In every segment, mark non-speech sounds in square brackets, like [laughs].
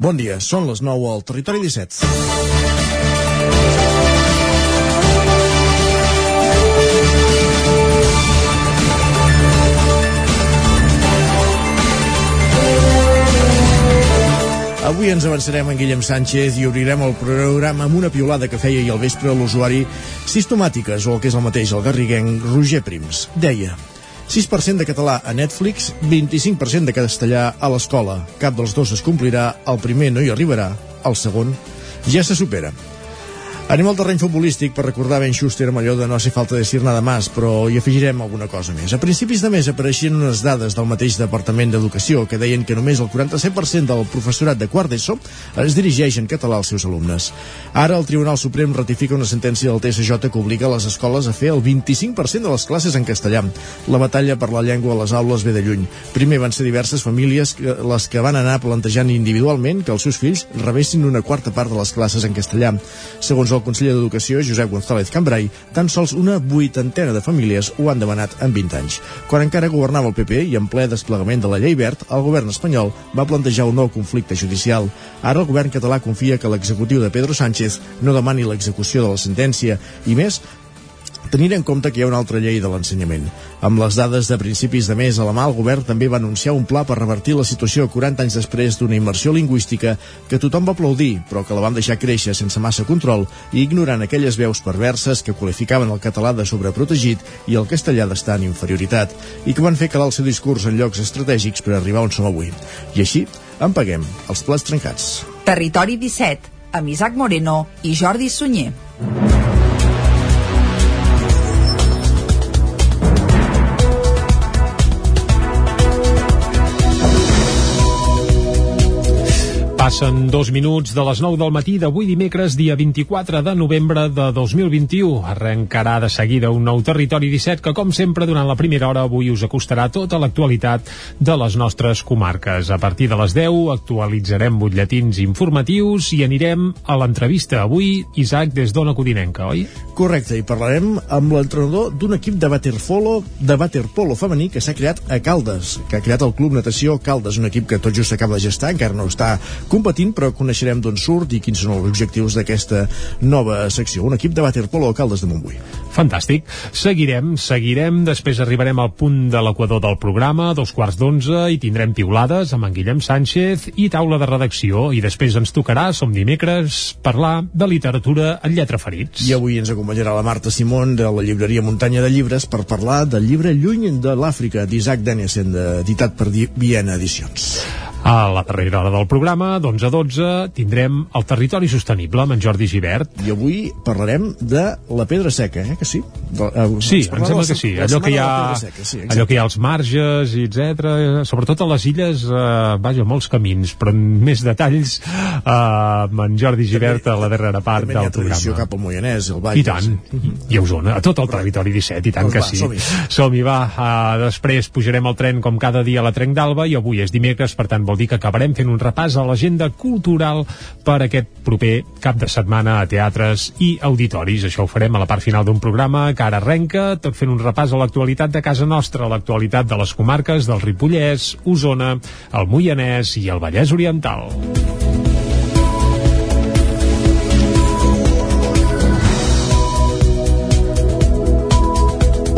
Bon dia, són les 9 al Territori 17. Avui ens avançarem en Guillem Sánchez i obrirem el programa amb una piolada que feia ahir al vespre l'usuari sistemàtiques, o el que és el mateix, el garriguenc Roger Prims. Deia, 6% de català a Netflix, 25% de castellà a l'escola. Cap dels dos es complirà, el primer no hi arribarà, el segon ja se supera. Anem al terreny futbolístic per recordar Ben Schuster amb allò de no hace falta decir nada más, però hi afegirem alguna cosa més. A principis de mes apareixien unes dades del mateix Departament d'Educació que deien que només el 47% del professorat de quart d'ESO es dirigeix en català als seus alumnes. Ara el Tribunal Suprem ratifica una sentència del TSJ que obliga les escoles a fer el 25% de les classes en castellà. La batalla per la llengua a les aules ve de lluny. Primer van ser diverses famílies les que van anar plantejant individualment que els seus fills rebessin una quarta part de les classes en castellà. Segons el el conseller d'Educació, Josep González Cambrai, tan sols una vuitantena de famílies ho han demanat en 20 anys. Quan encara governava el PP i en ple desplegament de la llei verd, el govern espanyol va plantejar un nou conflicte judicial. Ara el govern català confia que l'executiu de Pedro Sánchez no demani l'execució de la sentència i més tenint en compte que hi ha una altra llei de l'ensenyament. Amb les dades de principis de mes a la mà, el govern també va anunciar un pla per revertir la situació 40 anys després d'una immersió lingüística que tothom va aplaudir, però que la van deixar créixer sense massa control i ignorant aquelles veus perverses que qualificaven el català de sobreprotegit i el castellà d'estar en inferioritat, i que van fer calar el seu discurs en llocs estratègics per arribar on som avui. I així, en paguem els plats trencats. Territori 17, amb Isaac Moreno i Jordi Sunyer. Passen dos minuts de les 9 del matí d'avui dimecres, dia 24 de novembre de 2021. Arrencarà de seguida un nou Territori 17 que, com sempre, durant la primera hora avui us acostarà tota l'actualitat de les nostres comarques. A partir de les 10 actualitzarem butlletins informatius i anirem a l'entrevista. Avui, Isaac, des d'Ona Codinenca, oi? Correcte, i parlarem amb l'entrenador d'un equip de waterpolo, de waterpolo femení que s'ha creat a Caldes, que ha creat el Club Natació Caldes, un equip que tot just s'acaba de gestar, encara no està competint, però coneixerem d'on surt i quins són els objectius d'aquesta nova secció. Un equip de waterpolo a Caldes de Montbui. Fantàstic. Seguirem, seguirem, després arribarem al punt de l'equador del programa, dos quarts d'onze, i tindrem piulades amb en Guillem Sánchez i taula de redacció, i després ens tocarà, som dimecres, parlar de literatura en lletra ferits. I avui ens acompanyarà la Marta Simón de la llibreria Muntanya de Llibres per parlar del llibre Lluny de l'Àfrica d'Isaac Dennesen, editat per Viena Edicions. A la darrera hora del programa, d'11 a 12, tindrem el territori sostenible amb en Jordi Givert. I avui parlarem de la pedra seca, eh, que sí? De, uh, sí, em sembla que sí. Allò que, hi ha, seca, sí allò que hi ha als marges, i etc. Sobretot a les illes, uh, vaja, molts camins, però més detalls uh, amb en Jordi Givert també, a la darrera part del programa. També cap al Moianès, el Vall. I tant, i, i a Osona, a tot el territori 17, i tant doncs que va, sí. Som-hi, som va. Uh, després pujarem al tren com cada dia a la Trenc d'Alba i avui és dimecres, per tant vol dir que acabarem fent un repàs a l'agenda cultural per aquest proper cap de setmana a teatres i auditoris. Això ho farem a la part final d'un programa que ara arrenca, tot fent un repàs a l'actualitat de casa nostra, l'actualitat de les comarques del Ripollès, Osona, el Moianès i el Vallès Oriental.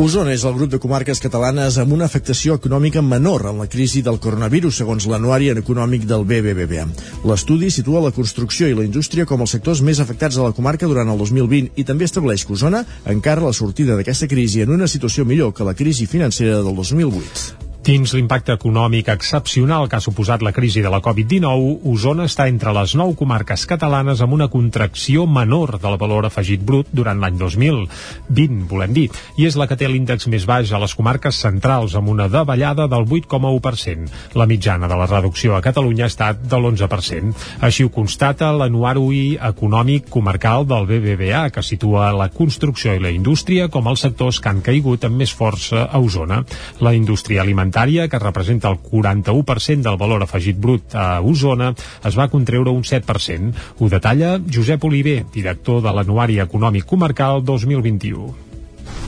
Osona és el grup de comarques catalanes amb una afectació econòmica menor en la crisi del coronavirus, segons l'anuari econòmic del BBVA. L'estudi situa la construcció i la indústria com els sectors més afectats a la comarca durant el 2020 i també estableix que Osona encara la sortida d'aquesta crisi en una situació millor que la crisi financera del 2008. Dins l'impacte econòmic excepcional que ha suposat la crisi de la Covid-19, Osona està entre les nou comarques catalanes amb una contracció menor del valor afegit brut durant l'any 2020, volem dir, i és la que té l'índex més baix a les comarques centrals, amb una davallada del 8,1%. La mitjana de la reducció a Catalunya ha estat de l'11%. Així ho constata l'anuari econòmic comarcal del BBVA, que situa la construcció i la indústria com els sectors que han caigut amb més força a Osona. La indústria alimentària alimentària, que representa el 41% del valor afegit brut a Osona, es va contreure un 7%. Ho detalla Josep Oliver, director de l'Anuari Econòmic Comarcal 2021.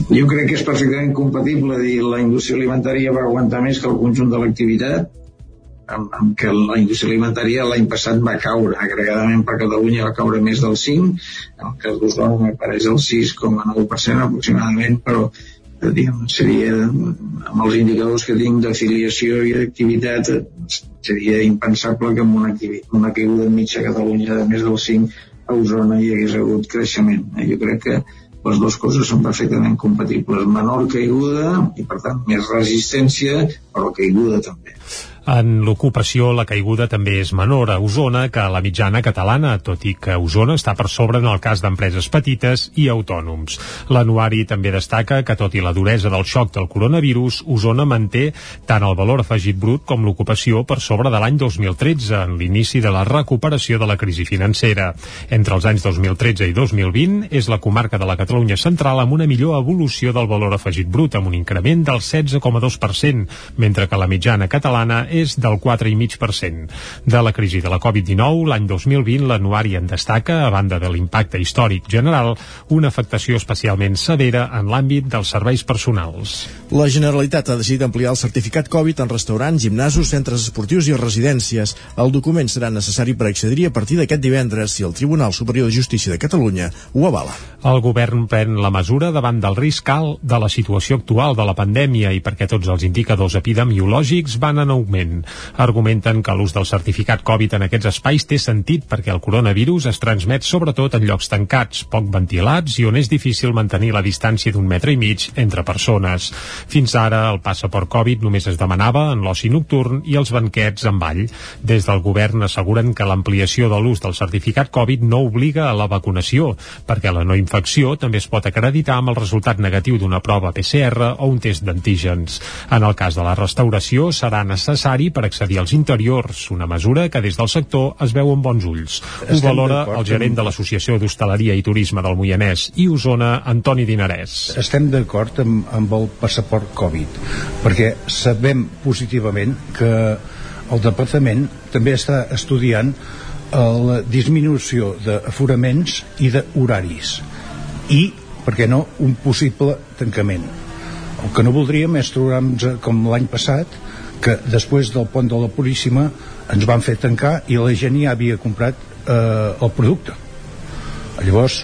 Jo crec que és perfectament compatible dir la indústria alimentària va aguantar més que el conjunt de l'activitat amb, amb que la indústria alimentària l'any passat va caure, agregadament per Catalunya va caure més del 5, el cas d'Osona m'apareix el 6,9% aproximadament, però diguem, seria amb els indicadors que tinc d'afiliació i d'activitat seria impensable que amb una, una caiguda mitja a Catalunya de més del 5 a Osona hi hagués hagut creixement. Eh, jo crec que les dues coses són perfectament compatibles. Menor caiguda i, per tant, més resistència, però caiguda també. En l'ocupació, la caiguda també és menor a Osona que a la mitjana catalana, tot i que Osona està per sobre en el cas d'empreses petites i autònoms. L'anuari també destaca que, tot i la duresa del xoc del coronavirus, Osona manté tant el valor afegit brut com l'ocupació per sobre de l'any 2013, en l'inici de la recuperació de la crisi financera. Entre els anys 2013 i 2020 és la comarca de la Catalunya central amb una millor evolució del valor afegit brut, amb un increment del 16,2%, mentre que la mitjana catalana és del 4,5%. De la crisi de la Covid-19, l'any 2020 l'anuari en destaca, a banda de l'impacte històric general, una afectació especialment severa en l'àmbit dels serveis personals. La Generalitat ha decidit ampliar el certificat Covid en restaurants, gimnasos, centres esportius i residències. El document serà necessari per accedir a partir d'aquest divendres si el Tribunal Superior de Justícia de Catalunya ho avala. El govern pren la mesura davant del risc alt de la situació actual de la pandèmia i perquè tots els indicadors epidemiològics van en augment moment. Argumenten que l'ús del certificat Covid en aquests espais té sentit perquè el coronavirus es transmet sobretot en llocs tancats, poc ventilats i on és difícil mantenir la distància d'un metre i mig entre persones. Fins ara, el passaport Covid només es demanava en l'oci nocturn i els banquets en ball. Des del govern asseguren que l'ampliació de l'ús del certificat Covid no obliga a la vacunació, perquè la no infecció també es pot acreditar amb el resultat negatiu d'una prova PCR o un test d'antígens. En el cas de la restauració serà necessari necessari per accedir als interiors, una mesura que des del sector es veu amb bons ulls. Ho valora el gerent de l'Associació d'Hostaleria i Turisme del Moianès i Osona, Antoni Dinarès. Estem d'acord amb, amb el passaport Covid, perquè sabem positivament que el departament també està estudiant la disminució d'aforaments i d'horaris i, per què no, un possible tancament. El que no voldríem és trobar-nos com l'any passat que després del pont de la Puríssima ens van fer tancar i la gent ja havia comprat eh, el producte. Llavors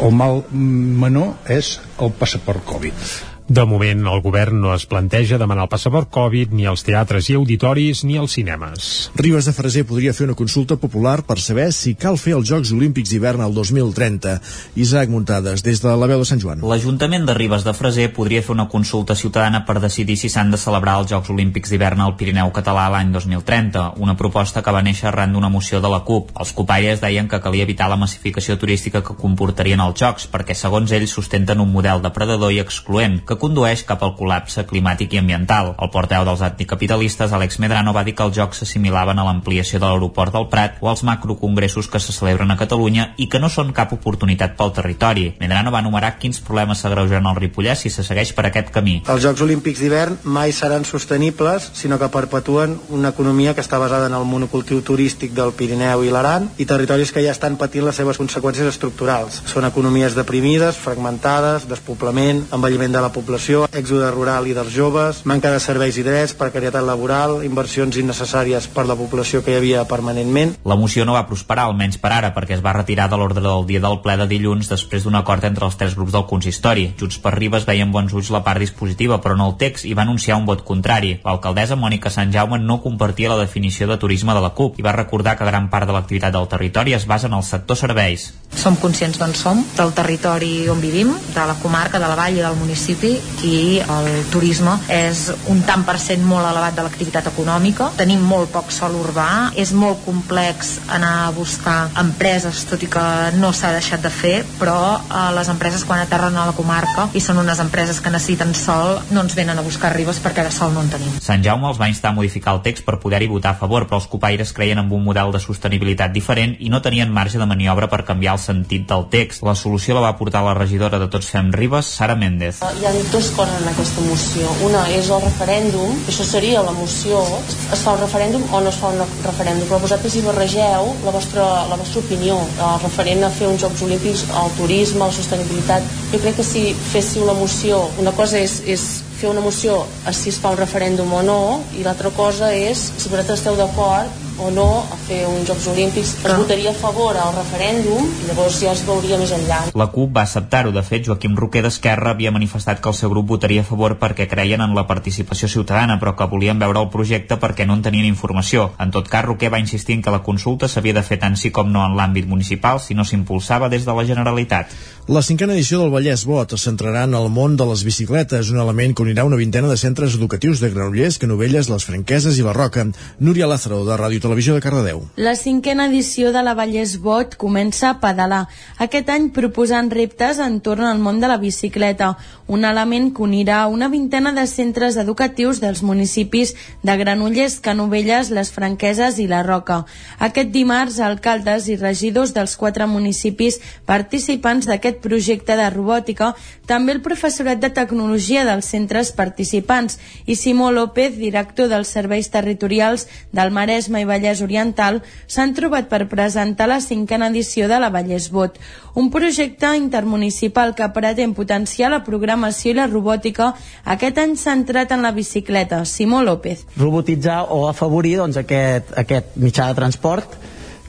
el mal menor és el passaport Covid de moment, el govern no es planteja demanar el passaport Covid ni als teatres i auditoris ni als cinemes. Ribes de Freser podria fer una consulta popular per saber si cal fer els Jocs Olímpics d'hivern al 2030. Isaac Muntades, des de la veu de Sant Joan. L'Ajuntament de Ribes de Freser podria fer una consulta ciutadana per decidir si s'han de celebrar els Jocs Olímpics d'hivern al Pirineu català l'any 2030, una proposta que va néixer arran d'una moció de la CUP. Els copaires deien que calia evitar la massificació turística que comportarien els Jocs, perquè segons ells sustenten un model depredador i excloent, que condueix cap al col·lapse climàtic i ambiental. El porteu dels anticapitalistes, Àlex Medrano, va dir que els jocs s'assimilaven a l'ampliació de l'aeroport del Prat o als macrocongressos que se celebren a Catalunya i que no són cap oportunitat pel territori. Medrano va enumerar quins problemes s'agreugen al Ripollès si se segueix per aquest camí. Els Jocs Olímpics d'hivern mai seran sostenibles, sinó que perpetuen una economia que està basada en el monocultiu turístic del Pirineu i l'Aran i territoris que ja estan patint les seves conseqüències estructurals. Són economies deprimides, fragmentades, despoblament, envelliment de la població població, èxode rural i dels joves, manca de serveis i drets, precarietat laboral, inversions innecessàries per la població que hi havia permanentment. La moció no va prosperar, almenys per ara, perquè es va retirar de l'ordre del dia del ple de dilluns després d'un acord entre els tres grups del consistori. Junts per Ribes veien bons ulls la part dispositiva, però no el text, i va anunciar un vot contrari. L'alcaldessa Mònica Sant Jaume no compartia la definició de turisme de la CUP i va recordar que gran part de l'activitat del territori es basa en el sector serveis. Som conscients d'on som, del territori on vivim, de la comarca, de la vall i del municipi, i el turisme és un tant per cent molt elevat de l'activitat econòmica. Tenim molt poc sol urbà, és molt complex anar a buscar empreses, tot i que no s'ha deixat de fer, però eh, les empreses quan aterren a la comarca i són unes empreses que necessiten sol, no ens venen a buscar ribes perquè de sol no en tenim. Sant Jaume els va instar a modificar el text per poder-hi votar a favor, però els copaires creien en un model de sostenibilitat diferent i no tenien marge de maniobra per canviar el sentit del text. La solució la va portar la regidora de Tots Fem Ribes, Sara Méndez. Hi ha dues coses en aquesta moció. Una és el referèndum, això seria la moció, es fa un referèndum o no es fa un referèndum, però vosaltres hi barregeu la vostra, la vostra opinió, el referent a fer uns Jocs Olímpics, al turisme, a la sostenibilitat. Jo crec que si féssiu la moció, una cosa és, és fer una moció a si es fa un referèndum o no i l'altra cosa és si vosaltres esteu d'acord o no a fer uns Jocs Olímpics es votaria a favor al referèndum i llavors ja es veuria més enllà. La CUP va acceptar-ho. De fet, Joaquim Roquer d'Esquerra havia manifestat que el seu grup votaria a favor perquè creien en la participació ciutadana, però que volien veure el projecte perquè no en tenien informació. En tot cas, Roquer va insistir en que la consulta s'havia de fer tant sí com no en l'àmbit municipal si no s'impulsava des de la Generalitat. La cinquena edició del Vallès Bot es centrarà en el món de les bicicletes, un element que unirà una vintena de centres educatius de Granollers, Canovelles, les Franqueses i la Roca. Núria Lázaro, de Ràdio Televisió de Cardedeu. La cinquena edició de la Vallès Bot comença a pedalar. Aquest any proposant reptes entorn al món de la bicicleta, un element que unirà una vintena de centres educatius dels municipis de Granollers, Canovelles, les Franqueses i la Roca. Aquest dimarts, alcaldes i regidors dels quatre municipis participants d'aquest projecte de robòtica, també el professorat de tecnologia dels centres participants i Simó López, director dels serveis territorials del Maresme i Vallès Oriental, s'han trobat per presentar la cinquena edició de la Vallès Bot, un projecte intermunicipal que pretén potenciar la programació i la robòtica aquest any centrat en la bicicleta. Simó López. Robotitzar o afavorir doncs, aquest, aquest mitjà de transport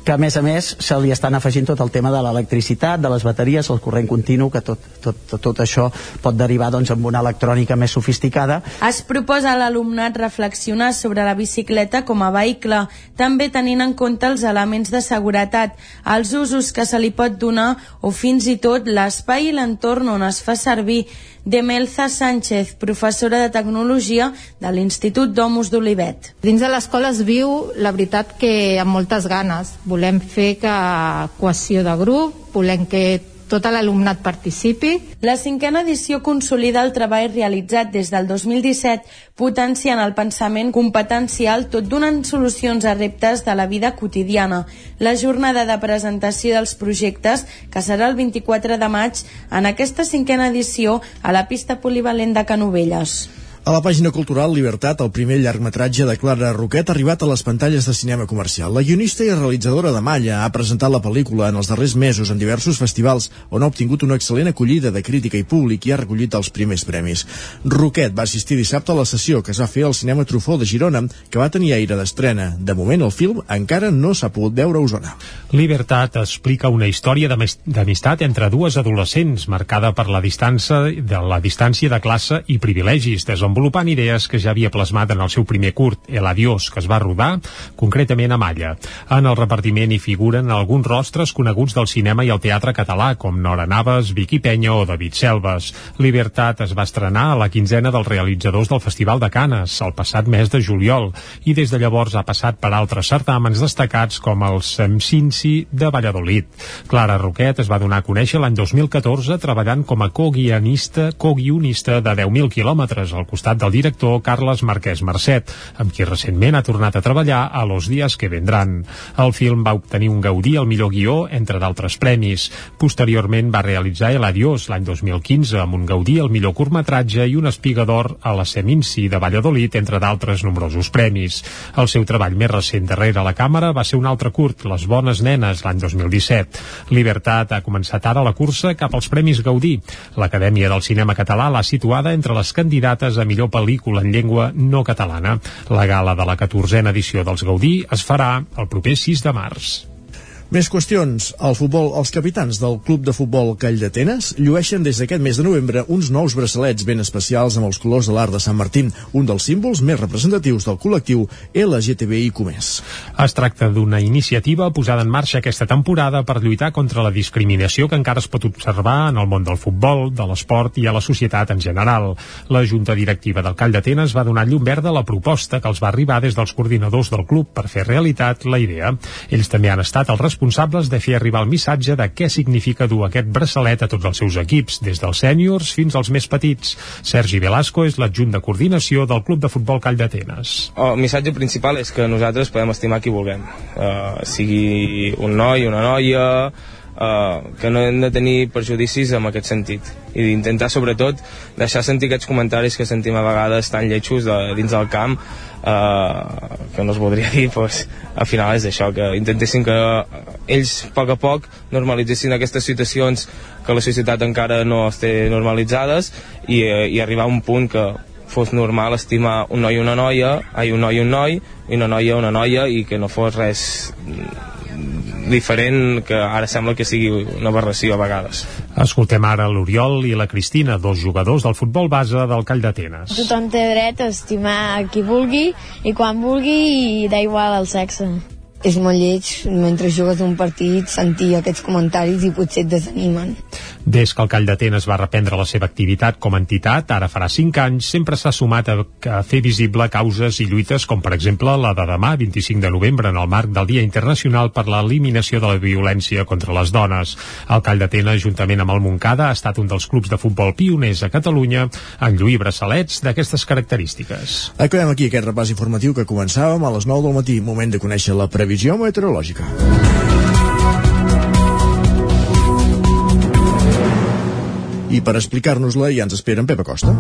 que a més a més se li estan afegint tot el tema de l'electricitat, de les bateries, el corrent continu, que tot, tot, tot, tot això pot derivar doncs, amb una electrònica més sofisticada. Es proposa a l'alumnat reflexionar sobre la bicicleta com a vehicle, també tenint en compte els elements de seguretat, els usos que se li pot donar o fins i tot l'espai i l'entorn on es fa servir Demelza Sánchez, professora de Tecnologia de l'Institut Domus d'Olivet. Dins de l'escola es viu, la veritat, que amb moltes ganes. Volem fer que cohesió de grup, volem que tot l'alumnat participi. La cinquena edició consolida el treball realitzat des del 2017, potenciant el pensament competencial tot donant solucions a reptes de la vida quotidiana. La jornada de presentació dels projectes, que serà el 24 de maig, en aquesta cinquena edició a la pista polivalent de Canovelles. A la pàgina cultural Libertat, el primer llargmetratge de Clara Roquet ha arribat a les pantalles de cinema comercial. La guionista i realitzadora de Malla ha presentat la pel·lícula en els darrers mesos en diversos festivals on ha obtingut una excel·lent acollida de crítica i públic i ha recollit els primers premis. Roquet va assistir dissabte a la sessió que es va fer al cinema Trufó de Girona, que va tenir aire d'estrena. De moment, el film encara no s'ha pogut veure a Osona. Libertat explica una història d'amistat entre dues adolescents marcada per la distància de la distància de classe i privilegis, desenvolupant idees que ja havia plasmat en el seu primer curt, El Adiós, que es va rodar concretament a Malla. En el repartiment hi figuren alguns rostres coneguts del cinema i el teatre català, com Nora Navas, Vicky Penya o David Selves. Libertat es va estrenar a la quinzena dels realitzadors del Festival de Canes, el passat mes de juliol, i des de llavors ha passat per altres certàmens destacats com el Semcinci de Valladolid. Clara Roquet es va donar a conèixer l'any 2014 treballant com a co-guionista co-guionista de 10.000 quilòmetres al costat del director Carles Marquès Mercet, amb qui recentment ha tornat a treballar a Los Días que vendran. El film va obtenir un Gaudí al millor guió, entre d'altres premis. Posteriorment va realitzar El Adiós l'any 2015, amb un Gaudí al millor curtmetratge i un Espiga d'Or a la Seminci de Valladolid, entre d'altres nombrosos premis. El seu treball més recent darrere la càmera va ser un altre curt, Les bones nenes, l'any 2017. Libertat ha començat ara la cursa cap als Premis Gaudí. L'Acadèmia del Cinema Català l'ha situada entre les candidates a millor pel·lícula en llengua no catalana. La gala de la 14a edició dels Gaudí es farà el proper 6 de març. Més qüestions. El futbol, els capitans del Club de Futbol Call d'Atenes llueixen des d'aquest mes de novembre uns nous braçalets ben especials amb els colors de l'art de Sant Martín, un dels símbols més representatius del col·lectiu LGTBI+. Es tracta d'una iniciativa posada en marxa aquesta temporada per lluitar contra la discriminació que encara es pot observar en el món del futbol, de l'esport i a la societat en general. La Junta Directiva del Call d'Atenes va donar llum verda a la proposta que els va arribar des dels coordinadors del club per fer realitat la idea. Ells també han estat els responsables de fer arribar el missatge de què significa dur aquest braçalet a tots els seus equips, des dels sèniors fins als més petits. Sergi Velasco és l'adjunt de coordinació del Club de Futbol Call d'Atenes. El missatge principal és que nosaltres podem estimar qui vulguem, uh, sigui un noi, una noia, uh, que no hem de tenir perjudicis en aquest sentit. I d'intentar sobretot deixar sentir aquests comentaris que sentim a vegades tan lletjos de, dins del camp uh, que no es voldria dir pues, al final és això, que intentessin que ells a poc a poc normalitzessin aquestes situacions que la societat encara no es té normalitzades i, uh, i arribar a un punt que fos normal estimar un noi i una noia, ai, un noi i un noi, i una noia una noia, i que no fos res diferent que ara sembla que sigui una aberració a vegades. Escoltem ara l'Oriol i la Cristina, dos jugadors del futbol base del Call d'Atenes. Tothom té dret a estimar qui vulgui i quan vulgui i d'igual el sexe és molt lleig mentre jugues un partit sentir aquests comentaris i potser et desanimen. Des que el Call d'Atenes va reprendre la seva activitat com a entitat, ara farà 5 anys, sempre s'ha sumat a, a fer visible causes i lluites com per exemple la de demà, 25 de novembre, en el marc del Dia Internacional per l'Eliminació de la Violència contra les Dones. El Call d'Atenes, juntament amb el Moncada, ha estat un dels clubs de futbol pioners a Catalunya en lluir braçalets d'aquestes característiques. Acabem aquí aquest repàs informatiu que començàvem a les 9 del matí, moment de conèixer la previsió meteorològica. I per explicar-nos-la ja ens espera en Pep Acosta.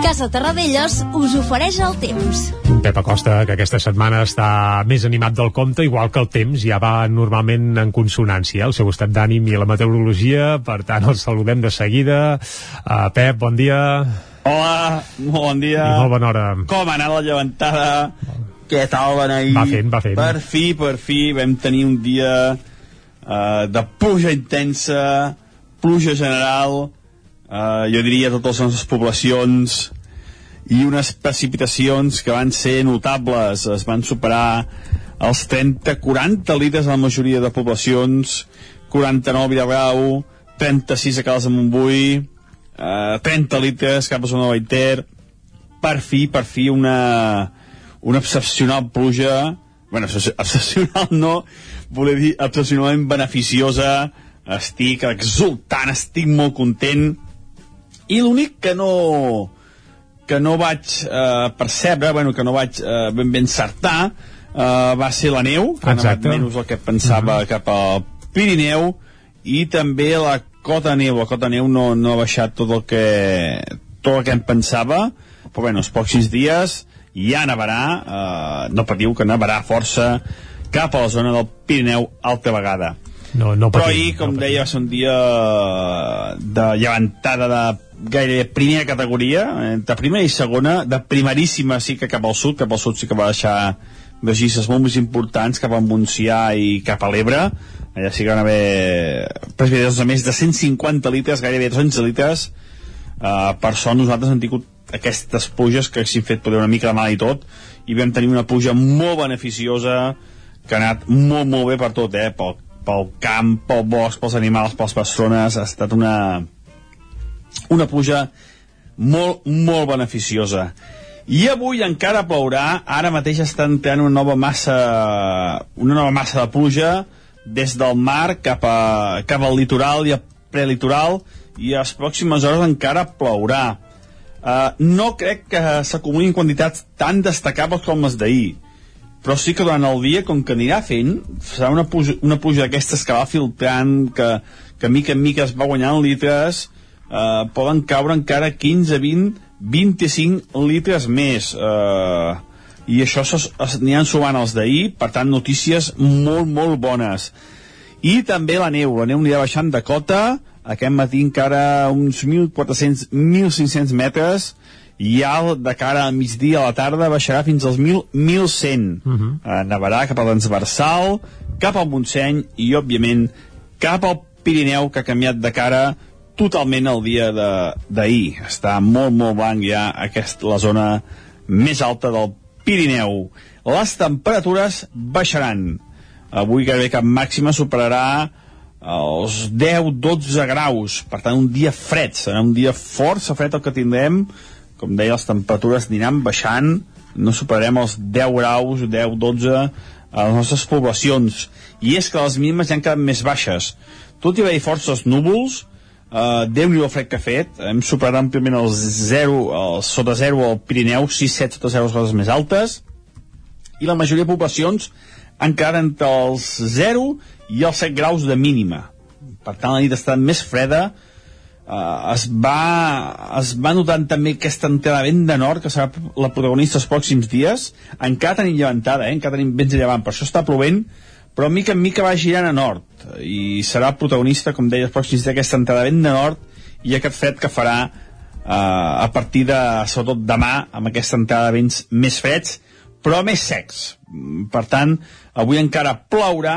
Casa Terradellos us ofereix el temps. Pep Acosta, que aquesta setmana està més animat del compte, igual que el temps ja va normalment en consonància, el seu estat d'ànim i la meteorologia, per tant el saludem de seguida. Uh, Pep, bon dia. Hola, molt bon dia. I molt bona hora. Com ha anat la llevantada? Què tal van ahir? Va fent, va fent. Per fi, per fi, vam tenir un dia uh, de pluja intensa, pluja general, uh, jo diria a totes les nostres poblacions, i unes precipitacions que van ser notables, es van superar els 30-40 litres a la majoria de poblacions, 49 a Vilagrau, 36 a Caldes de Montbui, eh, 30 litres cap a zona de Baiter, per fi, per fi una, una excepcional pluja, bueno, excepcional no, voler dir excepcionalment beneficiosa, estic exultant, estic molt content, i l'únic que no, que no vaig eh, percebre, bueno, que no vaig eh, ben ben encertar, eh, va ser la neu, que Exacte. ha anat menys el que pensava uh -huh. cap al Pirineu, i també la cota neu. La cota neu no, no ha baixat tot el que, tot el que em pensava, però bueno, els pròxims dies ja nevarà, eh, no patiu que nevarà força cap a la zona del Pirineu alta vegada. No, no Però patim, ahir, com no deia, va ser un dia de llevantada de gairebé primera categoria, eh, de primera i segona, de primeríssima sí que cap al sud, cap al sud sí que va deixar vegisses molt més importants cap a Montsià i cap a l'Ebre, allà sí que van haver precipitacions de més de 150 litres, gairebé 200 litres, uh, per sort nosaltres hem tingut aquestes pluges que haguessin fet poder una mica de mal i tot, i vam tenir una pluja molt beneficiosa que ha anat molt, molt bé per tot, eh? pel, pel camp, pel bosc, pels animals, pels persones, ha estat una, una pluja molt, molt beneficiosa. I avui encara plourà, ara mateix està entrant una nova massa, una nova massa de pluja des del mar cap, a, cap al litoral i al prelitoral i a les pròximes hores encara plourà. Uh, no crec que s'acumulin quantitats tan destacables com les d'ahir, però sí que durant el dia, com que anirà fent, serà una pluja, una pluja d'aquestes que va filtrant, que, que mica en mica es va guanyant litres, eh, poden caure encara 15, 20, 25 litres més. Eh, I això n'hi sumant els d'ahir, per tant, notícies molt, molt bones. I també la neu, la neu anirà baixant de cota, aquest matí encara uns 1.400, 1.500 metres, i ja de cara al migdia a la tarda baixarà fins als 1.000, 1.100. Uh -huh. eh, nevarà cap a l'Ensversal, cap al Montseny i, òbviament, cap al Pirineu, que ha canviat de cara totalment el dia d'ahir. Està molt, molt blanc ja aquest, la zona més alta del Pirineu. Les temperatures baixaran. Avui gairebé cap màxima superarà els 10-12 graus. Per tant, un dia fred. Serà un dia força fred el que tindrem. Com deia, les temperatures aniran baixant. No superarem els 10 graus, 10-12 a les nostres poblacions. I és que les mínimes ja han quedat més baixes. Tot i haver-hi forces núvols, Uh, Déu-n'hi el fred que ha fet. Hem superat àmpliament el 0 el sota 0 al Pirineu 6-7 sota 0 les més altes. I la majoria de poblacions quedat entre els 0 i els 7 graus de mínima. Per tant la nit ha estat més freda. Uh, es, va, es va notant també aquesta entrada vent de nord que serà la protagonista els pròxims dies. Encara tenim llevantada, eh? encara tenim vents de llevant per això està plovent però mica en mica va girant a nord i serà protagonista, com deia, pròxims d'aquesta entrada vent de nord i aquest fred que farà eh, a partir de, sobretot demà, amb aquesta entrada de vents més freds, però més secs. Per tant, avui encara plourà,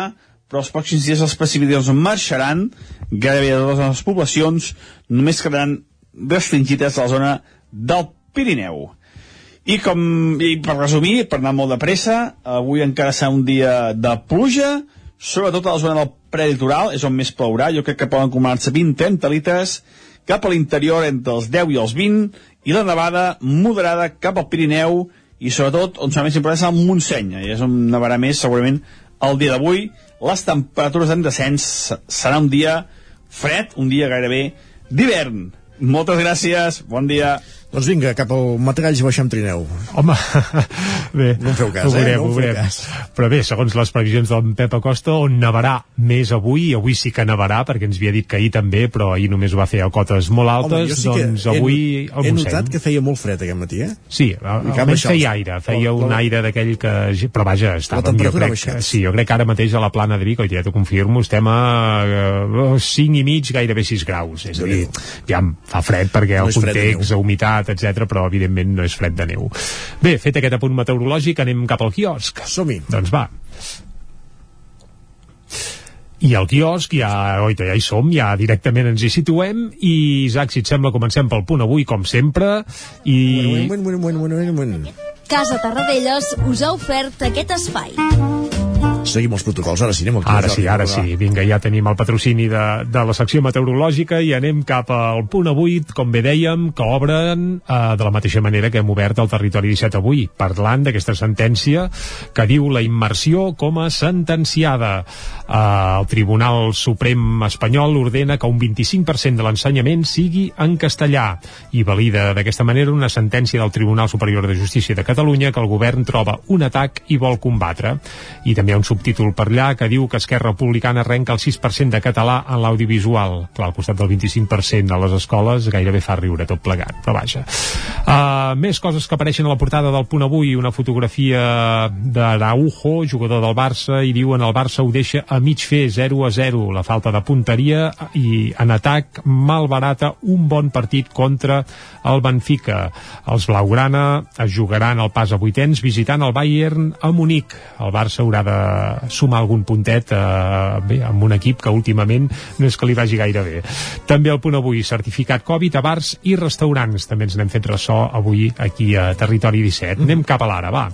però els pròxims dies les precipitacions marxaran gairebé de totes les poblacions, només quedaran restringides a la zona del Pirineu. I com i per resumir, per anar molt de pressa, avui encara serà un dia de pluja, sobretot a la zona del prelitoral, és on més plourà, jo crec que poden acumular-se 20-30 litres, cap a l'interior entre els 10 i els 20, i la nevada moderada cap al Pirineu, i sobretot on serà més important és el Montseny, i és on nevarà més segurament el dia d'avui, les temperatures en descens serà un dia fred, un dia gairebé d'hivern. Moltes gràcies, bon dia. Doncs vinga, cap al Matagalls i baixem trineu. Home, [laughs] bé, no feu cas, ho veurem, eh? No ho veurem. cas. Però bé, segons les previsions d'en Pep Acosta, on nevarà més avui, i avui sí que nevarà, perquè ens havia dit que ahir també, però ahir només ho va fer a cotes molt altes, Home, sí doncs he, avui el he notat que feia molt fred aquest matí, eh? Sí, almenys feia aire, feia La- un la- aire d'aquell que... Però vaja, estàvem, jo crec, que, baixat. sí, jo crec que ara mateix a la plana de Vic, oi, ja t'ho confirmo, estem a eh, 5 i mig, gairebé 6 graus. És a dir, ja fa fred perquè No el és fred de humitat, etc, però evidentment no és fred de neu. Bé, fet aquest apunt meteorològic, anem cap al quiosc. Som-hi. Doncs va. I al quiosc ja, oita, ja hi som, ja directament ens hi situem i Isaac, si et sembla, comencem pel punt avui, com sempre, i... Bueno, bueno, bueno, bueno, bueno, bueno. Casa Tarradellas us ha ofert aquest espai. Seguim els protocols, ara sí, anem Ara sí, ara sí. Vinga, ja tenim el patrocini de, de la secció meteorològica i anem cap al punt avui, com bé dèiem, que obren eh, de la mateixa manera que hem obert el territori 17 avui, parlant d'aquesta sentència que diu la immersió com a sentenciada. Eh, el Tribunal Suprem espanyol ordena que un 25% de l'ensenyament sigui en castellà i valida d'aquesta manera una sentència del Tribunal Superior de Justícia de Catalunya que el govern troba un atac i vol combatre. I també un subtítol per allà que diu que Esquerra Republicana arrenca el 6% de català en l'audiovisual. Clar, al costat del 25% a les escoles gairebé fa riure tot plegat, però vaja. Uh, més coses que apareixen a la portada del punt avui, una fotografia d'Araujo, jugador del Barça, i diuen el Barça ho deixa a mig fer 0 a 0. La falta de punteria i en atac malbarata un bon partit contra el Benfica. Els Blaugrana es jugaran el pas a vuitens visitant el Bayern a Munic. El Barça haurà de sumar algun puntet eh, bé, amb un equip que últimament no és que li vagi gaire bé. També el punt avui, certificat Covid a bars i restaurants. També ens n'hem fet ressò avui aquí a Territori 17. Anem cap a l'ara, va.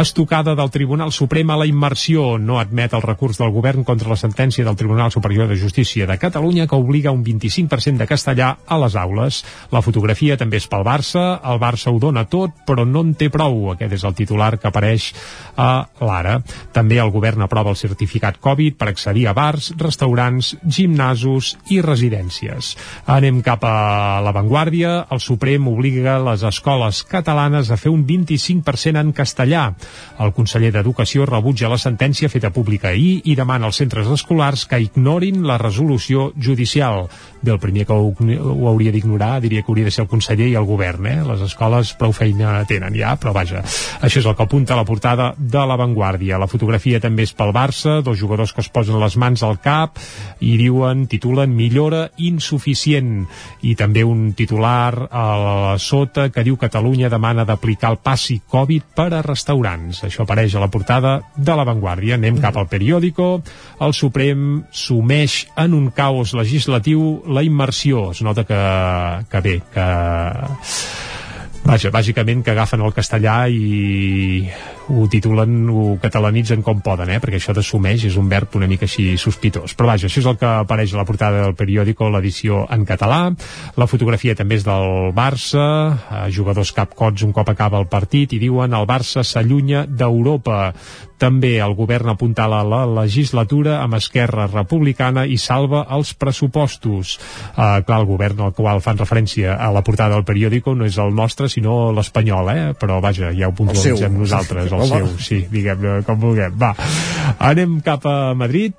Estocada del Tribunal Suprem a la immersió. No admet el recurs del govern contra la sentència del Tribunal Superior de Justícia de Catalunya que obliga un 25% de castellà a les aules. La fotografia també és pel Barça. El Barça ho dona tot, però no en té prou. Aquest és el titular que apareix a l'ara. També el govern aprova el certificat Covid per accedir a bars, restaurants, gimnasos i residències. Anem cap a l'avantguàrdia. El Suprem obliga les escoles catalanes a fer un 25% en castellà. El conseller d'Educació rebutja la sentència feta pública ahir i demana als centres escolars que ignorin la resolució judicial. Bé, el primer que ho, ho hauria d'ignorar diria que hauria de ser el conseller i el govern, eh? Les escoles prou feina tenen ja, però vaja, això és el que apunta la portada de l'avantguàrdia. La fotografia també és pel Barça, dos jugadors que es posen les mans al cap i diuen, titulen millora insuficient i també un titular a la sota que diu Catalunya demana d'aplicar el passi Covid per a restaurants. Això apareix a la portada de l'avantguàrdia. Anem cap al periòdico. El Suprem sumeix en un caos legislatiu la immersió. Es nota que, que bé, que Vaja, bàsicament que agafen el castellà i ho titulen, ho catalanitzen com poden, eh? perquè això d'assumeix és un verb una mica així sospitós. Però vaja, això és el que apareix a la portada del periòdico, l'edició en català. La fotografia també és del Barça, eh, jugadors capcots un cop acaba el partit i diuen el Barça s'allunya d'Europa. També el govern apuntala la legislatura amb Esquerra Republicana i salva els pressupostos. Uh, clar, el govern al qual fan referència a la portada del periòdico no és el nostre, sinó l'espanyol, eh? però vaja, ja ho puntualitzem nosaltres, el [laughs] Home. seu, sí, diguem com vulguem. Va, anem cap a Madrid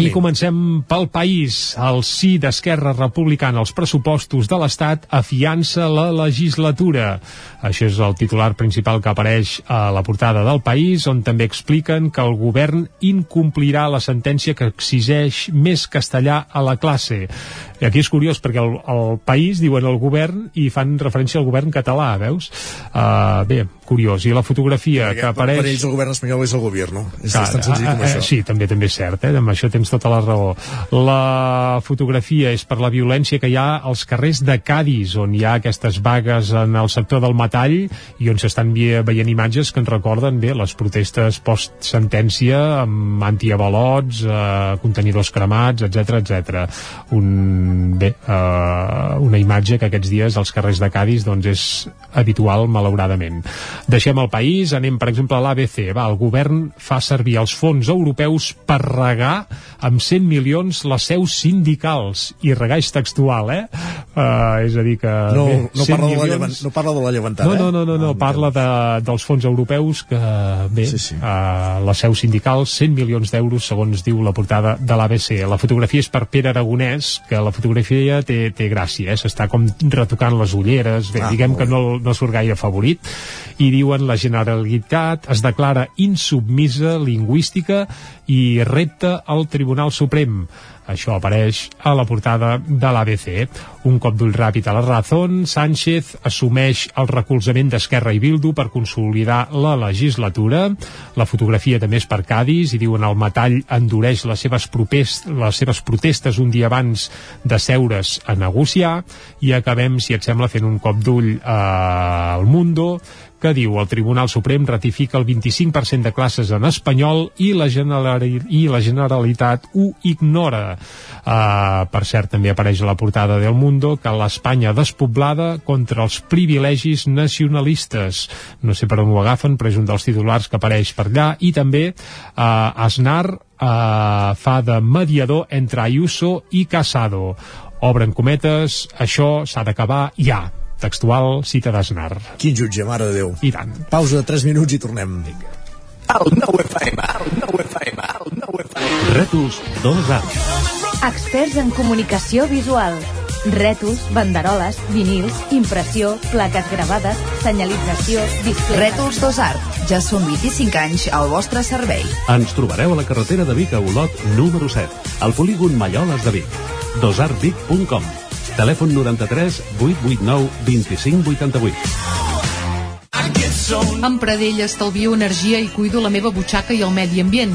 I comencem pel país. El sí d'Esquerra Republicana als pressupostos de l'Estat afiança la legislatura. Això és el titular principal que apareix a la portada del país, on també expliquen que el govern incomplirà la sentència que exigeix més castellà a la classe. I aquí és curiós perquè el, el país diuen el govern i fan referència al govern català, veus? Uh, bé, curiós. I la fotografia Perquè que apareix... Per ells el govern espanyol és el govern, no? És, Clar, tan senzill com eh, això. Sí, també també és cert, eh? amb això tens tota la raó. La fotografia és per la violència que hi ha als carrers de Cádiz, on hi ha aquestes vagues en el sector del metall i on s'estan ve- veient imatges que ens recorden bé les protestes post-sentència amb antiavalots, eh, contenidors cremats, etc etc. Un, bé, eh, una imatge que aquests dies als carrers de Cádiz doncs és habitual, malauradament. Deixem el país, anem, per exemple, a l'ABC. Va, el govern fa servir els fons europeus per regar amb 100 milions les seus sindicals. I regar és textual, eh? Uh, és a dir que... No, bé, no, 100 parla de la milions- llevan, no parla de la llevantada, no, no, no, no, no eh? parla de, dels fons europeus que, bé, sí, sí. Uh, la seu sindical, 100 milions d'euros, segons diu la portada de l'ABC. La fotografia és per Pere Aragonès, que la fotografia té, té gràcia, eh? s'està com retocant les ulleres, bé, Ah, diguem que no, no surt gaire favorit, i diuen la Generalitat es declara insubmisa lingüística i repta al Tribunal Suprem. Això apareix a la portada de l'ABC. Un cop d'ull ràpid a la Razón, Sánchez assumeix el recolzament d'Esquerra i Bildu per consolidar la legislatura. La fotografia també és per Cádiz i diuen el metall endureix les seves, propes, les seves protestes un dia abans de seure's a negociar i acabem, si et sembla, fent un cop d'ull eh, al Mundo que diu el Tribunal Suprem ratifica el 25% de classes en espanyol i la, Generali i la Generalitat ho ignora. Uh, per cert, també apareix a la portada del Mundo que l'Espanya despoblada contra els privilegis nacionalistes. No sé per on ho agafen, però és un dels titulars que apareix per allà. I també uh, Aznar uh, fa de mediador entre Ayuso i Casado. Obren cometes, això s'ha d'acabar ja textual cita d'Aznar. Quin jutge, mare de Déu. I tant. Pausa de 3 minuts i tornem. El nou FM, el nou FM, el nou FM. Rètols 2A. Experts en comunicació visual. Rètols, banderoles, vinils, impressió, plaques gravades, senyalització, display... Rètols Dos Art. Ja són 25 anys al vostre servei. Ens trobareu a la carretera de Vic a Olot, número 7, al polígon Malloles de Vic. dosartvic.com Telèfon 93 889 2588. Amb Pradell estalvio energia i cuido la meva butxaca i el medi ambient.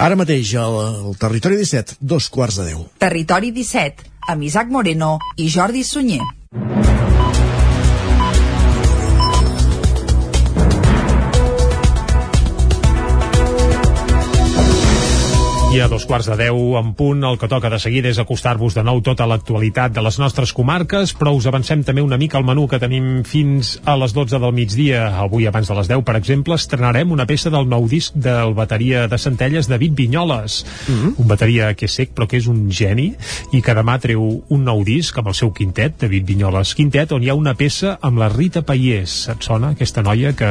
Ara mateix, al, Territori 17, dos quarts de deu. Territori 17, amb Isaac Moreno i Jordi Sunyer. I a dos quarts de deu en punt, el que toca de seguida és acostar-vos de nou tota l'actualitat de les nostres comarques, però us avancem també una mica al menú que tenim fins a les 12 del migdia. Avui, abans de les 10, per exemple, estrenarem una peça del nou disc del bateria de Centelles, David Vinyoles. Mm -hmm. Un bateria que és sec, però que és un geni, i que demà treu un nou disc amb el seu quintet, David Vinyoles Quintet, on hi ha una peça amb la Rita Paiés. Et sona aquesta noia que,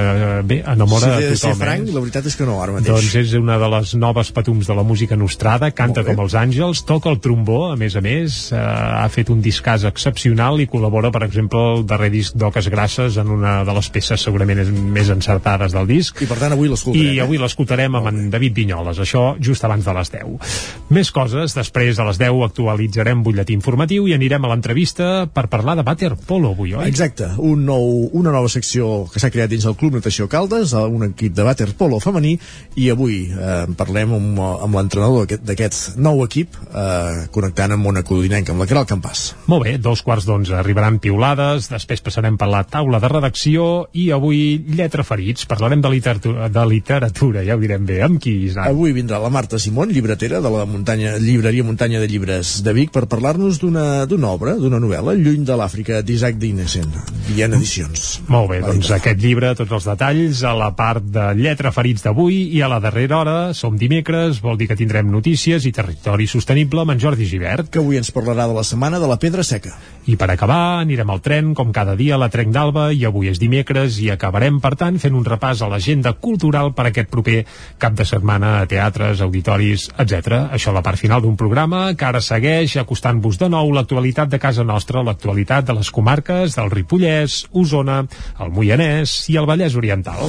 bé, enamora si de tothom. Si franc, eh? la veritat és que no, ara mateix. Doncs és una de les noves patums de la música nostrada, canta com els àngels, toca el trombó, a més a més, eh, ha fet un discàs excepcional i col·labora, per exemple, el darrer disc d'Oques Grasses en una de les peces segurament més encertades del disc. I per tant avui l'escoltarem. I eh? avui l'escoltarem amb en David Vinyoles, això just abans de les 10. Més coses, després a les 10 actualitzarem butlletí informatiu i anirem a l'entrevista per parlar de waterpolo avui, oi? Exacte, un nou, una nova secció que s'ha creat dins el Club Natació Caldes, un equip de waterpolo femení, i avui eh, parlem amb, amb l'entrenador d'aquest nou equip, eh, connectant amb una codinenca, amb la Caral Campàs. Molt bé, dos quarts d'onze arribaran piulades, després passarem per la taula de redacció i avui lletra ferits, parlarem de literatura, de literatura ja ho direm bé, amb qui, Isaac? Avui vindrà la Marta Simón, llibretera de la muntanya, llibreria Muntanya de Llibres de Vic, per parlar-nos d'una obra, d'una novel·la, Lluny de l'Àfrica, d'Isaac Dinesen, Viena Edicions. Molt bé, doncs aquest llibre, tots els detalls, a la part de lletra ferits d'avui i a la darrera hora, som dimecres, vol dir que tindrem notícies i territori sostenible amb en Jordi Givert. Que avui ens parlarà de la setmana de la Pedra Seca. I per acabar, anirem al tren, com cada dia, a la Trenc d'Alba, i avui és dimecres, i acabarem, per tant, fent un repàs a l'agenda cultural per aquest proper cap de setmana a teatres, auditoris, etc. Això a la part final d'un programa que ara segueix acostant-vos de nou l'actualitat de casa nostra, l'actualitat de les comarques del Ripollès, Osona, el Moianès i el Vallès Oriental.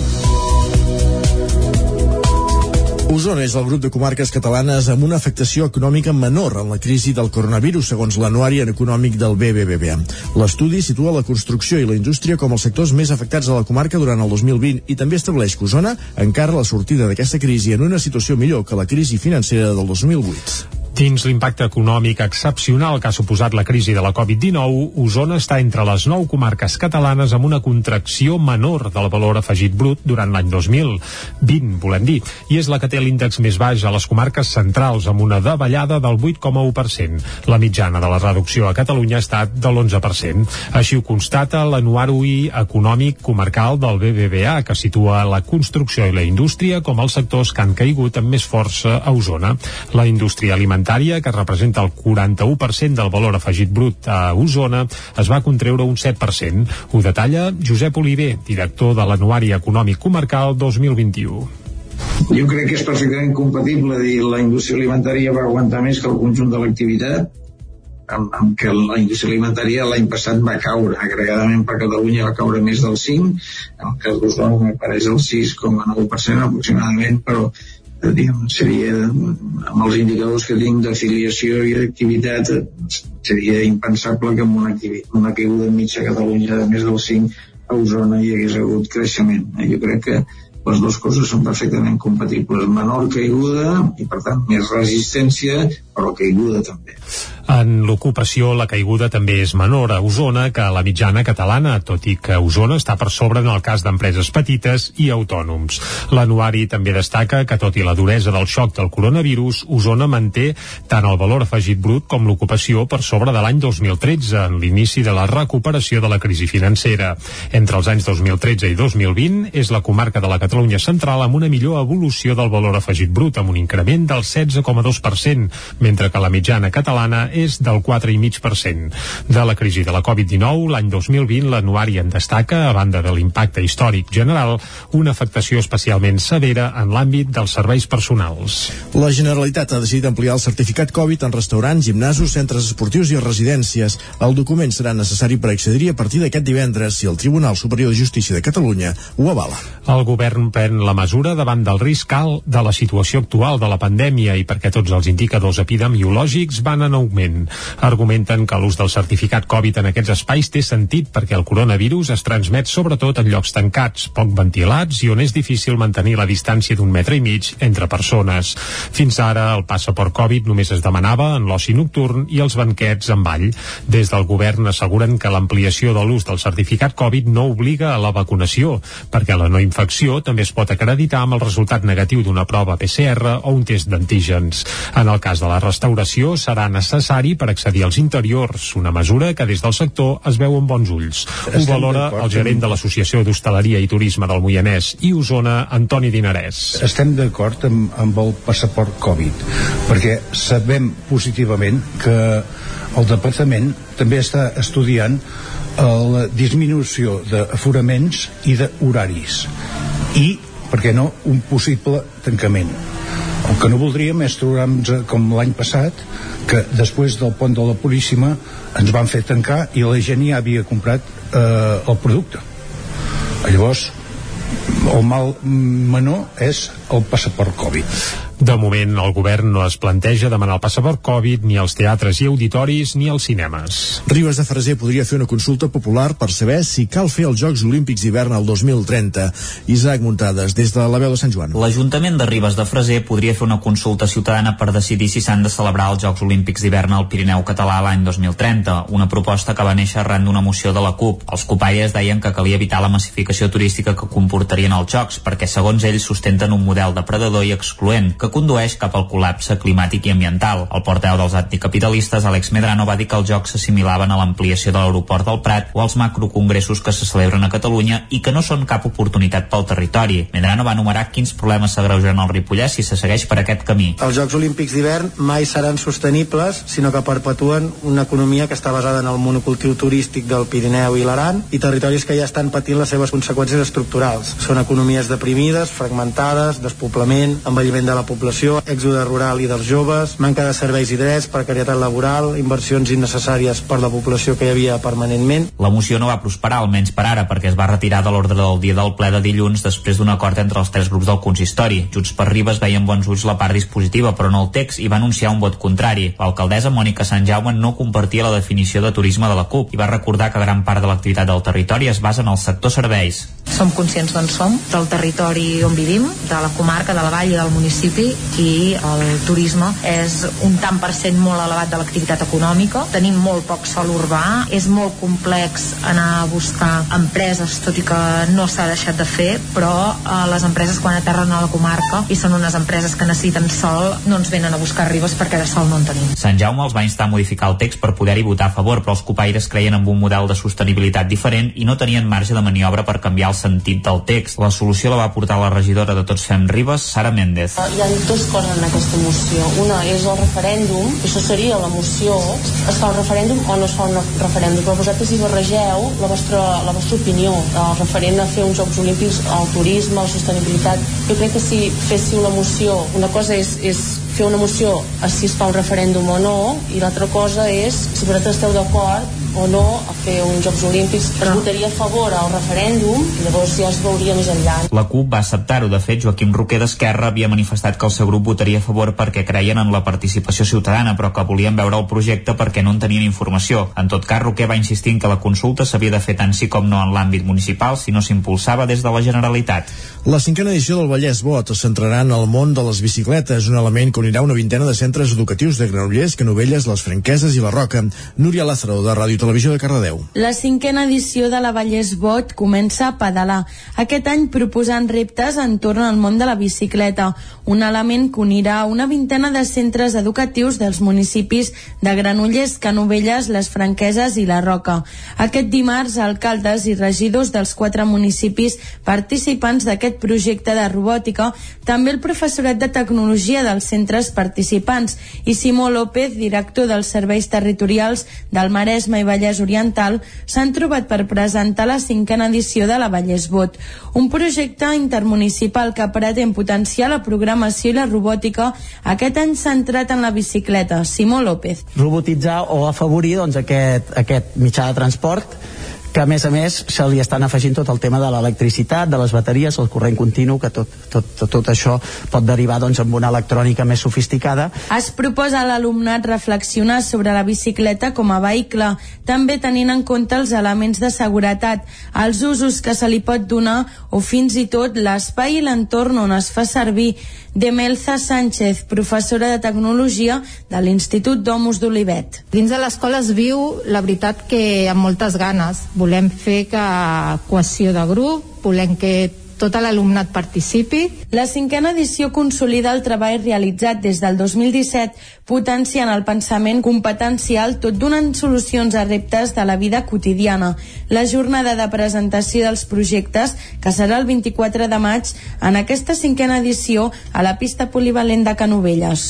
Osona és el grup de comarques catalanes amb una afectació econòmica menor en la crisi del coronavirus, segons l'anuari econòmic del BBVA. L'estudi situa la construcció i la indústria com els sectors més afectats a la comarca durant el 2020 i també estableix que Osona encara la sortida d'aquesta crisi en una situació millor que la crisi financera del 2008. Dins l'impacte econòmic excepcional que ha suposat la crisi de la Covid-19, Osona està entre les nou comarques catalanes amb una contracció menor del valor afegit brut durant l'any 2020, volem dir, i és la que té l'índex més baix a les comarques centrals, amb una davallada del 8,1%. La mitjana de la reducció a Catalunya ha estat de l'11%. Així ho constata l'anuari econòmic comarcal del BBVA, que situa la construcció i la indústria com els sectors que han caigut amb més força a Osona. La indústria alimentària alimentària, que representa el 41% del valor afegit brut a Osona, es va contreure un 7%. Ho detalla Josep Oliver, director de l'Anuari Econòmic Comarcal 2021. Jo crec que és perfectament compatible dir la indústria alimentària va aguantar més que el conjunt de l'activitat amb, amb què la indústria alimentària l'any passat va caure, agregadament per Catalunya va caure més del 5, en el cas d'Osona m'apareix el 6,9% aproximadament, però diguem, seria amb els indicadors que tinc d'afiliació i d'activitat seria impensable que amb una, una caiguda mitja a Catalunya de més del 5 a Osona hi hagués hagut creixement. Jo crec que les dues coses són perfectament compatibles. Menor caiguda i, per tant, més resistència, però caiguda també. En l'ocupació, la caiguda també és menor a Osona que a la mitjana catalana, tot i que Osona està per sobre en el cas d'empreses petites i autònoms. L'anuari també destaca que, tot i la duresa del xoc del coronavirus, Osona manté tant el valor afegit brut com l'ocupació per sobre de l'any 2013, en l'inici de la recuperació de la crisi financera. Entre els anys 2013 i 2020 és la comarca de la Catalunya central amb una millor evolució del valor afegit brut, amb un increment del 16,2%, mentre que la mitjana catalana és del 4,5%. De la crisi de la Covid-19, l'any 2020 l'anuari en destaca, a banda de l'impacte històric general, una afectació especialment severa en l'àmbit dels serveis personals. La Generalitat ha decidit ampliar el certificat Covid en restaurants, gimnasos, centres esportius i residències. El document serà necessari per accedir a partir d'aquest divendres si el Tribunal Superior de Justícia de Catalunya ho avala. El govern pren la mesura davant del risc alt de la situació actual de la pandèmia i perquè tots els indicadors epidemiològics van en augment. Argumenten que l'ús del certificat Covid en aquests espais té sentit perquè el coronavirus es transmet sobretot en llocs tancats, poc ventilats i on és difícil mantenir la distància d'un metre i mig entre persones. Fins ara, el passaport Covid només es demanava en l'oci nocturn i els banquets en ball. Des del govern asseguren que l'ampliació de l'ús del certificat Covid no obliga a la vacunació, perquè la no infecció també es pot acreditar amb el resultat negatiu d'una prova PCR o un test d'antígens. En el cas de la restauració serà necessari per accedir als interiors, una mesura que des del sector es veu amb bons ulls. Ho valora el gerent de l'Associació d'Hostaleria i Turisme del Moianès i Osona, Antoni Dinarès. Estem d'acord amb, amb el passaport Covid, perquè sabem positivament que el departament també està estudiant la disminució d'aforaments i d'horaris i, per què no, un possible tancament. El que no voldríem és trobar-nos com l'any passat, que després del pont de la Puríssima ens van fer tancar i la gent ja havia comprat eh, el producte. Llavors, el mal menor és el passaport Covid. De moment, el govern no es planteja demanar el passaport Covid ni als teatres i auditoris ni als cinemes. Ribes de Freser podria fer una consulta popular per saber si cal fer els Jocs Olímpics d'hivern al 2030. Isaac Muntades, des de la veu de Sant Joan. L'Ajuntament de Ribes de Freser podria fer una consulta ciutadana per decidir si s'han de celebrar els Jocs Olímpics d'hivern al Pirineu català l'any 2030, una proposta que va néixer arran d'una moció de la CUP. Els copaies deien que calia evitar la massificació turística que comportarien els Jocs, perquè segons ells sustenten un model depredador i excloent, que condueix cap al col·lapse climàtic i ambiental. El porteu dels anticapitalistes, Àlex Medrano, va dir que els jocs s'assimilaven a l'ampliació de l'aeroport del Prat o als macrocongressos que se celebren a Catalunya i que no són cap oportunitat pel territori. Medrano va enumerar quins problemes s'agreugen al Ripollès si se segueix per aquest camí. Els Jocs Olímpics d'hivern mai seran sostenibles, sinó que perpetuen una economia que està basada en el monocultiu turístic del Pirineu i l'Aran i territoris que ja estan patint les seves conseqüències estructurals. Són economies deprimides, fragmentades, despoblament, envelliment de la població, èxode rural i dels joves, manca de serveis i drets, precarietat laboral, inversions innecessàries per la població que hi havia permanentment. La moció no va prosperar, almenys per ara, perquè es va retirar de l'ordre del dia del ple de dilluns després d'un acord entre els tres grups del consistori. Junts per Ribes veien bons ulls la part dispositiva, però no el text, i va anunciar un vot contrari. L'alcaldessa Mònica Sant Jaume no compartia la definició de turisme de la CUP i va recordar que gran part de l'activitat del territori es basa en el sector serveis. Som conscients d'on som, del territori on vivim, de la comarca, de la vall i del municipi, i el turisme és un tant per cent molt elevat de l'activitat econòmica. Tenim molt poc sol urbà, és molt complex anar a buscar empreses, tot i que no s'ha deixat de fer, però eh, les empreses quan aterren a la comarca i són unes empreses que necessiten sol, no ens venen a buscar ribes perquè de sol no en tenim. Sant Jaume els va instar a modificar el text per poder-hi votar a favor, però els copaires creien en un model de sostenibilitat diferent i no tenien marge de maniobra per canviar el sentit del text. La solució la va portar la regidora de Tots Fem Ribes, Sara Méndez. Hi ha dues coses en aquesta moció. Una és el referèndum, això seria la moció, es fa un referèndum o no es fa un referèndum, però vosaltres hi barregeu la vostra, la vostra opinió, el referent a fer uns Jocs Olímpics, al turisme, a la sostenibilitat. Jo crec que si féssiu una moció, una cosa és, és fer una moció a si es fa un referèndum o no, i l'altra cosa és si vosaltres esteu d'acord o no a fer uns Jocs Olímpics, es votaria a favor al referèndum i llavors ja es veuria més enllà. La CUP va acceptar-ho. De fet, Joaquim Roquer d'Esquerra havia manifestat que el seu grup votaria a favor perquè creien en la participació ciutadana, però que volien veure el projecte perquè no en tenien informació. En tot cas, Roquer va insistir en que la consulta s'havia de fer tant sí com no en l'àmbit municipal si no s'impulsava des de la Generalitat. La cinquena edició del Vallès Bot es centrarà en el món de les bicicletes, un element que unirà una vintena de centres educatius de Granollers, Canovelles, les Franqueses i la Roca. Núria Lázaro, de Ràdio Televisió de Cardedeu. La cinquena edició de la Vallès Bot comença a pedalar. Aquest any proposant reptes entorn al món de la bicicleta, un element que unirà una vintena de centres educatius dels municipis de Granollers, Canovelles, les Franqueses i la Roca. Aquest dimarts, alcaldes i regidors dels quatre municipis participants d'aquest projecte de robòtica, també el professorat de tecnologia del Centre centres participants i Simó López, director dels serveis territorials del Maresme i Vallès Oriental, s'han trobat per presentar la cinquena edició de la Vallès Vot, un projecte intermunicipal que pretén potenciar la programació i la robòtica aquest any centrat en la bicicleta. Simó López. Robotitzar o afavorir doncs, aquest, aquest mitjà de transport que a més a més se li estan afegint tot el tema de l'electricitat, de les bateries, el corrent continu, que tot, tot, tot, tot això pot derivar doncs, amb una electrònica més sofisticada. Es proposa a l'alumnat reflexionar sobre la bicicleta com a vehicle, també tenint en compte els elements de seguretat, els usos que se li pot donar o fins i tot l'espai i l'entorn on es fa servir. Demelza Sánchez, professora de Tecnologia de l'Institut Domus d'Olivet. Dins de l'escola es viu, la veritat, que amb moltes ganes. Volem fer que cohesió de grup, volem que tot l'alumnat participi. La cinquena edició consolida el treball realitzat des del 2017, potenciant el pensament competencial tot donant solucions a reptes de la vida quotidiana. La jornada de presentació dels projectes, que serà el 24 de maig, en aquesta cinquena edició a la pista polivalent de Canovelles.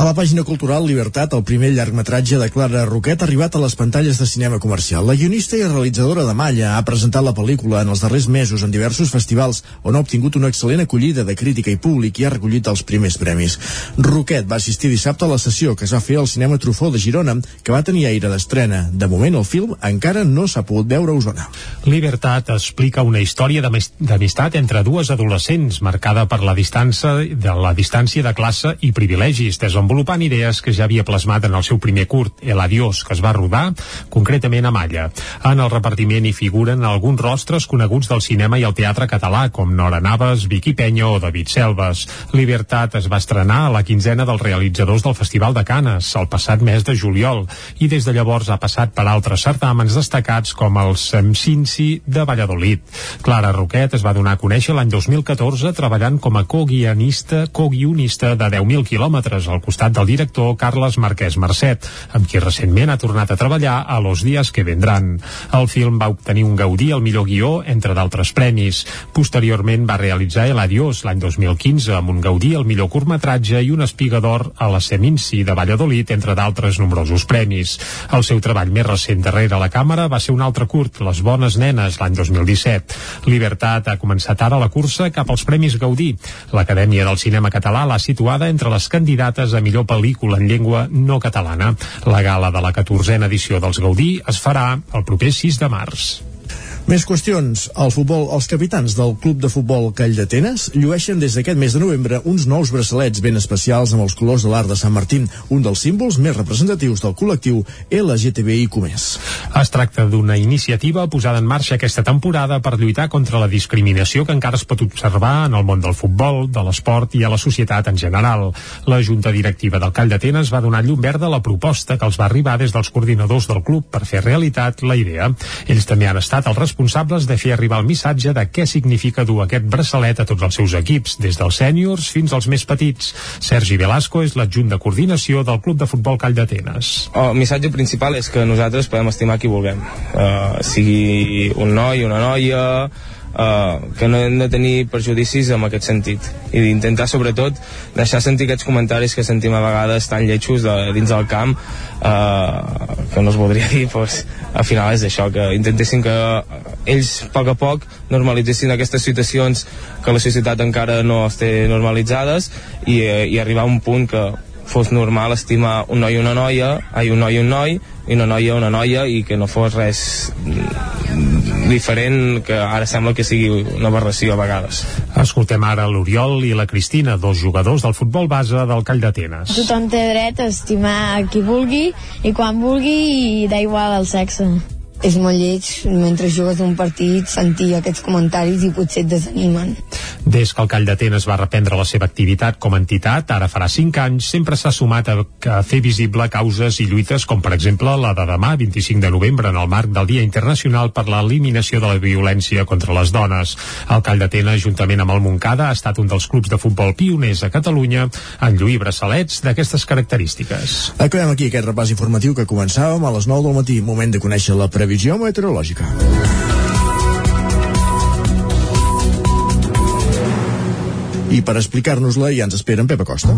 A la pàgina cultural Libertat, el primer llargmetratge de Clara Roquet ha arribat a les pantalles de cinema comercial. La guionista i realitzadora de Malla ha presentat la pel·lícula en els darrers mesos en diversos festivals on ha obtingut una excel·lent acollida de crítica i públic i ha recollit els primers premis. Roquet va assistir dissabte a la sessió que es va fer al cinema Trufó de Girona, que va tenir aire d'estrena. De moment, el film encara no s'ha pogut veure a Osona. Libertat explica una història d'amis- d'amistat entre dues adolescents marcada per la distància de la distància de classe i privilegis, desenvolupant idees que ja havia plasmat en el seu primer curt, El Adiós, que es va rodar concretament a Malla. En el repartiment hi figuren alguns rostres coneguts del cinema i el teatre català, com Nora Navas, Vicky Peña o David Selves. Libertat es va estrenar a la quinzena dels realitzadors del Festival de Canes, el passat mes de juliol, i des de llavors ha passat per altres certàmens destacats com el Semcinci de Valladolid. Clara Roquet es va donar a conèixer l'any 2014 treballant com a co-guionista co-guionista de 10.000 quilòmetres al costat del director Carles Marquès Mercet, amb qui recentment ha tornat a treballar a Los Días que vendran. El film va obtenir un Gaudí al millor guió, entre d'altres premis. Posteriorment va realitzar El Adiós l'any 2015 amb un Gaudí al millor curtmetratge i un Espiga d'Or a la Seminci de Valladolid, entre d'altres nombrosos premis. El seu treball més recent darrere la càmera va ser un altre curt, Les bones nenes, l'any 2017. Libertat ha començat ara la cursa cap als Premis Gaudí. L'Acadèmia del Cinema Català l'ha situada entre les candidates a millor pel·lícula en llengua no catalana. La gala de la 14a edició dels Gaudí es farà el proper 6 de març. Més qüestions. El futbol, els capitans del Club de Futbol Call d'Atenes llueixen des d'aquest mes de novembre uns nous braçalets ben especials amb els colors de l'art de Sant Martín, un dels símbols més representatius del col·lectiu LGTBIQ+. Es tracta d'una iniciativa posada en marxa aquesta temporada per lluitar contra la discriminació que encara es pot observar en el món del futbol, de l'esport i a la societat en general. La Junta Directiva del Call d'Atenes va donar llum verda a la proposta que els va arribar des dels coordinadors del club per fer realitat la idea. Ells també han estat els responsables de fer arribar el missatge de què significa dur aquest braçalet a tots els seus equips, des dels sèniors fins als més petits. Sergi Velasco és l'adjunt de coordinació del Club de Futbol Call d'Atenes. El missatge principal és que nosaltres podem estimar qui vulguem, uh, sigui un noi, una noia, uh, que no hem de tenir perjudicis en aquest sentit. I d'intentar sobretot deixar sentir aquests comentaris que sentim a vegades tan lletjos de, dins del camp uh, que no es voldria [laughs] dir doncs, al final és això, que intentessin que ells a poc a poc normalitzessin aquestes situacions que la societat encara no es té normalitzades i, eh, i arribar a un punt que fos normal estimar un noi i una noia, ai, un noi i un noi, i una noia una noia, i que no fos res mm, diferent que ara sembla que sigui una aberració a vegades. Escoltem ara l'Oriol i la Cristina, dos jugadors del futbol base del Call d'Atenes. Tothom té dret a estimar qui vulgui i quan vulgui i d'igual el sexe. És molt lleig, mentre jugues un partit, sentir aquests comentaris i potser et desanimen. Des que el Call d'Atenes va reprendre la seva activitat com a entitat, ara farà 5 anys, sempre s'ha sumat a, a fer visible causes i lluites com, per exemple, la de demà, 25 de novembre, en el marc del Dia Internacional per l'Eliminació de la Violència contra les Dones. El Call d'Atenes, juntament amb el Montcada, ha estat un dels clubs de futbol pioners a Catalunya en lluir braçalets d'aquestes característiques. Acabem aquí aquest repàs informatiu que començàvem a les 9 del matí, moment de conèixer la previsió meteorològica. I per explicar-nos-la ja ens espera en Pepa Costa.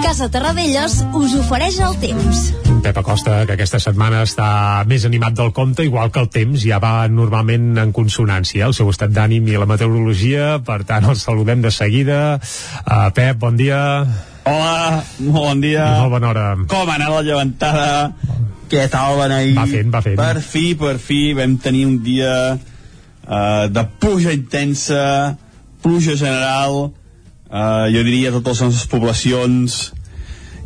Casa Terradellos us ofereix el temps. Pep Acosta, que aquesta setmana està més animat del compte, igual que el temps ja va normalment en consonància, el seu estat d'ànim i la meteorologia, per tant el saludem de seguida. Uh, Pep, bon dia. Hola, molt bon dia. Molt bona hora. Com ha anat la llevantada? Què tal ahir? Va fent, va fent. Per fi, per fi, vam tenir un dia uh, de pluja intensa, pluja general, uh, jo diria a totes les nostres poblacions,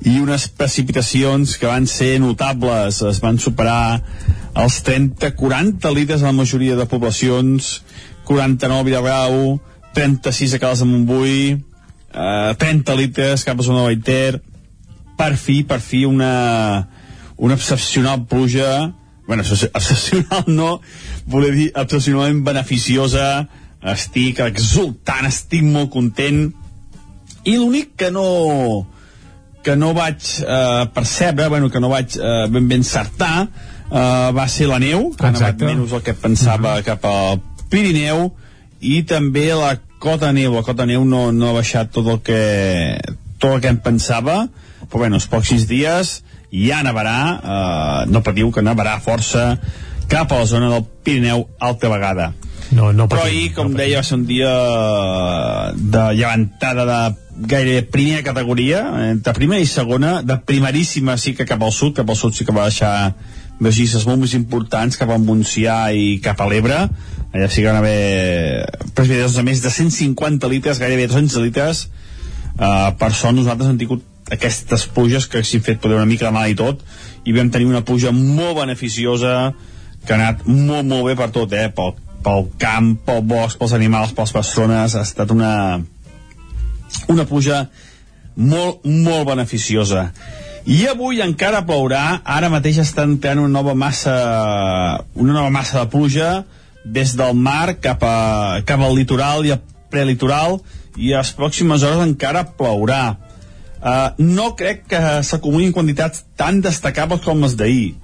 i unes precipitacions que van ser notables, es van superar els 30-40 litres a la majoria de poblacions, 49 a Vilagrau, 36 a Caldes de Montbui, eh, 30 litres cap a zona de Baiter, per fi, per fi una, una excepcional pluja, bueno, excepcional no, voler dir excepcionalment beneficiosa, estic exultant, estic molt content, i l'únic que no, que no vaig eh, percebre, bueno, que no vaig eh, ben ben encertar, eh, va ser la neu, que ha anat menys el que pensava uh -huh. cap al Pirineu, i també la cota neu. La cota neu no, no ha baixat tot el que, tot el que em pensava, però bueno, els pròxims dies ja nevarà, eh, no patiu que nevarà força cap a la zona del Pirineu alta vegada. No, no Però ahir, com no deia, va ser un dia de llevantada de gairebé primera categoria, entre primera i segona, de primeríssima sí que cap al sud, cap al sud sí que va deixar registres molt més importants cap al Montsià i cap a l'Ebre. Allà sí que van haver precipitacions de més de 150 litres, gairebé 200 litres. Uh, per sort nosaltres hem tingut aquestes pluges que s'han fet poder una mica de mal i tot i vam tenir una pluja molt beneficiosa que ha anat molt molt bé per tot eh? pel, pel camp, pel bosc, pels animals, per les persones. Ha estat una una pluja molt, molt beneficiosa i avui encara plourà. Ara mateix està entrant una nova massa una nova massa de pluja des del mar cap, a, cap al litoral i al prelitoral i a les pròximes hores encara plourà. Uh, no crec que s'acumulin quantitats tan destacables com les d'ahir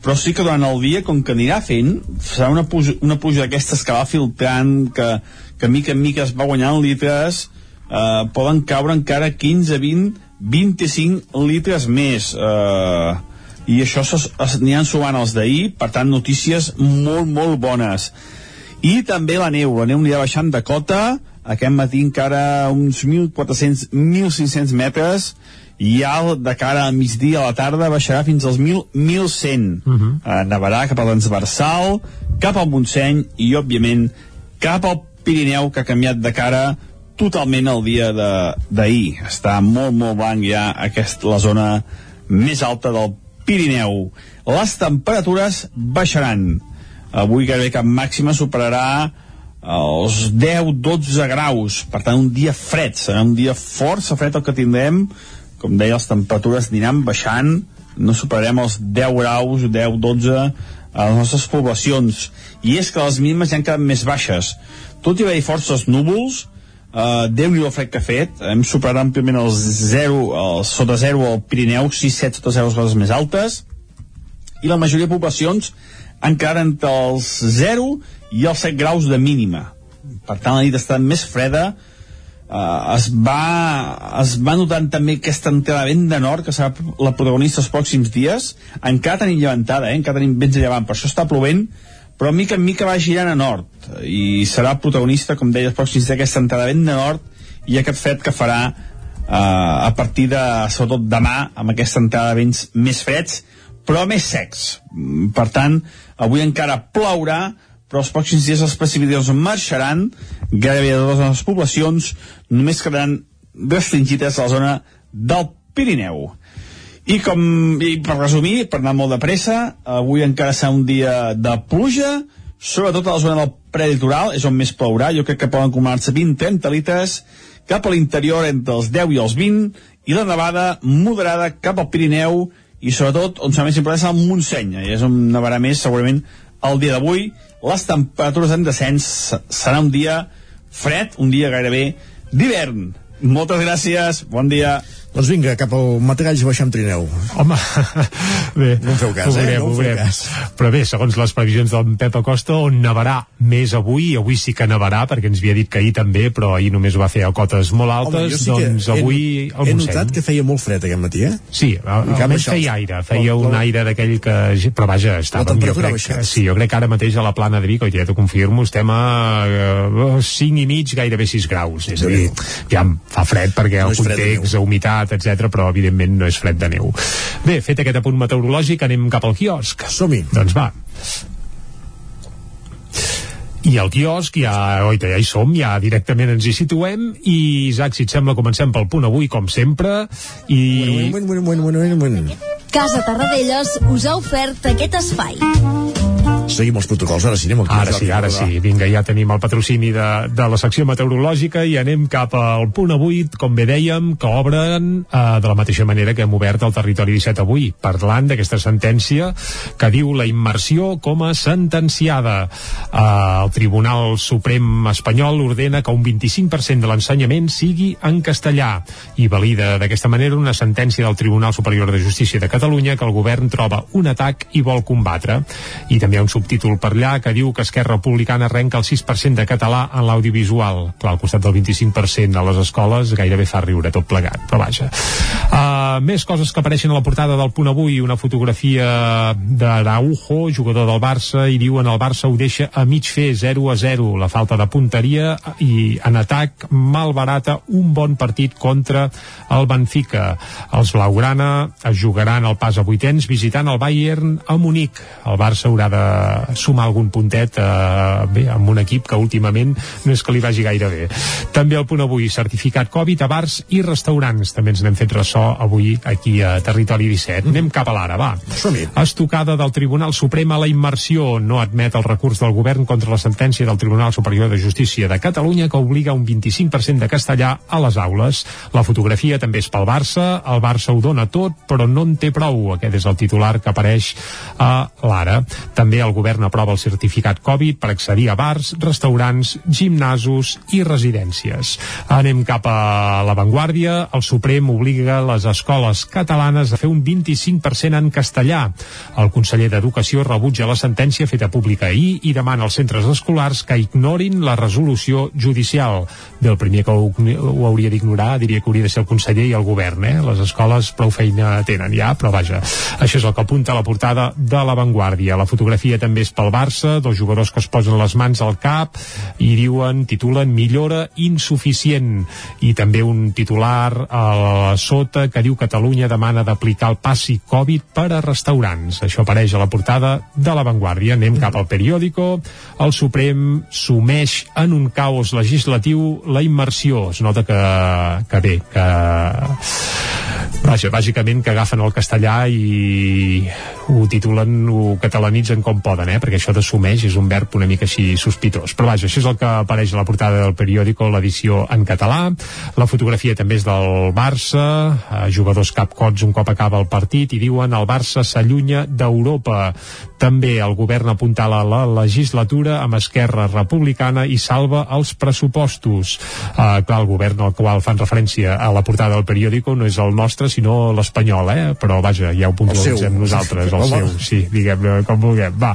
però sí que durant el dia, com que anirà fent, serà una pluja, una pluja d'aquestes que va filtrant, que, que mica en mica es va guanyant litres, eh, poden caure encara 15, 20, 25 litres més. Eh, I això aniran sumant els d'ahir, per tant, notícies molt, molt bones. I també la neu, la neu anirà baixant de cota, aquest matí encara uns 1.400, 1.500 metres, i ja de cara a migdia a la tarda baixarà fins als 1.000, 1.100 uh -huh. uh, nevarà cap al transversal cap al Montseny i òbviament cap al Pirineu que ha canviat de cara totalment el dia d'ahir. Està molt molt blanc ja aquesta, la zona més alta del Pirineu. Les temperatures baixaran. Avui gairebé cap màxima superarà els 10-12 graus. Per tant un dia fred. Serà un dia força fred el que tindrem. Com deia, les temperatures aniran baixant, no superarem els 10 graus, 10, 12 a les nostres poblacions. I és que les mínimes ja han quedat més baixes. Tot i haver-hi forces núvols, eh, Déu-n'hi el fred que ha fet, hem superat àmpliament els 0, els sota 0 al Pirineu, 6, 7 sota 0 les coses més altes, i la majoria de poblacions quedat entre els 0 i els 7 graus de mínima. Per tant, la nit està més freda, uh, es, va, es va notant també aquesta entrada vent de nord, que serà la protagonista els pròxims dies, encara tenim llevantada, eh? encara tenim vents de llevant, per això està plovent, però mica en mica va girant a nord, i serà protagonista, com deia, els pròxims dies, aquesta entrada vent de nord i aquest fred que farà uh, a partir de, sobretot demà, amb aquesta entrada de vents més freds, però més secs. Per tant, avui encara plourà, però els pròxims dies les precipitacions marxaran gairebé de totes les poblacions només quedaran restringides a la zona del Pirineu i com i per resumir, per anar molt de pressa avui encara serà un dia de pluja sobretot a la zona del preditoral és on més plourà, jo crec que poden acumular-se 20-30 litres cap a l'interior entre els 10 i els 20 i la nevada moderada cap al Pirineu i sobretot on serà més important és el Montseny i és on nevarà més segurament el dia d'avui les temperatures en descens serà un dia fred, un dia gairebé d'hivern. Moltes gràcies, bon dia. Doncs vinga, cap al Matagalls baixar amb trineu. Home, [laughs] bé, no feu cas, ho eh? No ho veurem. cas. Però bé, segons les previsions d'en Pep Acosta, on nevarà més avui, avui sí que nevarà, perquè ens havia dit que ahir també, però ahir només ho va fer a cotes molt altes, jo sí doncs he- avui He Montseny. notat que feia molt fred aquest matí, eh? Sí, a- almenys feia aire, feia la- un la- aire d'aquell que... Però vaja, estàvem, jo crec, que, sí, jo crec que ara mateix a la plana de Vic, oi, ja t'ho confirmo, estem a eh, 5 i mig, gairebé 6 graus. És a dir, ja fa fred perquè No el és fred de humitat, etc, però evidentment no és fred de neu. Bé, fet aquest apunt meteorològic, anem cap al quiosc. Som-hi. Doncs va. I al quiosc ja, oita, ja hi som, ja directament ens hi situem i Isaac, si et sembla, comencem pel punt avui, com sempre, i... Bueno, bueno, bueno, bueno, bueno, bueno. Casa Tarradellas us ha ofert aquest espai. Seguim els protocols, ara sí, anem al Ara sí, ara sí. Vinga, ja tenim el patrocini de, de la secció meteorològica i anem cap al punt avui, com bé dèiem, que obren eh, de la mateixa manera que hem obert el territori 17 avui, parlant d'aquesta sentència que diu la immersió com a sentenciada. Eh, el Tribunal Suprem espanyol ordena que un 25% de l'ensenyament sigui en castellà i valida d'aquesta manera una sentència del Tribunal Superior de Justícia de Catalunya que el govern troba un atac i vol combatre. I també hi ha un subtítol per allà que diu que Esquerra Republicana arrenca el 6% de català en l'audiovisual. Clar, al costat del 25% a les escoles gairebé fa riure tot plegat, però vaja. Uh, més coses que apareixen a la portada del punt avui, una fotografia d'Araujo, jugador del Barça, i diuen el Barça ho deixa a mig fer 0 a 0. La falta de punteria i en atac malbarata un bon partit contra el Benfica. Els Blaugrana es jugaran el pas a vuitens visitant el Bayern a Munic. El Barça haurà de sumar algun puntet eh, bé, amb un equip que últimament no és que li vagi gaire bé. També el punt avui, certificat Covid a bars i restaurants. També ens n'hem fet ressò avui aquí a Territori 17. Anem cap a l'ara, va. Estocada del Tribunal Suprem a la immersió. No admet el recurs del govern contra la sentència del Tribunal Superior de Justícia de Catalunya que obliga un 25% de castellà a les aules. La fotografia també és pel Barça. El Barça ho dona tot, però no en té prou. Aquest és el titular que apareix a l'ara. També el govern aprova el certificat Covid per accedir a bars, restaurants, gimnasos i residències. Anem cap a l'avantguàrdia. El Suprem obliga les escoles catalanes a fer un 25% en castellà. El conseller d'Educació rebutja la sentència feta pública ahir i demana als centres escolars que ignorin la resolució judicial. Bé, el primer que ho, ho hauria d'ignorar diria que hauria de ser el conseller i el govern, eh? Les escoles prou feina tenen ja, però vaja, això és el que apunta la portada de l'avantguàrdia. La fotografia també és pel Barça, dos jugadors que es posen les mans al cap i diuen, titulen millora insuficient i també un titular a sota que diu Catalunya demana d'aplicar el passi Covid per a restaurants. Això apareix a la portada de l'avantguàrdia. Anem cap al periòdico. El Suprem sumeix en un caos legislatiu la immersió. Es nota que, que bé, que Vaja, bàsicament que agafen el castellà i ho titulen, ho catalanitzen com poden, eh? perquè això d'assumeix és un verb una mica així sospitós. Però vaja, això és el que apareix a la portada del periòdico, l'edició en català. La fotografia també és del Barça, eh, jugadors capcots un cop acaba el partit, i diuen el Barça s'allunya d'Europa. També el govern apuntala la legislatura amb Esquerra Republicana i salva els pressupostos. Uh, clar, el govern al qual fan referència a la portada del periòdico no és el nostre, sinó l'espanyol, eh? Però vaja, ja ho puntualitzem nosaltres, el [laughs] seu, sí, diguem com vulguem. Va,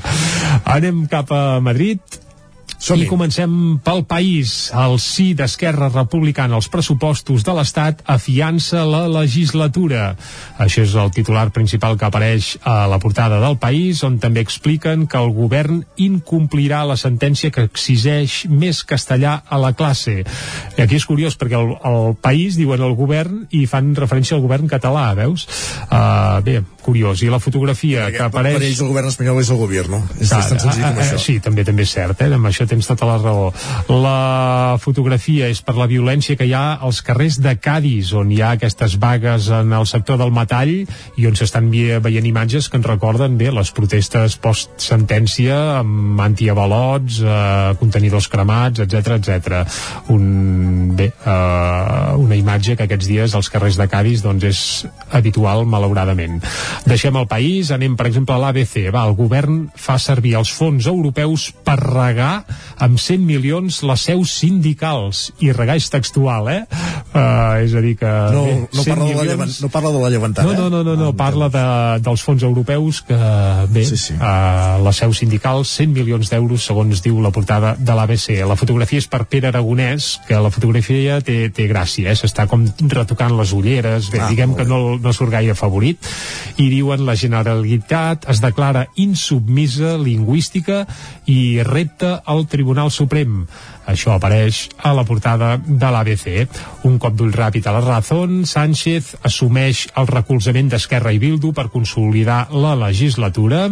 anem cap a Madrid, i comencem pel país. El sí d'Esquerra Republicana als pressupostos de l'Estat afiança la legislatura. Això és el titular principal que apareix a la portada del país, on també expliquen que el govern incomplirà la sentència que exigeix més castellà a la classe. I aquí és curiós, perquè el, el país diuen el govern i fan referència al govern català, veus? Uh, bé, curiós. I la fotografia que apareix... Per ells el govern espanyol és el govern, no? És Clar, tan senzill com eh, eh, això. Sí, també també és cert, eh? amb això tens tota la raó. La fotografia és per la violència que hi ha als carrers de Cádiz, on hi ha aquestes vagues en el sector del metall i on s'estan veient imatges que ens recorden bé les protestes post-sentència amb antiavalots, eh, contenidors cremats, etc etc. Un, bé, uh, una imatge que aquests dies als carrers de Cádiz doncs és habitual, malauradament. Deixem el país, anem, per exemple, a l'ABC. Va, el govern fa servir els fons europeus per regar amb 100 milions les seus sindicals. I regar és textual, eh? Uh, és a dir que... No, bé, no, 100 parla de la milions- no parla de la llevantada. no, no, no, no, no Ah, parla de, dels fons europeus que, bé, sí, sí. Uh, la seu sindical, 100 milions d'euros, segons diu la portada de l'ABC. La fotografia és per Pere Aragonès, que la fotografia té, té gràcia, eh? s'està com retocant les ulleres, bé, Ah, diguem que no, no surt gaire favorit, i diuen la Generalitat es declara insubmisa lingüística i repta al Tribunal Suprem. Això apareix a la portada de l'ABC. Un cop d'ull ràpid a la Razón, Sánchez assumeix el recolzament d'Esquerra i Bildu per consolidar la legislatura.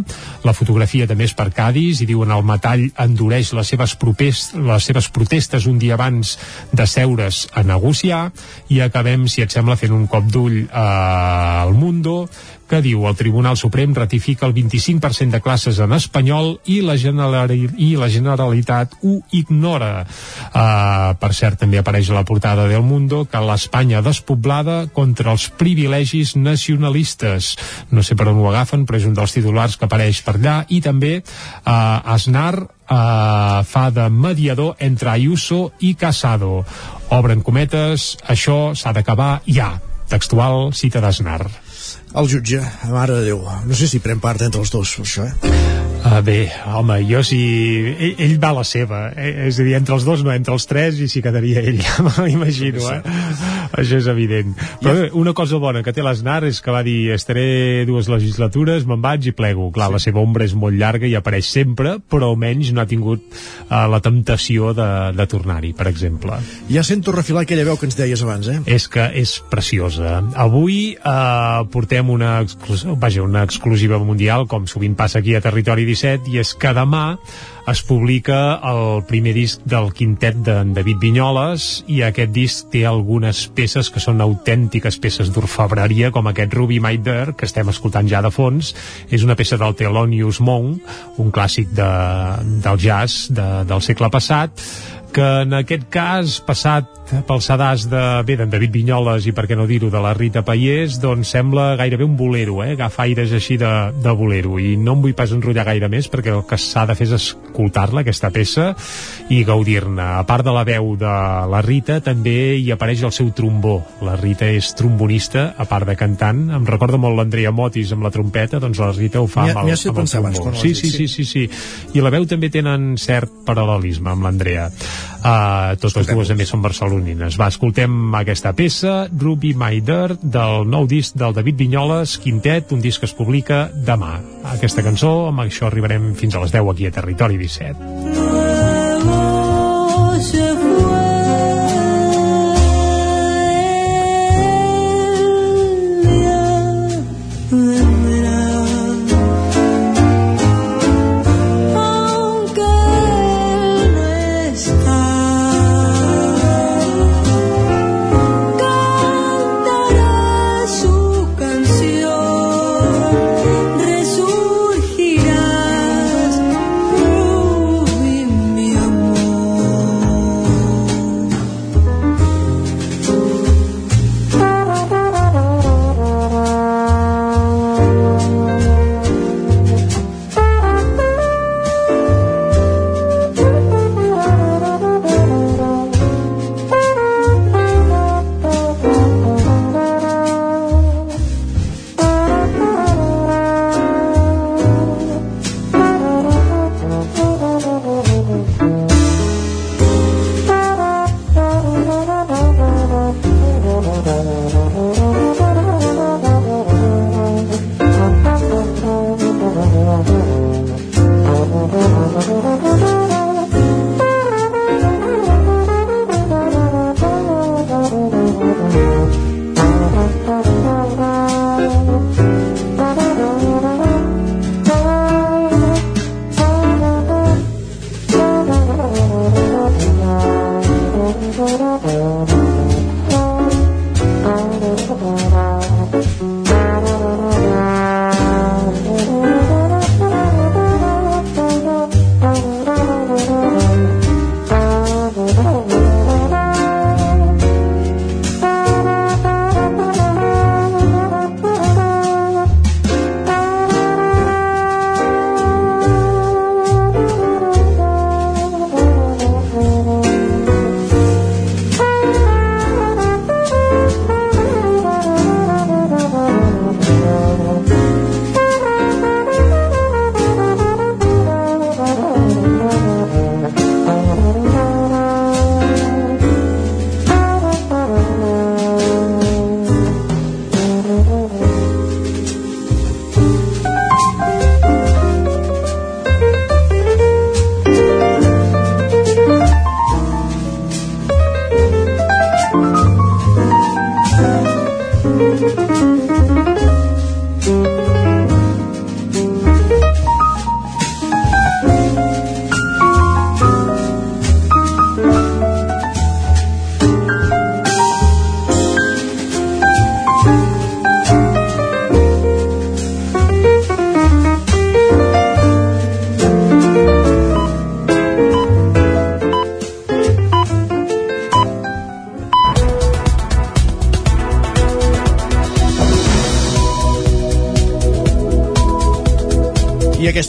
La fotografia també és per Cádiz i diuen el metall endureix les seves, propes, les seves protestes un dia abans de seure's a negociar i acabem, si et sembla, fent un cop d'ull eh, al Mundo que diu el Tribunal Suprem ratifica el 25% de classes en espanyol i la, i la Generalitat ho ignora. Uh, per cert, també apareix a la portada del Mundo que l'Espanya despoblada contra els privilegis nacionalistes. No sé per on ho agafen, però és un dels titulars que apareix per allà. I també uh, Aznar uh, fa de mediador entre Ayuso i Casado. Obren cometes, això s'ha d'acabar ja. Textual cita d'Aznar. El jutge, mare de Déu. No sé si pren part entre els dos, això, eh? Uh, bé, home, jo si... Ell, ell va a la seva, eh? és a dir, entre els dos no, entre els tres i s'hi quedaria ell, [laughs] ja me l'imagino, eh? Això és evident. Però bé, una cosa bona que té l'Aznar és que va dir estaré dues legislatures, me'n vaig i plego. Clar, sí. la seva ombra és molt llarga i apareix sempre, però almenys no ha tingut uh, la temptació de, de tornar-hi, per exemple. Ja sento refilar aquella veu que ens deies abans, eh? És que és preciosa. Avui eh, portem una, exclus vaja, una exclusiva mundial, com sovint passa aquí a Territori 17, i és que demà es publica el primer disc del quintet d'en David Vinyoles i aquest disc té algunes peces que són autèntiques peces d'orfebreria com aquest Ruby There que estem escoltant ja de fons. És una peça del Thelonious Monk un clàssic de, del jazz de, del segle passat que en aquest cas, passat pel sedàs de, bé, d'en David Vinyoles i per què no dir-ho, de la Rita Paiés, doncs sembla gairebé un bolero, eh? agafa aires així de, de bolero, i no em vull pas enrotllar gaire més, perquè el que s'ha de fer és escoltar-la, aquesta peça, i gaudir-ne. A part de la veu de la Rita, també hi apareix el seu trombó. La Rita és trombonista, a part de cantant. Em recorda molt l'Andrea Motis amb la trompeta, doncs la Rita ho fa ha- amb el, amb el trombó. Sí, sí, sí, sí, sí. I la veu també tenen cert paral·lelisme amb l'Andrea. Uh, totes dues a més són barcelonines. Va, escoltem aquesta peça, Ruby My Dirt, del nou disc del David Vinyoles, Quintet, un disc que es publica demà. Aquesta cançó, amb això arribarem fins a les 10 aquí a Territori 17. se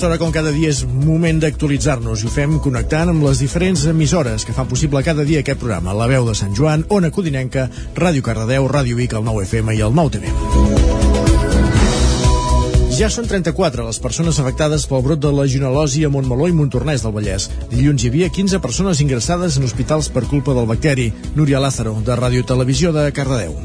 aquesta hora, com cada dia, és moment d'actualitzar-nos i ho fem connectant amb les diferents emissores que fan possible cada dia aquest programa. La veu de Sant Joan, Ona Codinenca, Ràdio Cardedeu, Ràdio Vic, el 9 FM i el 9 TV. Ja són 34 les persones afectades pel brot de legionel·losi a Montmeló i Montornès del Vallès. Dilluns hi havia 15 persones ingressades en hospitals per culpa del bacteri. Núria Lázaro, de Ràdio Televisió de Cardedeu.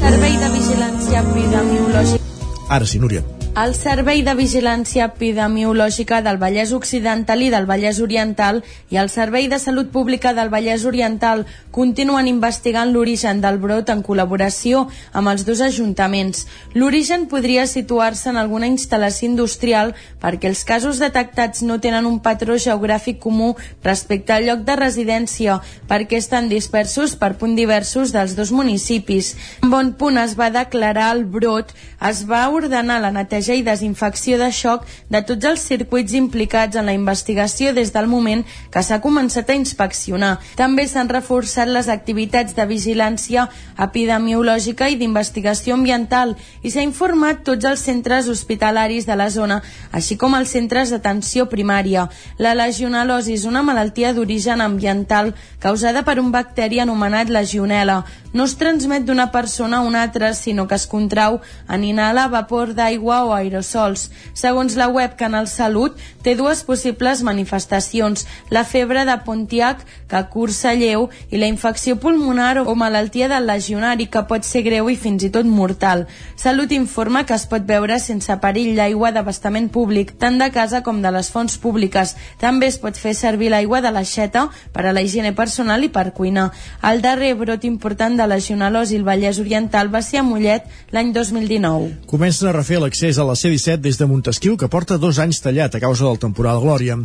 Servei de Vigilància Epidemiològica Ara sí, Núria. El Servei de Vigilància Epidemiològica del Vallès Occidental i del Vallès Oriental i el Servei de Salut Pública del Vallès Oriental continuen investigant l'origen del brot en col·laboració amb els dos ajuntaments. L'origen podria situar-se en alguna instal·lació industrial perquè els casos detectats no tenen un patró geogràfic comú respecte al lloc de residència perquè estan dispersos per punts diversos dels dos municipis. En bon punt es va declarar el brot, es va ordenar la neteja i desinfecció de xoc de tots els circuits implicats en la investigació des del moment que s'ha començat a inspeccionar. També s'han reforçat les activitats de vigilància epidemiològica i d'investigació ambiental i s'ha informat tots els centres hospitalaris de la zona, així com els centres d'atenció primària. La legionel·losi és una malaltia d'origen ambiental causada per un bacteri anomenat legionela. No es transmet d'una persona a una altra, sinó que es contrau en inhalar vapor d'aigua o aerosols. Segons la web Canal Salut, té dues possibles manifestacions, la febre de Pontiac, que cursa lleu, i la infecció pulmonar o malaltia del legionari, que pot ser greu i fins i tot mortal. Salut informa que es pot veure sense perill l'aigua d'abastament públic, tant de casa com de les fonts públiques. També es pot fer servir l'aigua de l'aixeta per a la higiene personal i per cuinar. El darrer brot important de legionel·losi al Vallès Oriental va ser a Mollet l'any 2019. Comencen a refer l'accés a la C-17 des de Montesquieu, que porta dos anys tallat a causa del temporal Glòria.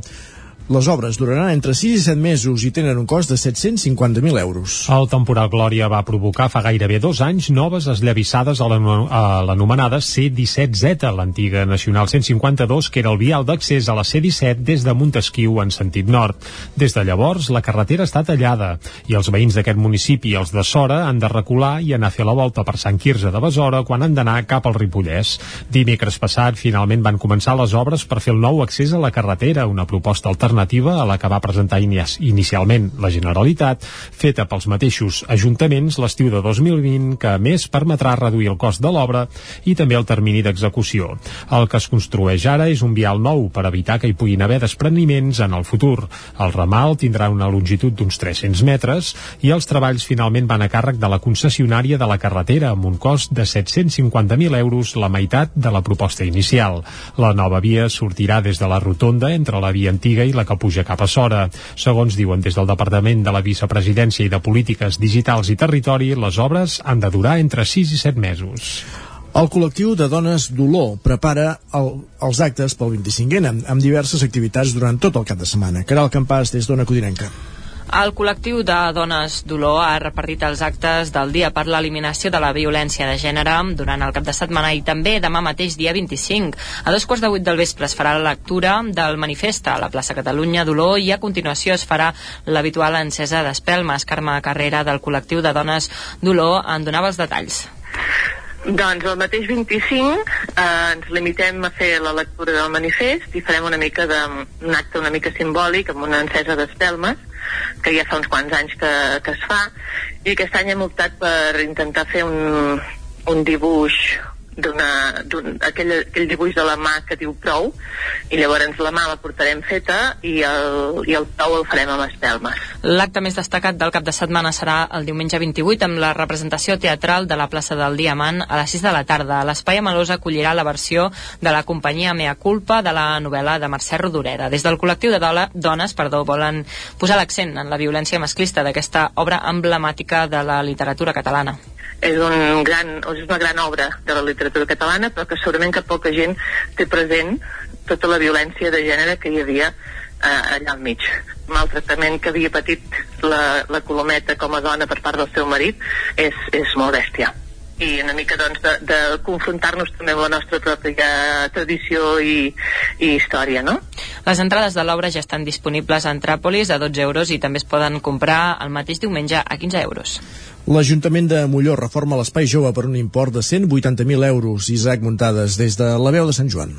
Les obres duraran entre 6 i 7 mesos i tenen un cost de 750.000 euros. El temporal Glòria va provocar fa gairebé dos anys noves esllavissades a l'ano- a l'anomenada C-17Z, l'antiga Nacional 152, que era el vial d'accés a la C-17 des de Montesquieu en sentit nord. Des de llavors, la carretera està tallada i els veïns d'aquest municipi els de Sora han de recular i anar a fer la volta per Sant Quirze de Besora quan han d'anar cap al Ripollès. Dimecres passat, finalment van començar les obres per fer el nou accés a la carretera, una proposta alternativa a la que va presentar inici- inicialment la Generalitat, feta pels mateixos ajuntaments l'estiu de 2020, que a més permetrà reduir el cost de l'obra i també el termini d'execució. El que es construeix ara és un vial nou per evitar que hi puguin haver despreniments en el futur. El ramal tindrà una longitud d'uns 300 metres i els treballs finalment van a càrrec de la concessionària de la carretera amb un cost de 750.000 euros, la meitat de la proposta inicial. La nova via sortirà des de la rotonda entre la via antiga i la que puja cap a Sora. Segons diuen des del Departament de la Vicepresidència i de Polítiques Digitals i Territori, les obres han de durar entre 6 i 7 mesos. El col·lectiu de dones d'Olor prepara el, els actes pel 25N amb diverses activitats durant tot el cap de setmana. Caral Campàs, des d'Ona Codinenca. El col·lectiu de dones d'Olor ha repartit els actes del dia per l'eliminació de la violència de gènere durant el cap de setmana i també demà mateix, dia 25. A dos quarts de vuit del vespre es farà la lectura del manifest a la plaça Catalunya d'Olor i a continuació es farà l'habitual encesa d'espelmes. Carme Carrera, del col·lectiu de dones d'Olor, en donava els detalls. Doncs el mateix 25 eh, ens limitem a fer la lectura del manifest i farem una mica de, un acte una mica simbòlic amb una encesa d'espelmes que ja fa uns quants anys que, que es fa i aquest any hem optat per intentar fer un, un dibuix d'una d'un- aquell, aquell dibuix de la mà que diu prou i llavors la mà la portarem feta i el, i el prou el farem amb espelmes L'acte més destacat del cap de setmana serà el diumenge 28 amb la representació teatral de la plaça del Diamant a les 6 de la tarda. L'Espai Amalós acollirà la versió de la companyia Mea Culpa de la novel·la de Mercè Rodoreda. Des del col·lectiu de dola, dones perdó, volen posar l'accent en la violència masclista d'aquesta obra emblemàtica de la literatura catalana. És, un gran, és una gran obra de la literatura catalana, però que segurament que poca gent té present tota la violència de gènere que hi havia eh, allà al mig. Maltractament que havia patit la, la Colometa com a dona per part del seu marit és, és molt bèstia. i una mica doncs, de, de confrontar-nos també amb la nostra pròpia tradició i, i història, no? Les entrades de l'obra ja estan disponibles a Antràpolis a 12 euros i també es poden comprar el mateix diumenge a 15 euros. L'Ajuntament de Molló reforma l'espai jove per un import de 180.000 euros. Isaac Muntades, des de la veu de Sant Joan.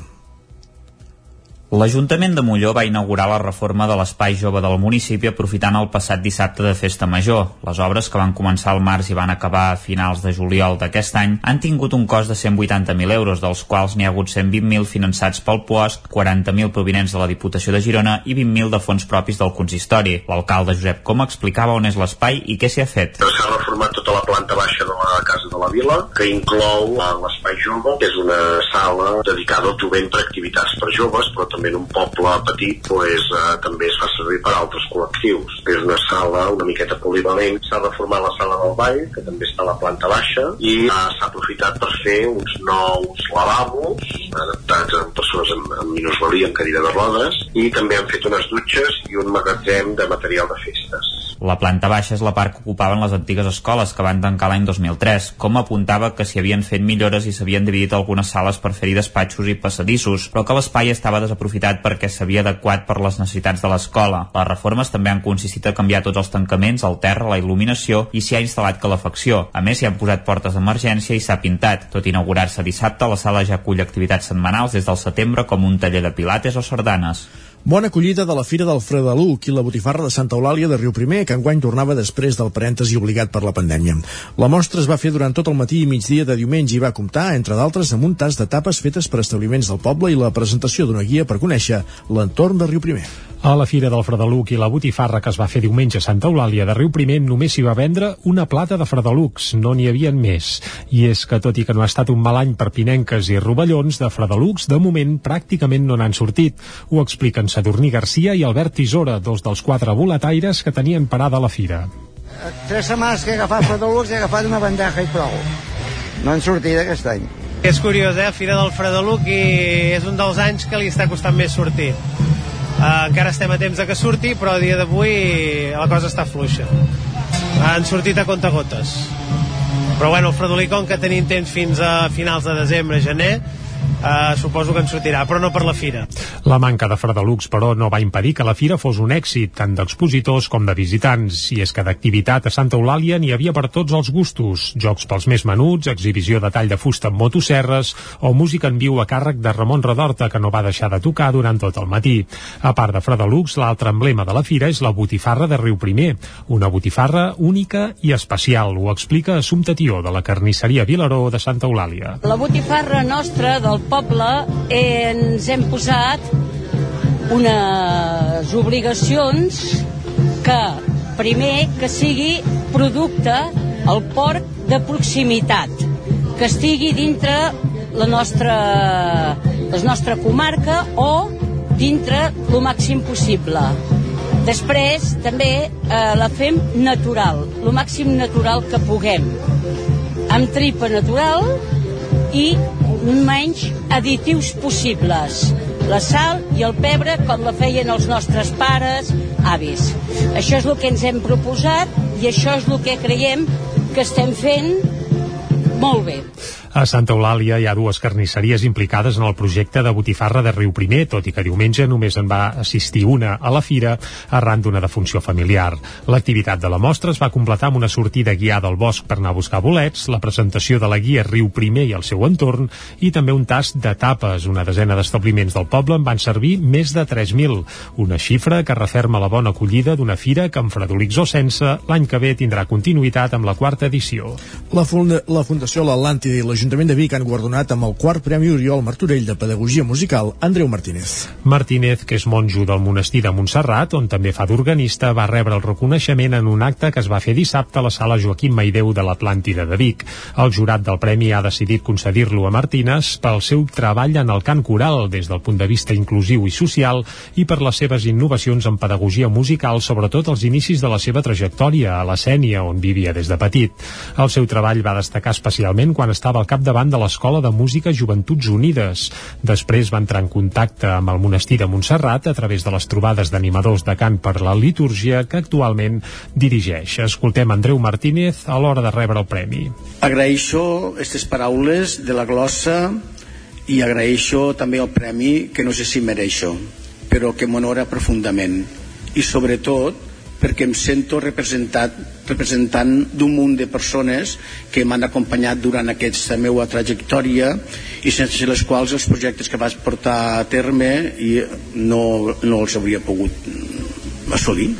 L'Ajuntament de Molló va inaugurar la reforma de l'espai jove del municipi aprofitant el passat dissabte de Festa Major. Les obres, que van començar al març i van acabar a finals de juliol d'aquest any, han tingut un cost de 180.000 euros, dels quals n'hi ha hagut 120.000 finançats pel POSC, 40.000 provinents de la Diputació de Girona i 20.000 de fons propis del consistori. L'alcalde Josep Coma explicava on és l'espai i què s'hi ha fet. S'ha reformat tota la planta baixa de la Casa de la Vila, que inclou eh, l'espai jove, que és una sala dedicada al jovent per activitats per joves, però també en un poble petit pues, eh, també es fa servir per altres col·lectius. És una sala una miqueta polivalent. S'ha reformat la sala del ball, que també està a la planta baixa, i eh, s'ha aprofitat per fer uns nous lavabos adaptats a persones amb, amb minusvalia, en cadira de rodes, i també han fet unes dutxes i un magatzem de material de festes. La planta baixa és la part que ocupaven les antigues escoles que van tancar l'any 2003. Com apuntava que s'hi havien fet millores i s'havien dividit algunes sales per fer-hi despatxos i passadissos, però que l'espai estava desaprofitat perquè s'havia adequat per les necessitats de l'escola. Les reformes també han consistit a canviar tots els tancaments, el terra, la il·luminació i s'hi ha instal·lat calefacció. A més, s'hi han posat portes d'emergència i s'ha pintat. Tot inaugurar-se dissabte, la sala ja acull activitats setmanals des del setembre com un taller de pilates o sardanes. Bona acollida de la Fira del Fredeluc i la botifarra de Santa Eulàlia de Riu Primer, que enguany tornava després del parèntesi obligat per la pandèmia. La mostra es va fer durant tot el matí i migdia de diumenge i va comptar, entre d'altres, amb un tas de tapes fetes per establiments del poble i la presentació d'una guia per conèixer l'entorn de Riu Primer. A la Fira del Fredeluc i la botifarra que es va fer diumenge a Santa Eulàlia de Riu Primer només s'hi va vendre una plata de Fredelucs, no n'hi havien més. I és que, tot i que no ha estat un mal any per pinenques i rovellons, de Fredelucs, de moment pràcticament no n'han sortit. Ho expliquen Sadurní Garcia i Albert Tisora, dos dels quatre boletaires que tenien parada a la fira. Tres setmanes que he agafat Fredelucs he agafat una bandeja i prou. No han sortit aquest any. És curiós, eh? Fira del Fredeluc i és un dels anys que li està costant més sortir. Uh, encara estem a temps de que surti, però a dia d'avui la cosa està fluixa. Han sortit a contagotes. Però bueno, el Fredolí, com que tenim temps fins a finals de desembre, gener, uh, suposo que en sortirà, però no per la fira. La manca de Fredelucs, però, no va impedir que la fira fos un èxit, tant d'expositors com de visitants. I és que d'activitat a Santa Eulàlia n'hi havia per tots els gustos. Jocs pels més menuts, exhibició de tall de fusta amb motosserres o música en viu a càrrec de Ramon Redorta, que no va deixar de tocar durant tot el matí. A part de Fredelucs, l'altre emblema de la fira és la botifarra de Riu Primer, una botifarra única i especial. Ho explica Assumpta Tió, de la carnisseria Vilaró de Santa Eulàlia. La botifarra nostra del poble ens hem posat unes obligacions que primer que sigui producte al port de proximitat que estigui dintre la nostra, la nostra comarca o dintre el màxim possible. Després també eh, la fem natural, el màxim natural que puguem, amb tripa natural i menys additius possibles la sal i el pebre com la feien els nostres pares, avis. Això és el que ens hem proposat i això és el que creiem que estem fent molt bé. A Santa Eulàlia hi ha dues carnisseries implicades en el projecte de botifarra de Riu Primer, tot i que diumenge només en va assistir una a la fira arran d'una defunció familiar. L'activitat de la mostra es va completar amb una sortida guiada al bosc per anar a buscar bolets, la presentació de la guia Riu Primer i el seu entorn i també un tast de tapes. Una desena d'establiments del poble en van servir més de 3.000, una xifra que referma la bona acollida d'una fira que amb Fredolics o sense l'any que ve tindrà continuïtat amb la quarta edició. La, funda, la Fundació L'Atlàntida i l'Ajuntament de Vic han guardonat amb el quart Premi Oriol Martorell de Pedagogia Musical Andreu Martínez. Martínez, que és monjo del monestir de Montserrat, on també fa d'organista, va rebre el reconeixement en un acte que es va fer dissabte a la sala Joaquim Maideu de l'Atlàntida de Vic. El jurat del premi ha decidit concedir-lo a Martínez pel seu treball en el cant coral des del punt de vista inclusiu i social i per les seves innovacions en pedagogia musical, sobretot als inicis de la seva trajectòria a la Sènia, on vivia des de petit. El seu treball va destacar especialment quan estava al capdavant de l'Escola de Música Joventuts Unides. Després va entrar en contacte amb el monestir de Montserrat a través de les trobades d'animadors de cant per la litúrgia que actualment dirigeix. Escoltem Andreu Martínez a l'hora de rebre el premi. Agraeixo aquestes paraules de la glossa i agraeixo també el premi que no sé si mereixo, però que m'honora profundament. I sobretot perquè em sento representat representant d'un munt de persones que m'han acompanyat durant aquesta meva trajectòria i sense les quals els projectes que vaig portar a terme i no, no els hauria pogut assolir.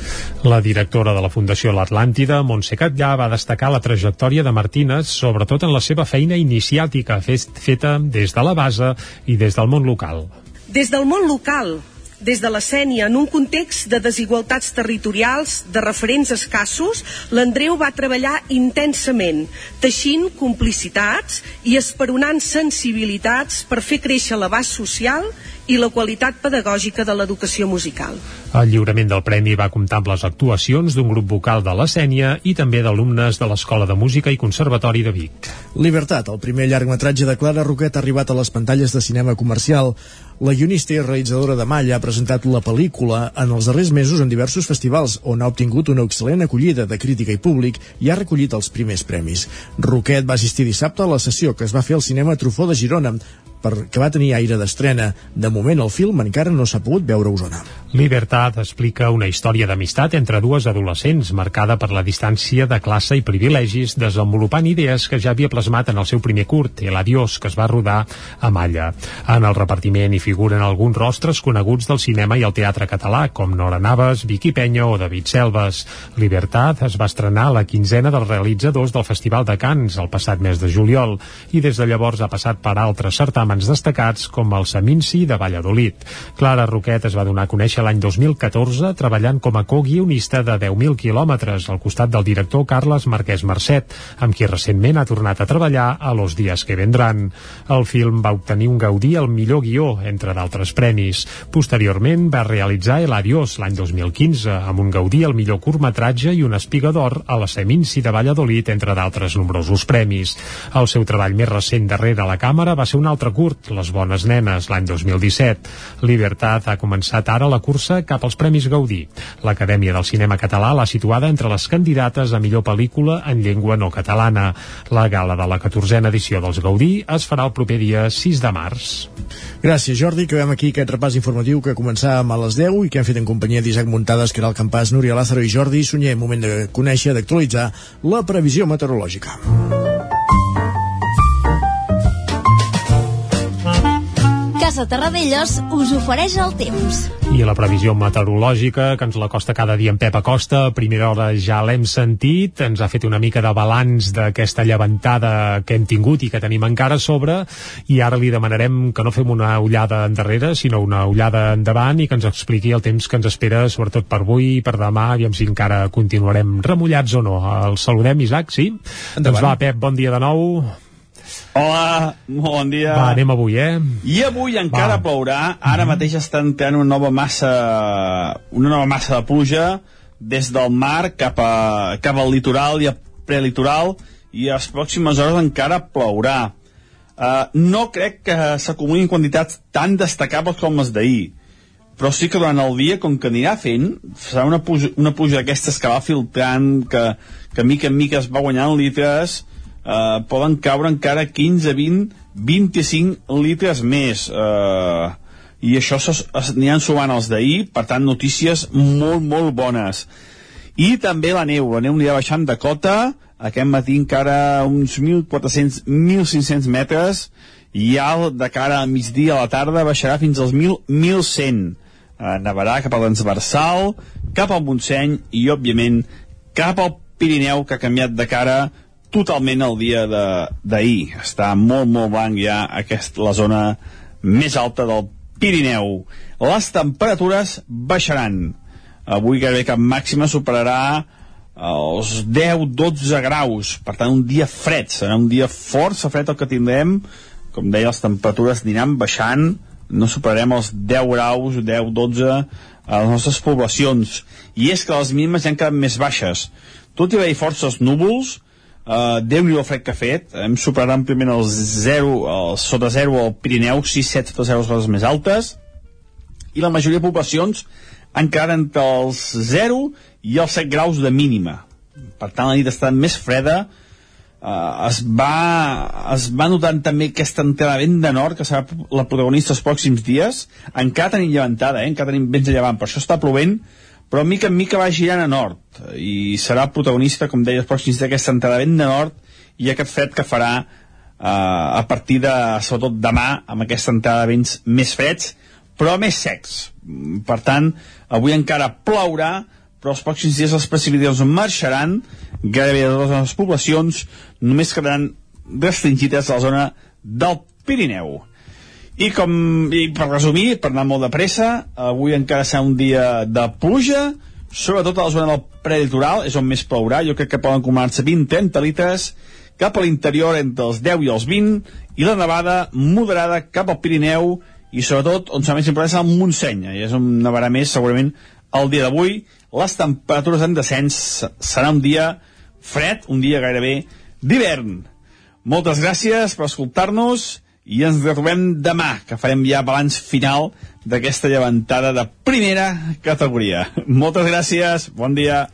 La directora de la Fundació L'Atlàntida, Montse Catllà, va destacar la trajectòria de Martínez, sobretot en la seva feina iniciàtica feta des de la base i des del món local. Des del món local, des de la Sènia, en un context de desigualtats territorials, de referents escassos, l'Andreu va treballar intensament, teixint complicitats i esperonant sensibilitats per fer créixer l'abast social i la qualitat pedagògica de l'educació musical. El lliurament del premi va comptar amb les actuacions d'un grup vocal de la Sènia i també d'alumnes de l'Escola de Música i Conservatori de Vic. Libertat, el primer llargmetratge de Clara Roquet ha arribat a les pantalles de cinema comercial. La guionista i realitzadora de Malla ha presentat la pel·lícula en els darrers mesos en diversos festivals, on ha obtingut una excel·lent acollida de crítica i públic i ha recollit els primers premis. Roquet va assistir dissabte a la sessió que es va fer al cinema Trufó de Girona, per, que va tenir aire d'estrena. De moment el film encara no s'ha pogut veure a Osona. Libertat explica una història d'amistat entre dues adolescents marcada per la distància de classe i privilegis desenvolupant idees que ja havia plasmat en el seu primer curt, El Adiós, que es va rodar a Malla. En el repartiment hi figuren alguns rostres coneguts del cinema i el teatre català, com Nora Navas, Vicky Penya o David Selves. Libertat es va estrenar a la quinzena dels realitzadors del Festival de Cants el passat mes de juliol i des de llavors ha passat per altres certàmens destacats com el Seminci de Valladolid. Clara Roquet es va donar a conèixer l'any 2014 treballant com a co-guionista de 10.000 quilòmetres al costat del director Carles Marquès Mercet, amb qui recentment ha tornat a treballar a Los Días que vendran. El film va obtenir un Gaudí al millor guió, entre d'altres premis. Posteriorment va realitzar El Adiós l'any 2015, amb un Gaudí al millor curtmetratge i una espiga d'or a la Seminci de Valladolid, entre d'altres nombrosos premis. El seu treball més recent darrere la càmera va ser un altre curt, Les bones nenes, l'any 2017. Libertat ha començat ara la cursa cap als Premis Gaudí. L'Acadèmia del Cinema Català l'ha situada entre les candidates a millor pel·lícula en llengua no catalana. La gala de la 14a edició dels Gaudí es farà el proper dia 6 de març. Gràcies, Jordi. Acabem aquí aquest repàs informatiu que començàvem a les 10 i que hem fet en companyia d'Isaac Muntades, Caral Campàs, Núria Lázaro i Jordi Sunyer. Moment de conèixer, d'actualitzar la previsió meteorològica. Casa Terradellos us ofereix el temps. I la previsió meteorològica, que ens la costa cada dia en Pep Acosta, a primera hora ja l'hem sentit, ens ha fet una mica de balanç d'aquesta llevantada que hem tingut i que tenim encara a sobre, i ara li demanarem que no fem una ullada endarrere, sinó una ullada endavant i que ens expliqui el temps que ens espera, sobretot per avui i per demà, aviam si encara continuarem remullats o no. El saludem, Isaac, sí? Endavant. Doncs va, Pep, bon dia de nou. Hola, molt bon dia. Va, anem avui, eh? I avui encara Va. plourà. Ara mateix està entrant una nova massa, una nova massa de pluja des del mar cap, a, cap al litoral i al prelitoral i a les pròximes hores encara plourà. Uh, no crec que s'acumulin quantitats tan destacables com les d'ahir, però sí que durant el dia, com que anirà fent, serà una pluja, una pluja d'aquestes que va filtrant, que, que mica en mica es va guanyant litres, eh, poden caure encara 15, 20, 25 litres més. Eh, I això n'hi han sumant els d'ahir, per tant, notícies molt, molt bones. I també la neu, la neu anirà baixant de cota, aquest matí encara uns 1.400, 1.500 metres, i ja de cara a migdia a la tarda baixarà fins als 1.000, 1.100. Eh, nevarà cap a l'Ensversal, cap al Montseny i, òbviament, cap al Pirineu, que ha canviat de cara totalment el dia d'ahir. Està molt, molt blanc ja aquest, la zona més alta del Pirineu. Les temperatures baixaran. Avui gairebé cap màxima superarà els 10-12 graus. Per tant, un dia fred. Serà un dia força fred el que tindrem. Com deia, les temperatures aniran baixant. No superarem els 10 graus, 10-12 a les nostres poblacions. I és que les mínimes ja han quedat més baixes. Tot i haver-hi forces núvols, Uh, Déu-n'hi el fred que ha fet, hem superat àmpliament el 0, el sota 0 al Pirineu, 6-7 sota 0 les més altes, i la majoria de poblacions quedat entre els 0 i els 7 graus de mínima. Per tant, la nit ha estat més freda, uh, es, va, es va notant també aquesta entrada vent de nord, que serà la protagonista els pròxims dies, encara tenim llevantada, eh? encara tenim vents de llevant, per això està plovent, però mica en mica va girant a nord i serà protagonista, com deia, els pròxims d'aquesta entrada de vent de nord i aquest fred que farà eh, a partir de, sobretot demà, amb aquesta entrada de vents més freds, però més secs. Per tant, avui encara plourà, però els pròxims dies les precipitacions marxaran, gairebé de totes les poblacions, només quedaran restringides a la zona del Pirineu. I com, i per resumir, per anar molt de pressa, avui encara serà un dia de pluja, sobretot a la zona del prelitoral, és on més plourà, jo crec que poden acumular-se 20-30 litres, cap a l'interior entre els 10 i els 20, i la nevada moderada cap al Pirineu, i sobretot on serà més important serà el Montseny, i és on nevarà més segurament el dia d'avui, les temperatures en descens serà un dia fred, un dia gairebé d'hivern. Moltes gràcies per escoltar-nos i ens retrobem demà, que farem ja balanç final d'aquesta llevantada de primera categoria. Moltes gràcies, bon dia.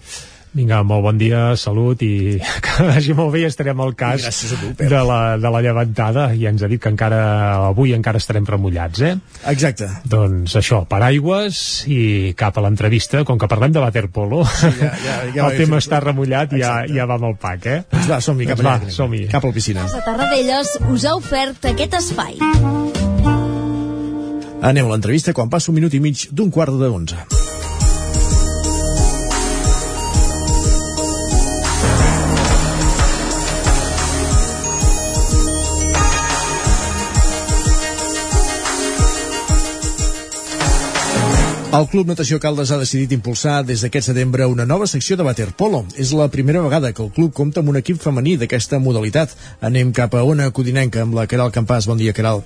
Vinga, molt bon dia, salut i [laughs] que vagi molt bé i estarem al cas Gràcies a tu, de la, de la llevantada i ens ha dit que encara avui encara estarem remullats, eh? Exacte. Doncs això, paraigües i cap a l'entrevista, com que parlem de waterpolo, ja- ja- [laughs] ja ho el tema fet. està remullat i ja, ja va amb el pack, eh? Doncs va, som-hi, cap Doncs allà. va, som-hi. Cap a la piscina. A Tarradellas us ha ofert aquest espai. Anem a l'entrevista quan passa un minut i mig d'un quart de onze. El Club Natació Caldes ha decidit impulsar des d'aquest setembre una nova secció de waterpolo. És la primera vegada que el club compta amb un equip femení d'aquesta modalitat. Anem cap a Ona Codinenca amb la Caral Campàs. Bon dia, Caral.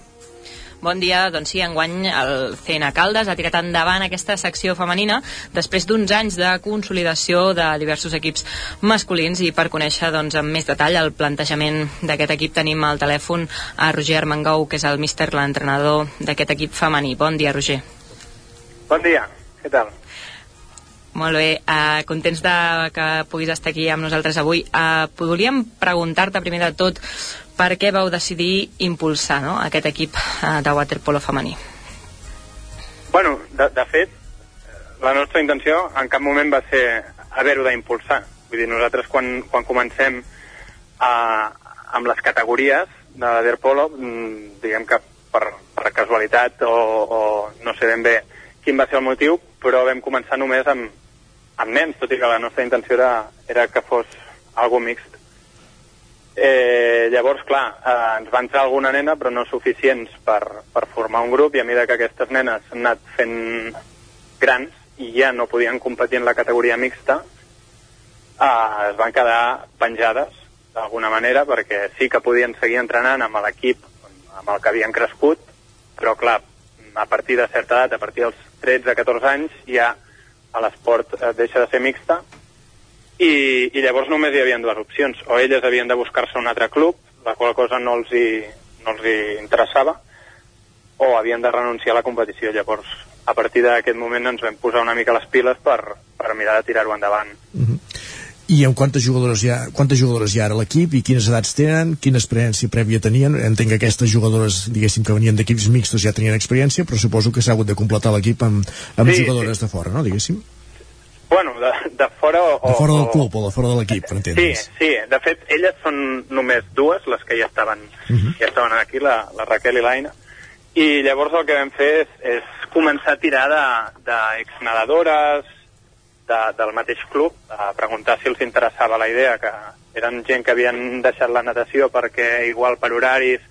Bon dia, doncs sí, enguany el CN Caldes ha tirat endavant aquesta secció femenina després d'uns anys de consolidació de diversos equips masculins i per conèixer doncs, amb més detall el plantejament d'aquest equip tenim al telèfon a Roger Armengou, que és el míster, l'entrenador d'aquest equip femení. Bon dia, Roger. Bon dia, què tal? Molt bé, uh, contents de que puguis estar aquí amb nosaltres avui. Uh, podríem preguntar-te primer de tot per què vau decidir impulsar no, aquest equip uh, de waterpolo femení. Bueno, de, de fet, la nostra intenció en cap moment va ser haver-ho d'impulsar. Vull dir, nosaltres quan, quan comencem a, amb les categories de waterpolo, mm, diguem que per, per casualitat o, o no sé ben bé quin va ser el motiu, però vam començar només amb, amb nens, tot i que la nostra intenció era, era que fos algo mixt. Eh, llavors, clar, eh, ens va entrar alguna nena, però no suficients per, per formar un grup, i a mesura que aquestes nenes han anat fent grans i ja no podien competir en la categoria mixta, eh, es van quedar penjades d'alguna manera, perquè sí que podien seguir entrenant amb l'equip amb el que havien crescut, però clar, a partir de certa edat, a partir dels 13-14 anys, ja a l'esport eh, deixa de ser mixta, i, i llavors només hi havia dues opcions. O elles havien de buscar-se un altre club, la qual cosa no els hi, no els hi interessava, o havien de renunciar a la competició. Llavors, a partir d'aquest moment ens vam posar una mica les piles per, per mirar de tirar-ho endavant. I amb quantes jugadores hi ha, quantes jugadores hi ha ara a l'equip i quines edats tenen, quina experiència prèvia tenien? Entenc que aquestes jugadores, diguéssim, que venien d'equips mixtos ja tenien experiència, però suposo que s'ha hagut de completar l'equip amb, amb Sí, jugadores de fora, no, diguéssim? Bueno, de, de fora o... De fora del club o de fora de l'equip, per Sí, entendre's. sí, de fet, elles són només dues, les que ja estaven, Mhm. ja estaven aquí, la, la Raquel i l'Aina, i llavors el que vam fer és, és començar a tirar de- d'exnedadores, de, del mateix club, a preguntar si els interessava la idea, que eren gent que havien deixat la natació perquè igual per horaris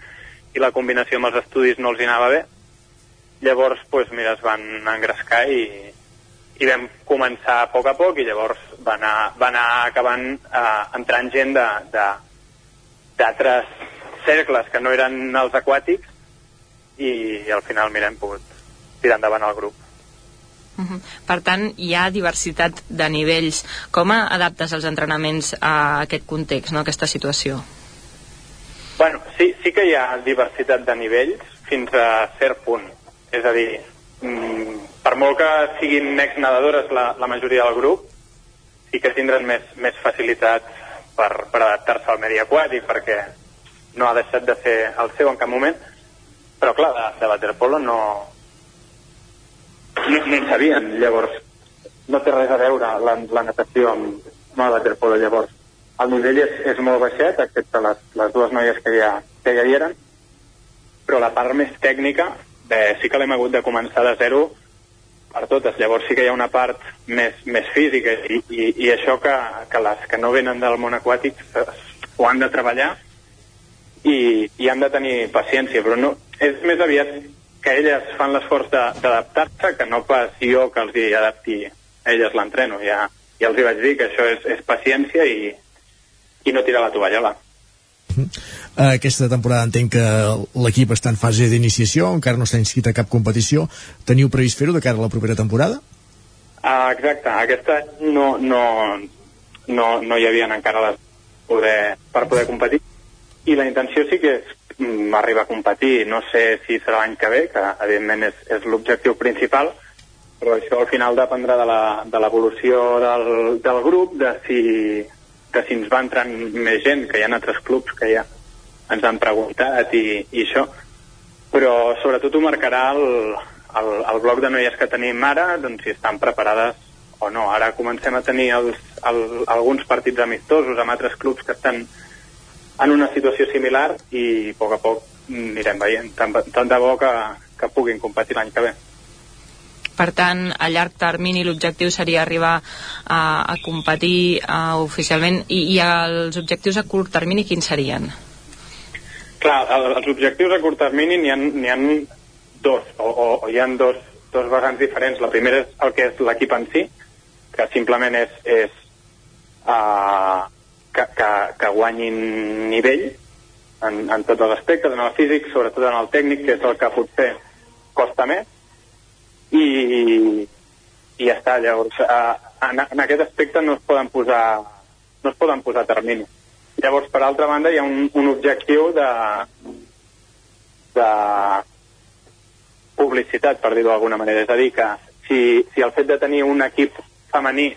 i la combinació amb els estudis no els hi anava bé. Llavors, pues, mira, es van engrescar i, i vam començar a poc a poc i llavors va anar, va anar acabant eh, entrant gent d'altres cercles que no eren els aquàtics i, i al final, mira, hem pogut tirar endavant el grup. Mhm. Per tant, hi ha diversitat de nivells. Com adaptes els entrenaments a aquest context, no, a aquesta situació? Bueno, sí, sí que hi ha diversitat de nivells fins a cert punt. És a dir, mm, per molt que siguin ex-nedadores la, la majoria del grup, sí que tindran més, més facilitat per, per adaptar-se al medi aquàtic, perquè no ha deixat de ser el seu en cap moment, però clar, de, de waterpolo no, no, no en sabien, llavors no té res a veure la, la natació amb, amb el waterpolo, llavors el nivell és, és molt baixet, excepte les, les dues noies que ja, que ja hi eren, però la part més tècnica eh, sí que l'hem hagut de començar de zero per totes. Llavors sí que hi ha una part més, més física i, i, i això que, que les que no venen del món aquàtic ho han de treballar i, i han de tenir paciència, però no, és més aviat que elles fan l'esforç d'adaptar-se que no pas jo que els hi adapti elles l'entreno. Ja, ja els hi vaig dir que això és, és paciència i, i no tirar la tovallola. Eh, Aquesta temporada entenc que l'equip està en fase d'iniciació, encara no està inscrit a cap competició. Teniu previst fer-ho de cara a la propera temporada? Ah, exacte, aquest any no, no, no, no hi havia encara les poder, per poder competir i la intenció sí que és mm, arribar a competir, no sé si serà l'any que ve, que evidentment és, és l'objectiu principal, però això al final dependrà de la- de l'evolució del, del grup, de si, de si ens va entrant més gent, que hi ha altres clubs que ja ens han preguntat i, i això, però sobretot ho marcarà el, el, el bloc de noies que tenim ara, doncs si estan preparades o no. Ara comencem a tenir els, el, alguns partits amistosos amb altres clubs que estan en una situació similar i a poc a poc anirem veient, tant, tant de bo que, que puguin competir l'any que ve. Per tant, a llarg termini l'objectiu seria arribar a, a competir uh, oficialment i, i els objectius a curt termini quins serien? Clar, el, els objectius a curt termini n'hi ha, ha dos, o, o, o hi ha dos, dos vessants diferents. La primera és el que és l'equip en si, que simplement és, és uh, que, que, que guanyin nivell en, en tots els aspectes, en el físic, sobretot en el tècnic, que és el que potser costa més, i, i ja està. Llavors, uh, en, en aquest aspecte no es poden posar, no es poden posar terminis. Llavors, per altra banda, hi ha un, un objectiu de, de publicitat, per dir-ho d'alguna manera. És a dir, que si, si el fet de tenir un equip femení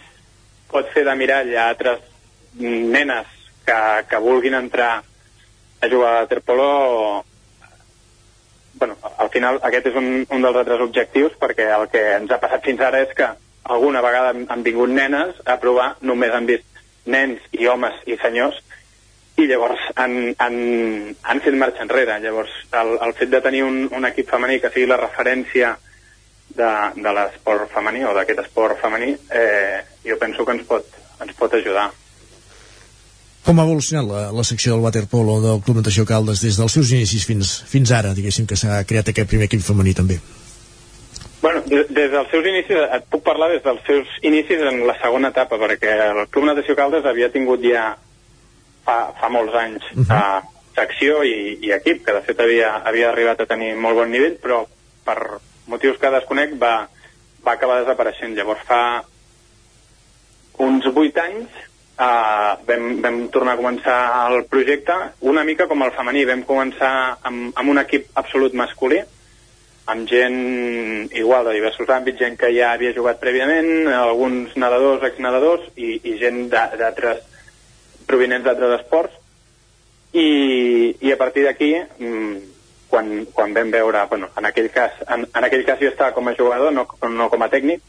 pot fer de mirall a altres nenes que, que vulguin entrar a jugar a waterpolo, bueno, al final aquest és un, un dels altres objectius perquè el que ens ha passat fins ara és que alguna vegada han, han vingut nenes a provar, només han vist nens i homes i senyors i llavors han, han, han fet marxa enrere. Llavors, el, el fet de tenir un, un equip femení que sigui la referència de, de l'esport femení o d'aquest esport femení, eh, jo penso que ens pot, ens pot ajudar. Com ha evolucionat la, la secció del waterpolo del Club Natació Caldes des dels seus inicis fins, fins ara, diguéssim, que s'ha creat aquest primer equip femení també? Bueno, des, des dels seus inicis, et puc parlar des dels seus inicis en la segona etapa, perquè el Club Natació Caldes havia tingut ja fa, fa molts anys uh -huh. secció i, i equip, que de fet havia, havia arribat a tenir molt bon nivell, però per motius que desconec va, va acabar desapareixent. Llavors fa uns vuit anys uh, vam, vam tornar a començar el projecte una mica com el femení. Vam començar amb, amb un equip absolut masculí, amb gent igual de diversos àmbits, gent que ja havia jugat prèviament, alguns nedadors, exnedadors i, i gent d'altres provinents d'altres esports i, i a partir d'aquí mm, quan, quan vam veure, bueno, en aquell cas en, en aquell cas jo estava com a jugador no, no com a tècnic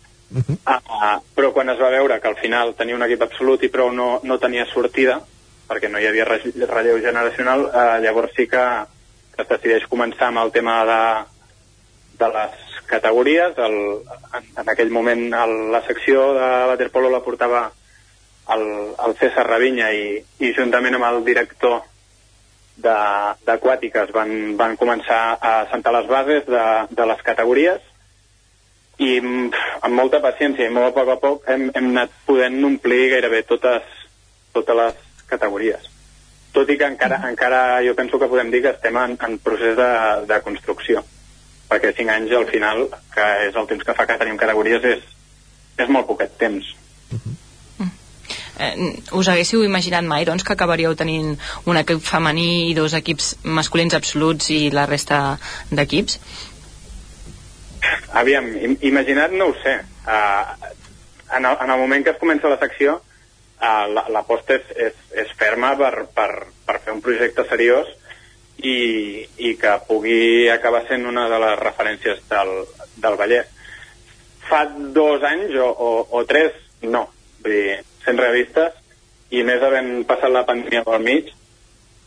Ah, ah, però quan es va veure que al final tenia un equip absolut i prou no, no tenia sortida, perquè no hi havia re- relleu generacional, eh, llavors sí que, que es decideix començar amb el tema de, de les categories. El, en, en aquell moment el, la secció de waterpolo la portava el, el César Ravinya i, i juntament amb el director d'aquàtiques van, van començar a sentar les bases de, de les categories i mm, amb molta paciència i molt a poc a poc hem, hem anat podent omplir gairebé totes, totes les categories. Tot i que encara, encara jo penso que podem dir que estem en, en procés de, de construcció, perquè 5 anys al final, que és el temps que fa que tenim categories, és, és molt poquet temps. Eh, us haguéssiu imaginat mai doncs, que acabaríeu tenint un equip femení i dos equips masculins absoluts i la resta d'equips? Aviam, im imaginat no ho sé. Uh, en, el, en el moment que es comença la secció, uh, l'aposta és, és, és ferma per, per, per fer un projecte seriós i, i que pugui acabar sent una de les referències del, del Vallès. Fa dos anys o, o, o tres, no. Vull dir, sent realistes, i més havent passat la pandèmia pel mig,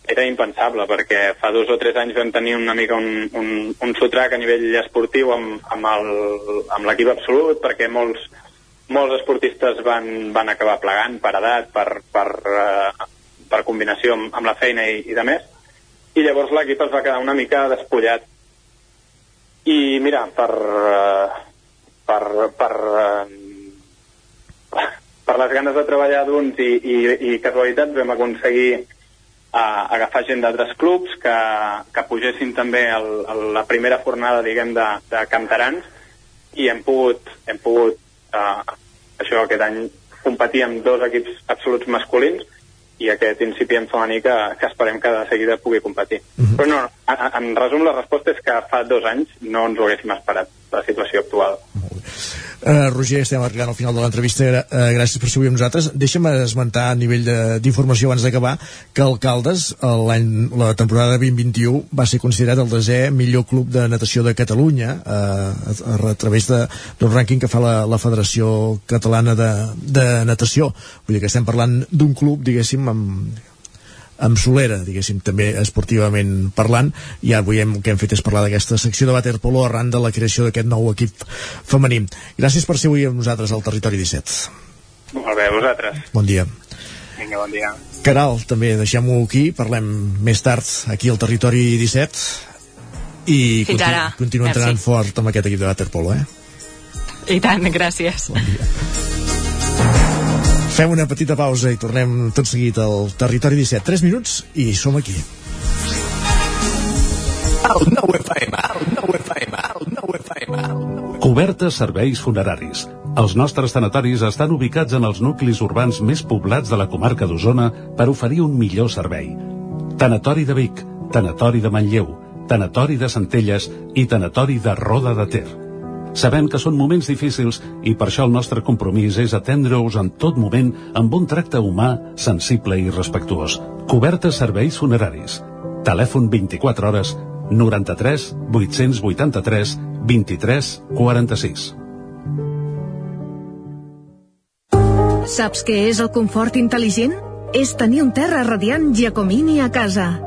era impensable, perquè fa dos o tres anys vam tenir una mica un, un, un sotrac a nivell esportiu amb, amb l'equip absolut, perquè molts, molts esportistes van, van acabar plegant per edat, per, per, uh, per combinació amb, amb la feina i, i de més, i llavors l'equip es va quedar una mica despullat. I mira, per, uh, per, per, uh, per les ganes de treballar d'uns i, i, i casualitats vam aconseguir uh, agafar gent d'altres clubs que, que pugessin també el, el, la primera fornada, diguem, de, de cantarans i hem pogut, hem pogut uh, això aquest any competir amb dos equips absoluts masculins i aquest incipient femení que, que esperem que de seguida pugui competir. Però no, en, en resum la resposta és que fa dos anys no ens ho haguéssim esperat, la situació actual. Uh, Roger, estem arribant al final de l'entrevista. Uh, gràcies per ser avui amb nosaltres. Deixa'm esmentar a nivell d'informació abans d'acabar que el Caldes eh, l'any la temporada 2021 va ser considerat el desè millor club de natació de Catalunya uh, a, a, a través d'un rànquing que fa la, la Federació Catalana de, de Natació. Vull dir que estem parlant d'un club diguéssim amb, amb solera, diguéssim, també esportivament parlant, i avui hem, que hem fet és parlar d'aquesta secció de waterpolo arran de la creació d'aquest nou equip femení. Gràcies per ser avui amb nosaltres al Territori 17. Molt bé, vosaltres. Bon dia. Vinga, bon dia. Caral, també deixem-ho aquí, parlem més tard aquí al Territori 17 i Fins ara. entrenant fort amb aquest equip de waterpolo, eh? I tant, gràcies. Fem una petita pausa i tornem tot seguit al Territori 17. 3 minuts i som aquí. El nou FM, el nou FM, el nou FM. Cobertes serveis funeraris. Els nostres tanatoris estan ubicats en els nuclis urbans més poblats de la comarca d'Osona per oferir un millor servei. Tanatori de Vic, Tanatori de Manlleu, Tanatori de Centelles i Tanatori de Roda de Ter. Sabem que són moments difícils i per això el nostre compromís és atendre-us en tot moment amb un tracte humà, sensible i respectuós. Cobertes serveis funeraris. Telèfon 24 hores 93 883 23 46. Saps què és el confort intel·ligent? És tenir un terra radiant Giacomini a casa.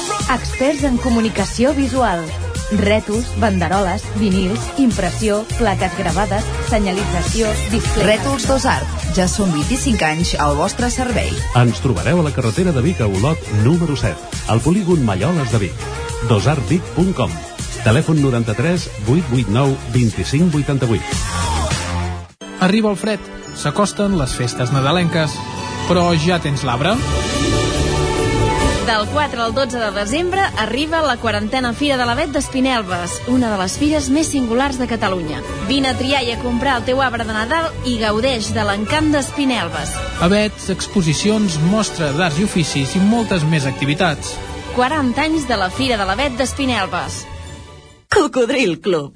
Experts en comunicació visual. Rètols, banderoles, vinils, impressió, plaques gravades, senyalització, displays... Rètols Dos Art. Ja són 25 anys al vostre servei. Ens trobareu a la carretera de Vic a Olot, número 7, al polígon Malloles de Vic. dosartvic.com Telèfon 93 889 25 88. Arriba el fred, s'acosten les festes nadalenques, però ja tens l'arbre? Del 4 al 12 de desembre arriba la quarantena Fira de l'Avet d'Espinelves, una de les fires més singulars de Catalunya. Vine a triar i a comprar el teu arbre de Nadal i gaudeix de l'encant d'Espinelves. Avets, exposicions, mostra d'arts i oficis i moltes més activitats. 40 anys de la Fira de l'Avet d'Espinelves. Cocodril Club.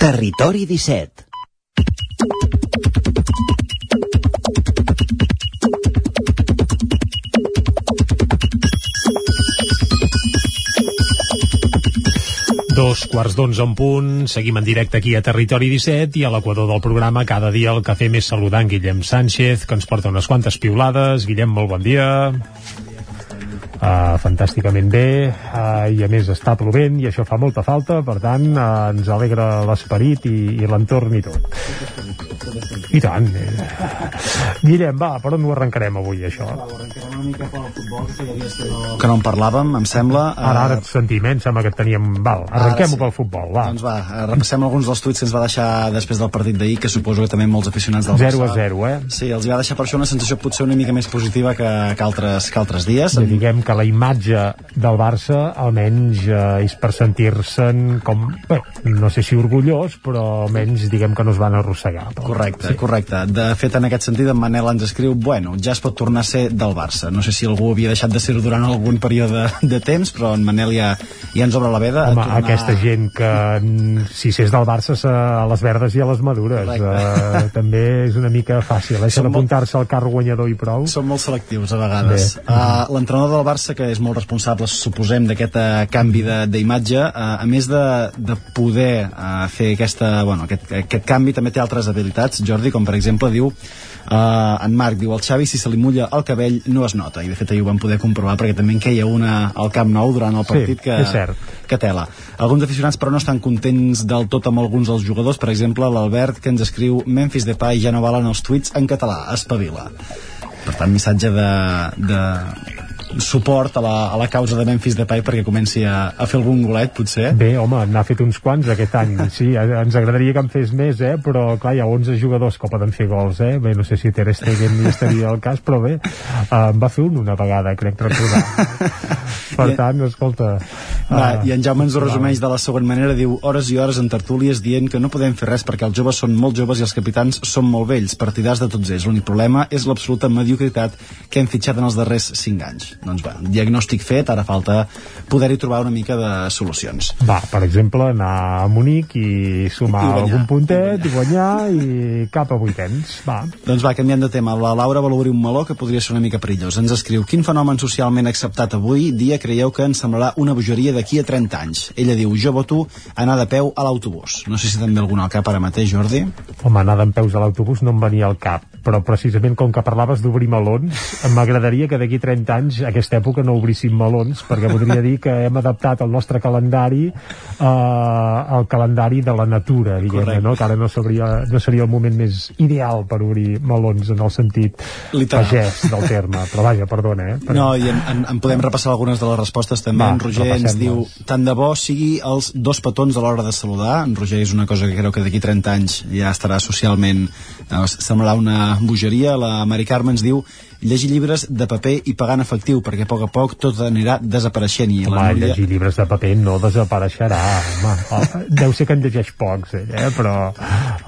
Territori 17. Dos quarts d'onze en punt, seguim en directe aquí a Territori 17 i a l'equador del programa cada dia el que fem és saludar en Guillem Sánchez, que ens porta unes quantes piulades. Guillem, molt bon dia. Uh, fantàsticament bé uh, i a més està plovent i això fa molta falta, per tant uh, ens alegra l'esperit i, i l'entorn i tot i tant eh. Guillem, va, per on ho arrencarem avui això? que no en parlàvem, em sembla. Ara, ara et sentim, eh? Em sembla que et teníem... Val, arrenquem-ho sí. pel futbol, va. Doncs va, eh, repassem alguns dels tuits que ens va deixar després del partit d'ahir, que suposo que també molts aficionats del 0 a 0, eh? Sí, els va deixar per això una sensació potser una mica més positiva que, que, altres, que altres dies. Ja diguem que la imatge del Barça almenys eh, és per sentir-se'n com... Bé, no sé si orgullós, però almenys diguem que no es van arrossegar. Però, correcte, sí. correcte. De fet, en aquest sentit, en Manel ens escriu, bueno, ja es pot tornar a ser del Barça. No sé si algú havia deixat de ser-ho durant algun període de, temps, però en Manel ja, ja ens obre la veda. Home, tornar... aquesta gent que si s'és del Barça a les verdes i a les madures uh, [laughs] també és una mica fàcil eh? d'apuntar-se al car guanyador i prou són molt selectius a vegades uh, l'entrenador del Barça que és molt responsable suposem d'aquest uh, canvi d'imatge. Uh, a més de, de poder uh, fer aquesta, bueno, aquest, aquest canvi també té altres habilitats. Jordi, com per exemple diu Uh, en Marc diu, el Xavi si se li mulla el cabell no es nota, i de fet ahir ho vam poder comprovar perquè també en queia una al Camp Nou durant el partit sí, que, és cert. que tela. Alguns aficionats però no estan contents del tot amb alguns dels jugadors, per exemple l'Albert que ens escriu Memphis Depay ja no valen els tuits en català, espavila per tant missatge de, de suport a la, a la causa de Memphis Depay perquè comenci a, a fer algun golet, potser. Bé, home, n'ha fet uns quants aquest any. [laughs] Sí, ens agradaria que en fes més, eh? però clar, hi ha 11 jugadors que poden fer gols, eh? Bé, no sé si Ter Stegen hi estaria el cas, però bé, uh, en va fer un una vegada, crec recordar. [laughs] per tant, escolta... Uh, va, I en Jaume ens ho resumeix de la següent manera, diu hores i hores en tertúlies dient que no podem fer res perquè els joves són molt joves i els capitans són molt vells, partidars de tots ells. L'únic problema és l'absoluta mediocritat que hem fitxat en els darrers 5 anys doncs va, diagnòstic fet, ara falta poder-hi trobar una mica de solucions. Va, per exemple, anar a Munic i sumar I algun puntet i guanyar i cap a vuitens, va. Doncs va, canviant de tema, la Laura vol obrir un meló que podria ser una mica perillós. Ens escriu, quin fenomen socialment acceptat avui dia creieu que ens semblarà una bogeria d'aquí a 30 anys? Ella diu, jo voto anar de peu a l'autobús. No sé si també algun al cap ara mateix, Jordi. Home, anar d'en peus a l'autobús no em venia al cap, però precisament com que parlaves d'obrir melons, m'agradaria que d'aquí 30 anys aquesta època no obríssim melons, perquè podria dir que hem adaptat el nostre calendari eh, al calendari de la natura, diguem no? que ara no, sabria, no seria el moment més ideal per obrir melons en el sentit Literal. pagès del terme, però vaja, perdona, eh? Però... No, i en, en, en podem repassar algunes de les respostes també. Va, en Roger ens diu, tant de bo sigui els dos petons a l'hora de saludar. En Roger és una cosa que creu que d'aquí 30 anys ja estarà socialment, eh, semblarà una bogeria. La Mari Carme ens diu llegir llibres de paper i pagar en efectiu, perquè a poc a poc tot anirà desapareixent. I home, la Núria... llegir llibres de paper no desapareixerà, home. [laughs] Oh, deu ser que en llegeix pocs, ell, eh? però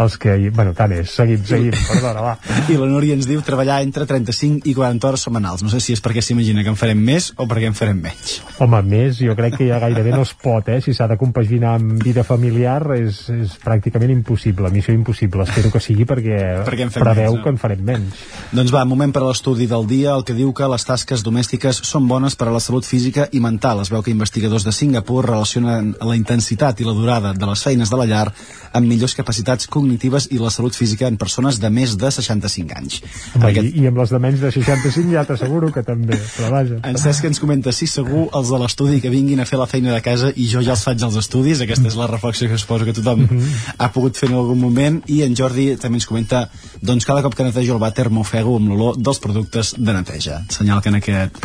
els que... Bueno, tant és, seguim, seguim, perdona, va. I la Núria ens diu treballar entre 35 i 40 hores setmanals. No sé si és perquè s'imagina que en farem més o perquè en farem menys. Home, més, jo crec que ja gairebé no es pot, eh? Si s'ha de compaginar amb vida familiar és, és pràcticament impossible, missió impossible. Espero que sigui perquè, perquè preveu menys, no? que en farem menys. Doncs va, moment per a l'estudi l'estudi del dia el que diu que les tasques domèstiques són bones per a la salut física i mental. Es veu que investigadors de Singapur relacionen la intensitat i la durada de les feines de la llar amb millors capacitats cognitives i la salut física en persones de més de 65 anys. Home, Aquest... i, I amb les de menys de 65 ja t'asseguro que també, però vaja. En Cesc ens comenta, sí, segur, els de l'estudi que vinguin a fer la feina de casa i jo ja els faig als estudis, aquesta és la reflexió que suposo que tothom mm -hmm. ha pogut fer en algun moment, i en Jordi també ens comenta, doncs cada cop que netejo el vàter m'ofego amb l'olor dels productes de neteja. Senyal que en aquest,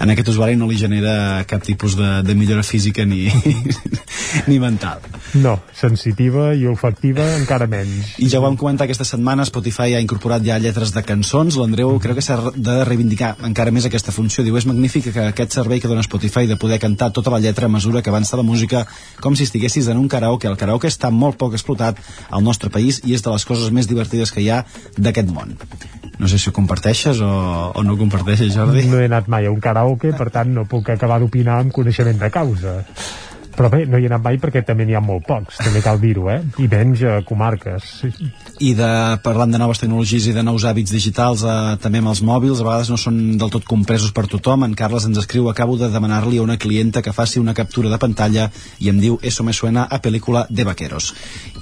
en aquest usuari no li genera cap tipus de, de millora física ni, [laughs] ni mental. No, sensitiva i olfactiva encara menys. I ja ho vam comentar aquesta setmana, Spotify ha incorporat ja lletres de cançons. L'Andreu creu que s'ha de reivindicar encara més aquesta funció. Diu, és magnífic que aquest servei que dona Spotify de poder cantar tota la lletra a mesura que avança la música, com si estiguessis en un karaoke. El karaoke està molt poc explotat al nostre país i és de les coses més divertides que hi ha d'aquest món. No sé si ho comparteixes o, o no ho comparteixes, Jordi. No he anat mai a un karaoke, per tant no puc acabar d'opinar amb coneixement de causa. Però bé, no hi he anat mai perquè també n'hi ha molt pocs, també cal dir-ho, eh? I menys a comarques. I de, parlant de noves tecnologies i de nous hàbits digitals, eh, també amb els mòbils, a vegades no són del tot compresos per tothom. En Carles ens escriu, acabo de demanar-li a una clienta que faci una captura de pantalla i em diu, eso me suena a pel·lícula de vaqueros.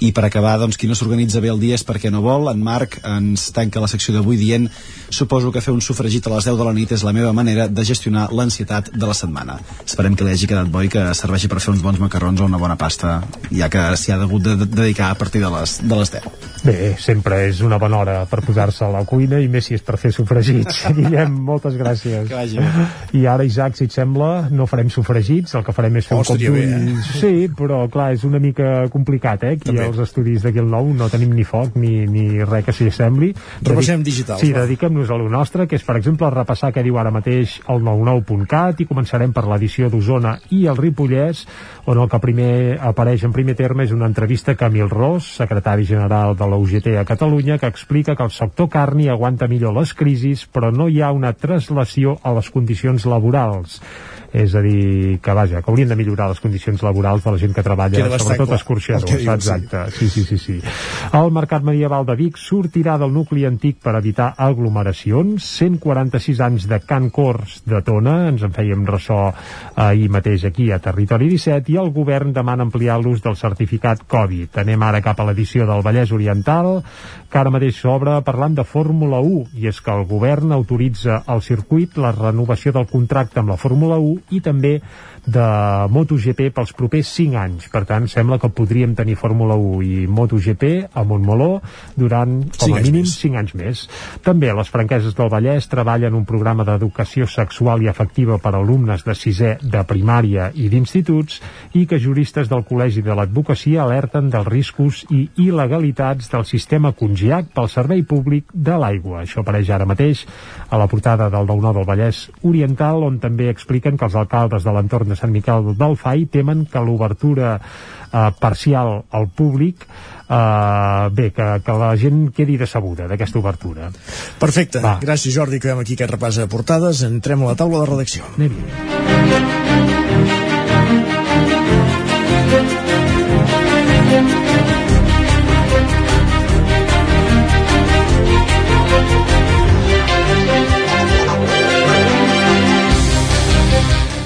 I per acabar, doncs, qui no s'organitza bé el dia és perquè no vol. En Marc ens tanca la secció d'avui dient suposo que fer un sofregit a les 10 de la nit és la meva manera de gestionar l'ansietat de la setmana. Esperem que li hagi quedat bo i que serveixi per fer uns bons macarrons o una bona pasta, ja que s'hi ha degut de, de dedicar a partir de les, de les 10. Bé, sempre és una bona hora per posar-se a la cuina i més si és per fer sofregits. [laughs] Guillem, moltes gràcies. Que vagi bé. I ara, Isaac, si et sembla, no farem sofregits, el que farem és fer Oh, un cop d'ull. eh? Sí, però clar, és una mica complicat, eh? Aquí També. als estudis d'aquí al nou no tenim ni foc ni, ni res que s'hi assembli. Repassem Dedic- digitals, Sí, dediquem-nos a lo nostre, que és, per exemple, repassar què diu ara mateix el 99.cat i començarem per l'edició d'Osona i el Ripollès, on el que primer apareix en primer terme és una entrevista a Camil Ros, secretari general de la UGT a Catalunya, que explica que el sector carni aguanta millor les crisis, però no hi ha una traslació a les condicions laborals. És a dir, que vaja, que haurien de millorar les condicions laborals de la gent que treballa, Queda sobretot el que escorxadors. diuen, sí. Exacte, sí, sí, sí, sí. El Mercat Medieval de Vic sortirà del nucli antic per evitar aglomeracions. 146 anys de Can Cors de Tona, ens en fèiem ressò ahir mateix aquí a Territori 17, i el govern demana ampliar l'ús del certificat Covid. Anem ara cap a l'edició del Vallès Oriental, que ara mateix s'obre parlant de Fórmula 1, i és que el govern autoritza al circuit la renovació del contracte amb la Fórmula 1 i també de MotoGP pels propers 5 anys. Per tant, sembla que podríem tenir Fórmula 1 i MotoGP a Montmeló durant, com a mínim, més. 5 anys més. També les franqueses del Vallès treballen un programa d'educació sexual i afectiva per a alumnes de sisè de primària i d'instituts i que juristes del Col·legi de l'Advocacia alerten dels riscos i il·legalitats del sistema Congiac pel servei públic de l'aigua. Això apareix ara mateix a la portada del 9 del Vallès Oriental, on també expliquen que els alcaldes de l'entorn de Sant Miquel del Fai temen que l'obertura eh, parcial al públic eh, bé, que, que la gent quedi decebuda d'aquesta obertura. Perfecte, Va. gràcies Jordi, que veiem aquí aquest repàs de portades. Entrem a la taula de redacció. Anem-hi.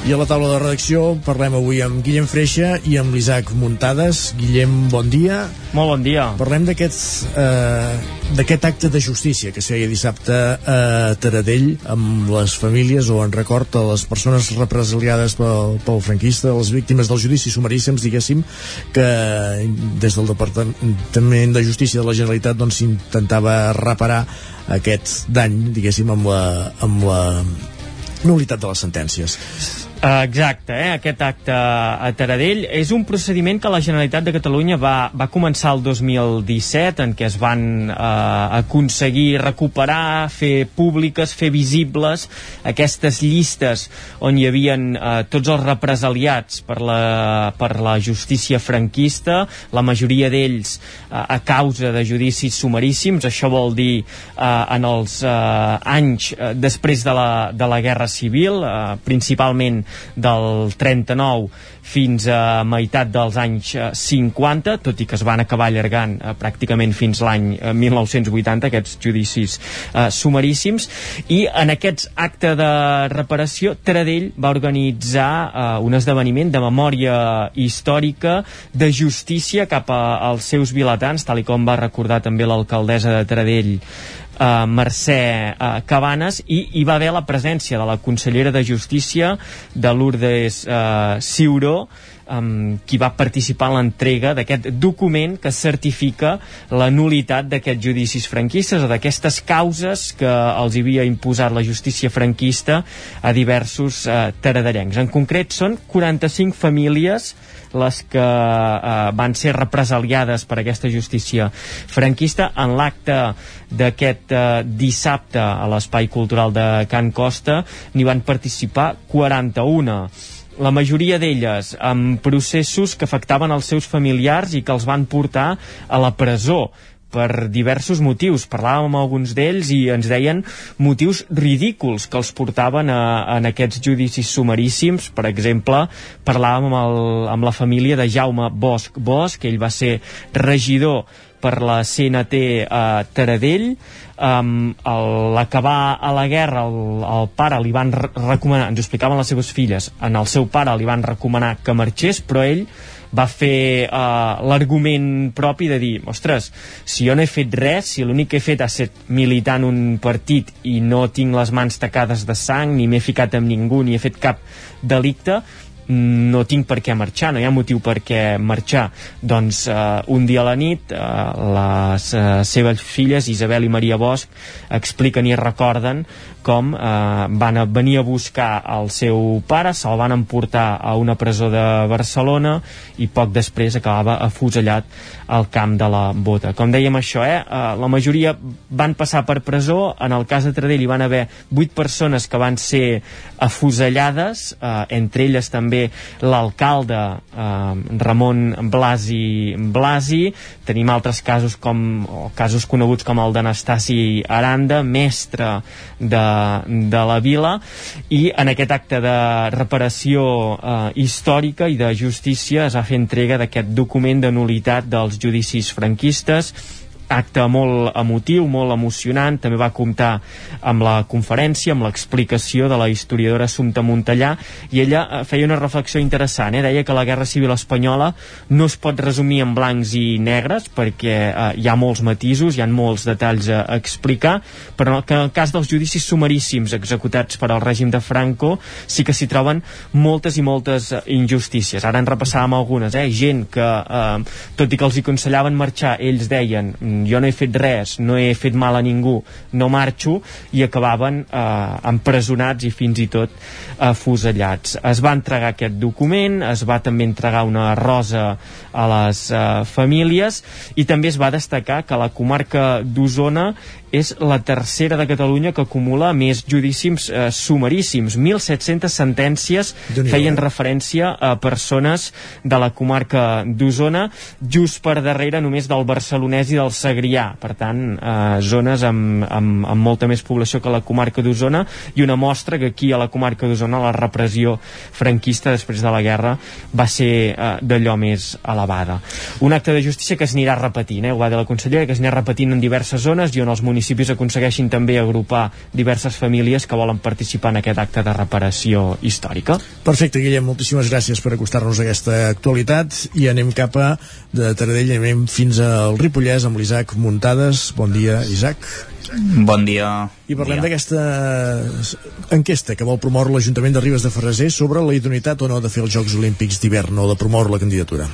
I a la taula de redacció parlem avui amb Guillem Freixa i amb l'Isaac Muntades. Guillem, bon dia. Molt bon dia. Parlem d'aquest eh, d'aquest acte de justícia que es feia dissabte a Taradell amb les famílies o en record a les persones represaliades pel, pel franquista, les víctimes del judici sumaríssims, diguéssim, que des del Departament de Justícia de la Generalitat doncs s'intentava reparar aquest dany, diguéssim, amb la, amb la nulitat de les sentències. Exacte, eh? aquest acte a Taradell és un procediment que la Generalitat de Catalunya va, va començar el 2017 en què es van uh, aconseguir recuperar, fer públiques, fer visibles aquestes llistes on hi havien uh, tots els represaliats per la, per la justícia franquista, la majoria d'ells uh, a causa de judicis sumaríssims, això vol dir uh, en els uh, anys uh, després de la, de la Guerra Civil, uh, principalment del 39 fins a meitat dels anys eh, 50, tot i que es van acabar allargant eh, pràcticament fins l'any eh, 1980, aquests judicis eh, sumaríssims, i en aquests acte de reparació, Taradell va organitzar eh, un esdeveniment de memòria històrica, de justícia cap a, als seus vilatans, tal i com va recordar també l'alcaldessa de Taradell, eh, Mercè eh, Cabanes i hi va haver la presència de la consellera de Justícia de Lourdes eh, Ciuró um, qui va participar en l'entrega d'aquest document que certifica la nulitat d'aquests judicis franquistes o d'aquestes causes que els havia imposat la justícia franquista a diversos uh, taradellencs. En concret són 45 famílies les que eh, van ser represaliades per aquesta justícia franquista en l'acte d'aquest eh, dissabte a l'Espai Cultural de Can Costa. N'hi van participar 41 la majoria d'elles amb processos que afectaven els seus familiars i que els van portar a la presó per diversos motius. Parlàvem amb alguns d'ells i ens deien motius ridículs que els portaven a, a en aquests judicis sumaríssims. Per exemple, parlàvem amb, el, amb la família de Jaume Bosch Bosch, que ell va ser regidor per la CNT a Taradell um, l'acabar a la guerra el, el pare li van recomanar ens ho explicaven les seves filles en el seu pare li van recomanar que marxés però ell va fer uh, l'argument propi de dir, ostres, si jo no he fet res, si l'únic que he fet ha estat militar en un partit i no tinc les mans tacades de sang, ni m'he ficat amb ningú, ni he fet cap delicte, no tinc per què marxar, no hi ha motiu per què marxar. Doncs uh, un dia a la nit uh, les uh, seves filles, Isabel i Maria Bosch, expliquen i recorden com eh, van a venir a buscar el seu pare, se'l van emportar a una presó de Barcelona i poc després acabava afusellat al camp de la Bota. Com dèiem això, eh, eh, la majoria van passar per presó, en el cas de Tradell hi van haver vuit persones que van ser afusellades, eh, entre elles també l'alcalde eh, Ramon Blasi Blasi, tenim altres casos com casos coneguts com el d'Anastasi Aranda, mestre de de la vila i en aquest acte de reparació eh, històrica i de justícia es va fer entrega d'aquest document de nulitat dels judicis franquistes acte molt emotiu, molt emocionant, també va comptar amb la conferència, amb l'explicació de la historiadora Assumpta Montellà, i ella eh, feia una reflexió interessant, eh? deia que la Guerra Civil Espanyola no es pot resumir en blancs i negres, perquè eh, hi ha molts matisos, hi ha molts detalls a, explicar, però que en el cas dels judicis sumaríssims executats per al règim de Franco sí que s'hi troben moltes i moltes eh, injustícies. Ara en repassàvem algunes, eh? gent que, eh, tot i que els hi aconsellaven marxar, ells deien jo no he fet res, no he fet mal a ningú, no marxo, i acabaven eh, empresonats i fins i tot afusellats. Es va entregar aquest document, es va també entregar una rosa a les eh, famílies i també es va destacar que la comarca d'Osona és la tercera de Catalunya que acumula més judicis eh, sumaríssims. 1.700 sentències feien referència a persones de la comarca d'Osona, just per darrere només del barcelonès i del Segrià. Per tant, eh, zones amb, amb, amb molta més població que la comarca d'Osona i una mostra que aquí a la comarca d'Osona la repressió franquista després de la guerra va ser eh, d'allò més elevada. Un acte de justícia que s'anirà repetint, eh, ho va dir la consellera, que s'anirà repetint en diverses zones i on els municipis municipis aconsegueixin també agrupar diverses famílies que volen participar en aquest acte de reparació històrica. Perfecte, Guillem, moltíssimes gràcies per acostar-nos a aquesta actualitat i anem cap a de Taradell, anem fins al Ripollès amb l'Isaac Muntades. Bon dia, Isaac. Bon dia. I parlem d'aquesta enquesta que vol promoure l'Ajuntament de Ribes de Ferreser sobre la idoneïtat o no de fer els Jocs Olímpics d'hivern o de promoure la candidatura.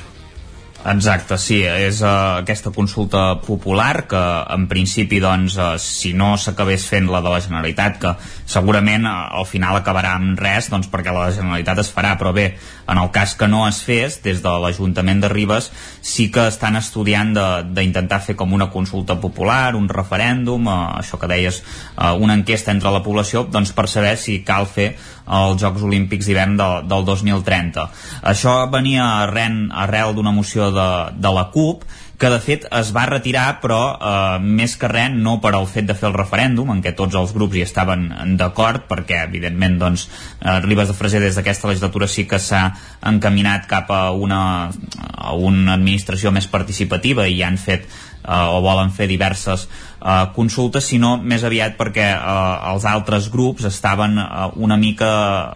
Exacte, sí, és uh, aquesta consulta popular que en principi doncs uh, si no s'acabés fent la de la Generalitat que segurament uh, al final acabarà amb res doncs perquè la Generalitat es farà. Però bé, en el cas que no es fes des de l'Ajuntament de Ribes sí que estan estudiant d'intentar fer com una consulta popular, un referèndum uh, això que deies, uh, una enquesta entre la població doncs per saber si cal fer als Jocs Olímpics d'hivern de, del 2030. Això venia arren, arrel d'una moció de, de la CUP que de fet es va retirar però eh, més que res no per al fet de fer el referèndum en què tots els grups hi estaven d'acord perquè evidentment doncs eh, Ribes de Freser des d'aquesta legislatura sí que s'ha encaminat cap a una, a una administració més participativa i han fet eh, o volen fer diverses eh, consultes, sinó més aviat perquè eh, els altres grups estaven eh, una mica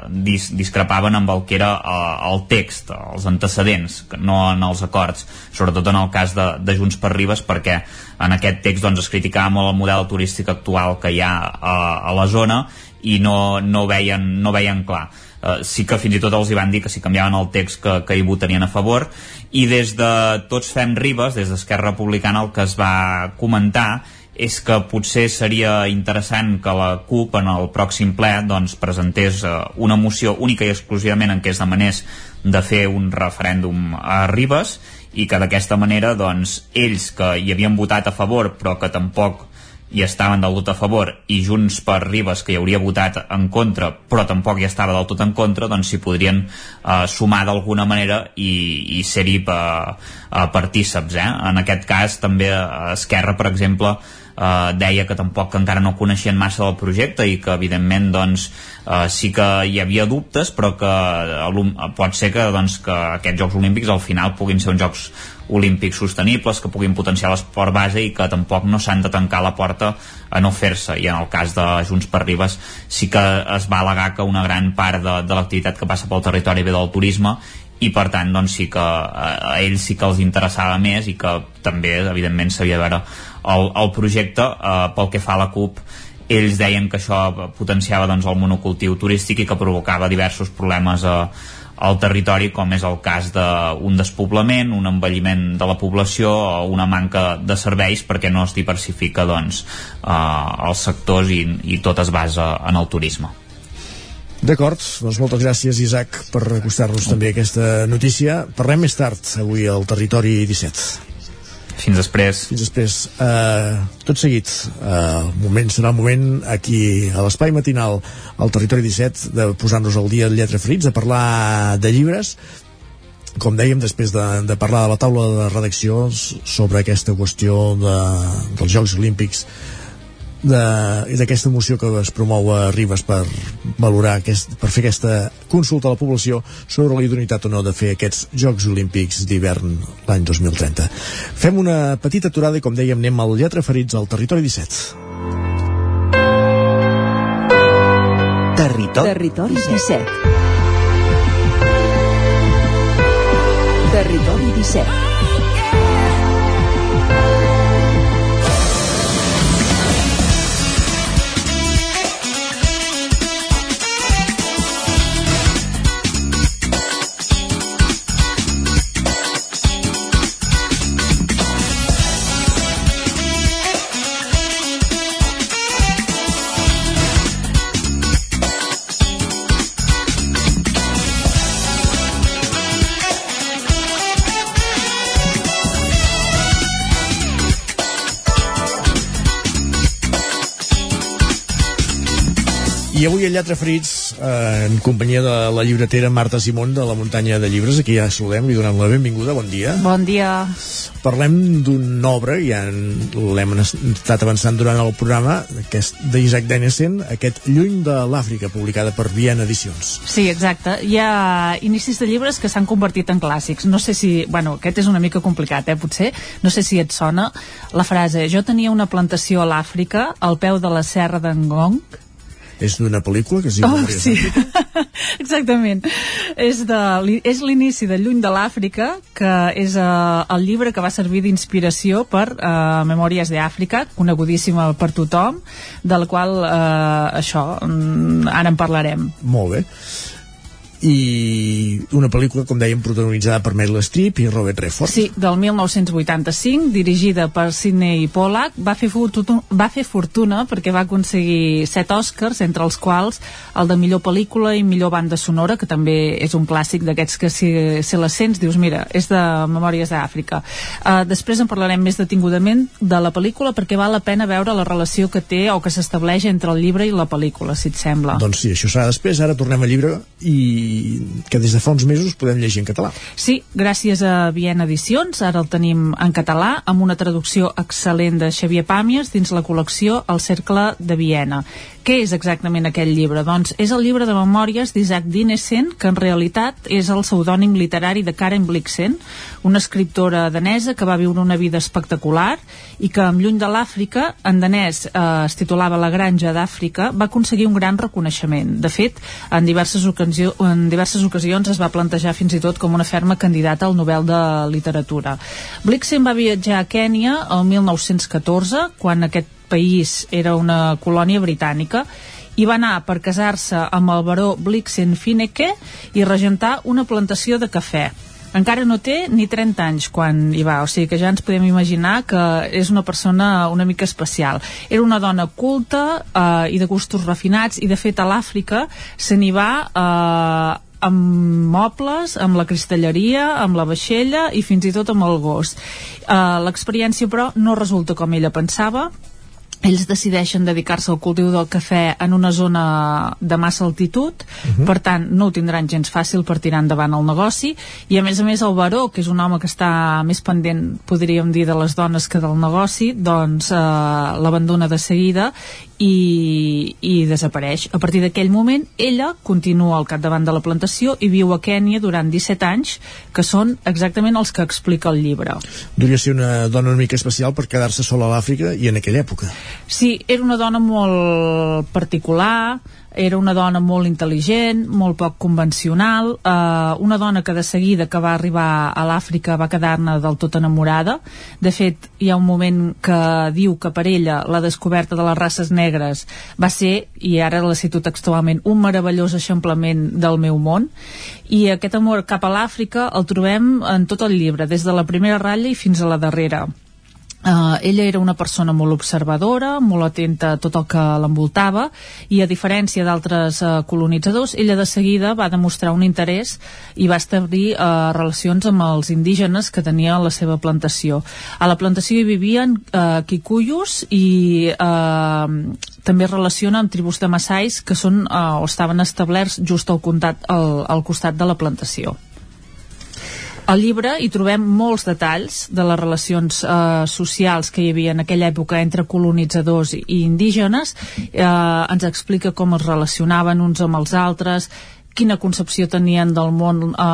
dis discrepaven amb el que era eh, el text, els antecedents, no en els acords, sobretot en el cas de, de Junts per Ribes, perquè en aquest text doncs, es criticava molt el model turístic actual que hi ha a, eh, a la zona i no, no, veien, no veien clar. eh, sí que fins i tot els hi van dir que si canviaven el text que, que hi votarien a favor i des de Tots Fem Ribes, des d'Esquerra Republicana el que es va comentar és que potser seria interessant que la CUP en el pròxim ple doncs, presentés eh, una moció única i exclusivament en què es demanés de fer un referèndum a Ribes i que d'aquesta manera doncs, ells que hi havien votat a favor però que tampoc hi estaven del tot a favor i Junts per Ribes que hi hauria votat en contra però tampoc hi estava del tot en contra doncs s'hi podrien eh, sumar d'alguna manera i, i ser-hi uh, partíceps eh? en aquest cas també Esquerra per exemple eh, deia que tampoc que encara no coneixien massa del projecte i que evidentment doncs, eh, sí que hi havia dubtes però que eh, pot ser que, doncs, que aquests Jocs Olímpics al final puguin ser uns Jocs olímpics sostenibles, que puguin potenciar l'esport base i que tampoc no s'han de tancar la porta a no fer-se. I en el cas de Junts per Ribes sí que es va al·legar que una gran part de, de l'activitat que passa pel territori ve del turisme i per tant doncs sí que a, a ells sí que els interessava més i que també evidentment s'havia de veure el, el projecte eh, pel que fa a la CUP ells deien que això potenciava doncs, el monocultiu turístic i que provocava diversos problemes a, al territori com és el cas d'un despoblament, un envelliment de la població o una manca de serveis perquè no es diversifica doncs, eh, els sectors i, i tot es basa en el turisme. D'acord, doncs moltes gràcies Isaac per acostar-nos també aquesta notícia. Parlem més tard avui al Territori 17. Fins després. Fins després. Uh, tot seguit, uh, moment serà el moment aquí a l'espai matinal al Territori 17 de posar-nos al dia de lletra ferits, de parlar de llibres, com dèiem, després de, de parlar de la taula de redacció sobre aquesta qüestió de, dels Jocs Olímpics d'aquesta moció que es promou a Ribes per valorar aquest, per fer aquesta consulta a la població sobre la idoneïtat o no de fer aquests Jocs Olímpics d'hivern l'any 2030. Fem una petita aturada i com dèiem anem al Lletra Ferits al Territori 17. Territori, Territori 17. Territori 17. I avui a Lletra Frits, eh, en companyia de la llibretera Marta Simón de la muntanya de llibres, aquí ja saludem, li donem la benvinguda, bon dia. Bon dia. Parlem d'una obra, ja l'hem estat avançant durant el programa, aquest d'Isaac Denesen, aquest Lluny de l'Àfrica, publicada per Viena Edicions. Sí, exacte. Hi ha inicis de llibres que s'han convertit en clàssics. No sé si... Bueno, aquest és una mica complicat, eh, potser. No sé si et sona la frase Jo tenia una plantació a l'Àfrica, al peu de la serra d'en Gong, és d'una pel·lícula que es diu oh, sí. [laughs] exactament. És, de, és l'inici de Lluny de l'Àfrica que és uh, el llibre que va servir d'inspiració per uh, Memòries d'Àfrica conegudíssima per tothom del qual uh, això mm, ara en parlarem. Molt bé i una pel·lícula, com dèiem, protagonitzada per Meryl Streep i Robert Redford. Sí, del 1985, dirigida per Sidney Pollack, va fer, fortuna, va fer fortuna perquè va aconseguir set Oscars, entre els quals el de millor pel·lícula i millor banda sonora, que també és un clàssic d'aquests que si, si la sents dius, mira, és de Memòries d'Àfrica. Uh, després en parlarem més detingudament de la pel·lícula perquè val la pena veure la relació que té o que s'estableix entre el llibre i la pel·lícula, si et sembla. Doncs sí, això serà després, ara tornem al llibre i que des de fa uns mesos podem llegir en català. Sí, gràcies a Viena Edicions, ara el tenim en català, amb una traducció excel·lent de Xavier Pàmies dins la col·lecció El Cercle de Viena. Què és exactament aquell llibre? Doncs és el llibre de memòries d'Isaac Dinesen, que en realitat és el pseudònim literari de Karen Blixen, una escriptora danesa que va viure una vida espectacular i que, amb lluny de l'Àfrica, en danès eh, es titulava La granja d'Àfrica, va aconseguir un gran reconeixement. De fet, en diverses, ocasió, en diverses ocasions es va plantejar fins i tot com una ferma candidata al Nobel de Literatura. Blixen va viatjar a Kènia el 1914, quan aquest país era una colònia britànica i va anar per casar-se amb el baró Blixen Fineke i regentar una plantació de cafè encara no té ni 30 anys quan hi va, o sigui que ja ens podem imaginar que és una persona una mica especial. Era una dona culta eh, i de gustos refinats i de fet a l'Àfrica se n'hi va eh, amb mobles, amb la cristalleria, amb la vaixella i fins i tot amb el gos. Uh, L'experiència, però, no resulta com ella pensava, ells decideixen dedicar-se al cultiu del cafè en una zona de massa altitud, uh -huh. per tant no ho tindran gens fàcil per tirar endavant el negoci i a més a més el baró, que és un home que està més pendent, podríem dir, de les dones que del negoci, doncs eh, l'abandona de seguida i, i desapareix. A partir d'aquell moment, ella continua al capdavant de la plantació i viu a Kènia durant 17 anys, que són exactament els que explica el llibre. Duria ser una dona una mica especial per quedar-se sola a l'Àfrica i en aquella època. Sí, era una dona molt particular, era una dona molt intel·ligent, molt poc convencional, eh, una dona que de seguida que va arribar a l'Àfrica va quedar-ne del tot enamorada. De fet, hi ha un moment que diu que per ella la descoberta de les races negres va ser, i ara la cito textualment, un meravellós eixamplament del meu món. I aquest amor cap a l'Àfrica el trobem en tot el llibre, des de la primera ratlla i fins a la darrera Uh, ella era una persona molt observadora, molt atenta a tot el que l'envoltava i a diferència d'altres uh, colonitzadors, ella de seguida va demostrar un interès i va establir uh, relacions amb els indígenes que tenia la seva plantació. A la plantació hi vivien uh, kikuyos i uh, també es relaciona amb tribus de Massais que són uh, o estaven establerts just al, comtat, al, al costat de la plantació. Al llibre hi trobem molts detalls de les relacions eh, socials que hi havia en aquella època entre colonitzadors i indígenes. Eh, ens explica com es relacionaven uns amb els altres, quina concepció tenien del món eh,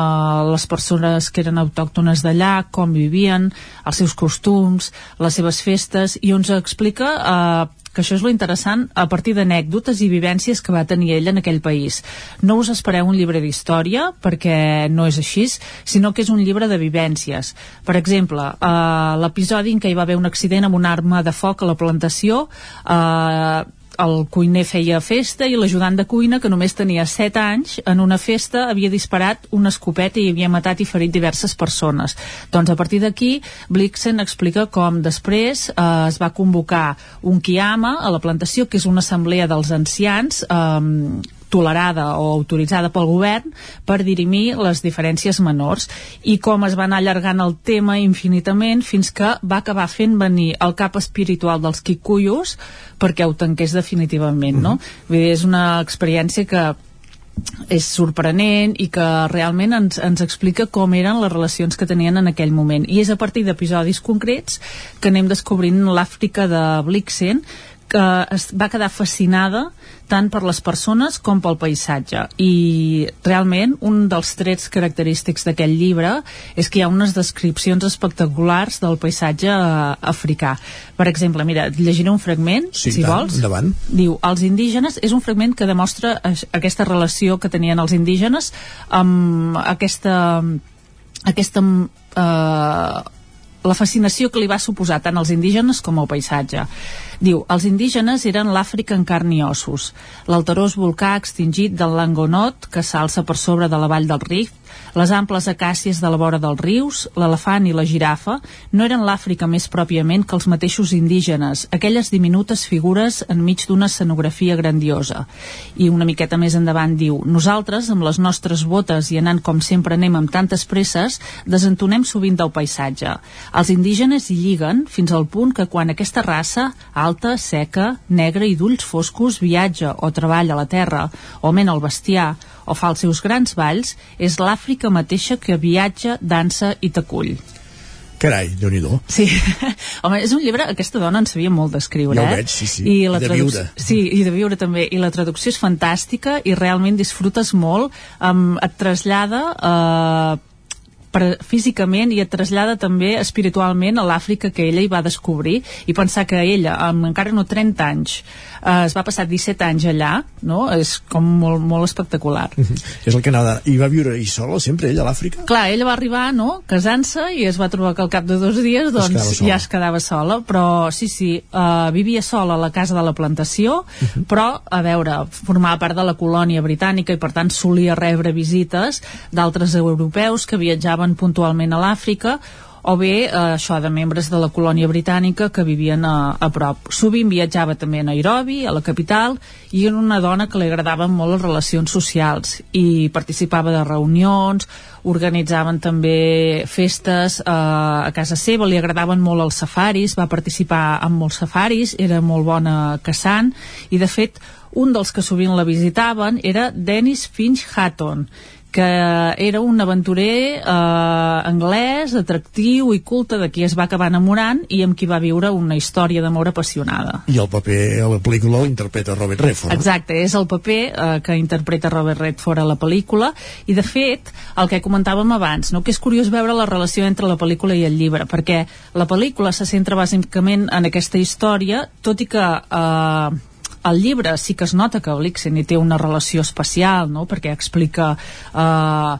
les persones que eren autòctones d'allà, com vivien, els seus costums, les seves festes, i ens explica eh, que això és lo interessant a partir d'anècdotes i vivències que va tenir ell en aquell país. No us espereu un llibre d'història, perquè no és així, sinó que és un llibre de vivències. Per exemple, eh, l'episodi en què hi va haver un accident amb una arma de foc a la plantació, eh, el cuiner feia festa i l'ajudant de cuina, que només tenia 7 anys, en una festa havia disparat una escopeta i havia matat i ferit diverses persones. Doncs a partir d'aquí, Blixen explica com després eh, es va convocar un Kiama a la plantació, que és una assemblea dels ancians, eh, tolerada o autoritzada pel govern per dirimir les diferències menors i com es va anar allargant el tema infinitament fins que va acabar fent venir el cap espiritual dels Kikuyos perquè ho tanqués definitivament, no? Vull dir, és una experiència que és sorprenent i que realment ens, ens explica com eren les relacions que tenien en aquell moment. I és a partir d'episodis concrets que anem descobrint l'Àfrica de Blixen, que es va quedar fascinada tant per les persones com pel paisatge. I realment un dels trets característics d'aquest llibre és que hi ha unes descripcions espectaculars del paisatge eh, africà. Per exemple, mira, et llegiré un fragment Sí, si tant, vols. Endavant. diu, els indígenes, és un fragment que demostra aquesta relació que tenien els indígenes amb aquesta aquesta eh, la fascinació que li va suposar tant als indígenes com al paisatge. Diu, els indígenes eren l'Àfrica en carn i ossos, l'alterós volcà extingit del Langonot que s'alça per sobre de la vall del Rift, les amples acàcies de la vora dels rius, l'elefant i la girafa, no eren l'Àfrica més pròpiament que els mateixos indígenes, aquelles diminutes figures enmig d'una escenografia grandiosa. I una miqueta més endavant diu, nosaltres, amb les nostres botes i anant com sempre anem amb tantes presses, desentonem sovint del paisatge. Els indígenes hi lliguen fins al punt que quan aquesta raça, alta, seca, negra i d'ulls foscos, viatja o treballa a la terra, o mena el bestiar, o fa els seus grans balls, és l'Àfrica mateixa que viatja, dansa i t'acull. Carai, déu nhi Sí, [laughs] home, és un llibre, aquesta dona en sabia molt d'escriure, Ja ho eh? veig, sí, sí. I, I la de traduc- viure. Sí, i de viure també. I la traducció és fantàstica i realment disfrutes molt, um, et trasllada eh, per, físicament i et trasllada també espiritualment a l'Àfrica que ella hi va descobrir i pensar que ella, amb encara no 30 anys, eh, es va passar 17 anys allà, no? És com molt, molt espectacular. És el que anava... I va viure i sola sempre, ella, a l'Àfrica? Clar, ella va arribar, no?, casant-se i es va trobar que al cap de dos dies, doncs, ja es quedava sola, però sí, sí, uh, vivia sola a la casa de la plantació, però, a veure, formava part de la colònia britànica i per tant solia rebre visites d'altres europeus que viatjaven puntualment a l'Àfrica o bé eh, això de membres de la colònia britànica que vivien a, a prop. Sovint viatjava també a Nairobi, a la capital, i era una dona que li agradaven molt les relacions socials. I participava de reunions, organitzaven també festes eh, a casa seva, li agradaven molt els safaris, va participar en molts safaris, era molt bona caçant, i de fet un dels que sovint la visitaven era Dennis Finch Hatton, que era un aventurer eh, anglès, atractiu i culte de qui es va acabar enamorant i amb qui va viure una història d'amor apassionada. I el paper a la pel·lícula el interpreta Robert Redford. Exacte, és el paper eh, que interpreta Robert Redford a la pel·lícula i de fet, el que comentàvem abans no? que és curiós veure la relació entre la pel·lícula i el llibre, perquè la pel·lícula se centra bàsicament en aquesta història, tot i que eh, el llibre sí que es nota que Blixen hi té una relació especial, no? perquè explica eh,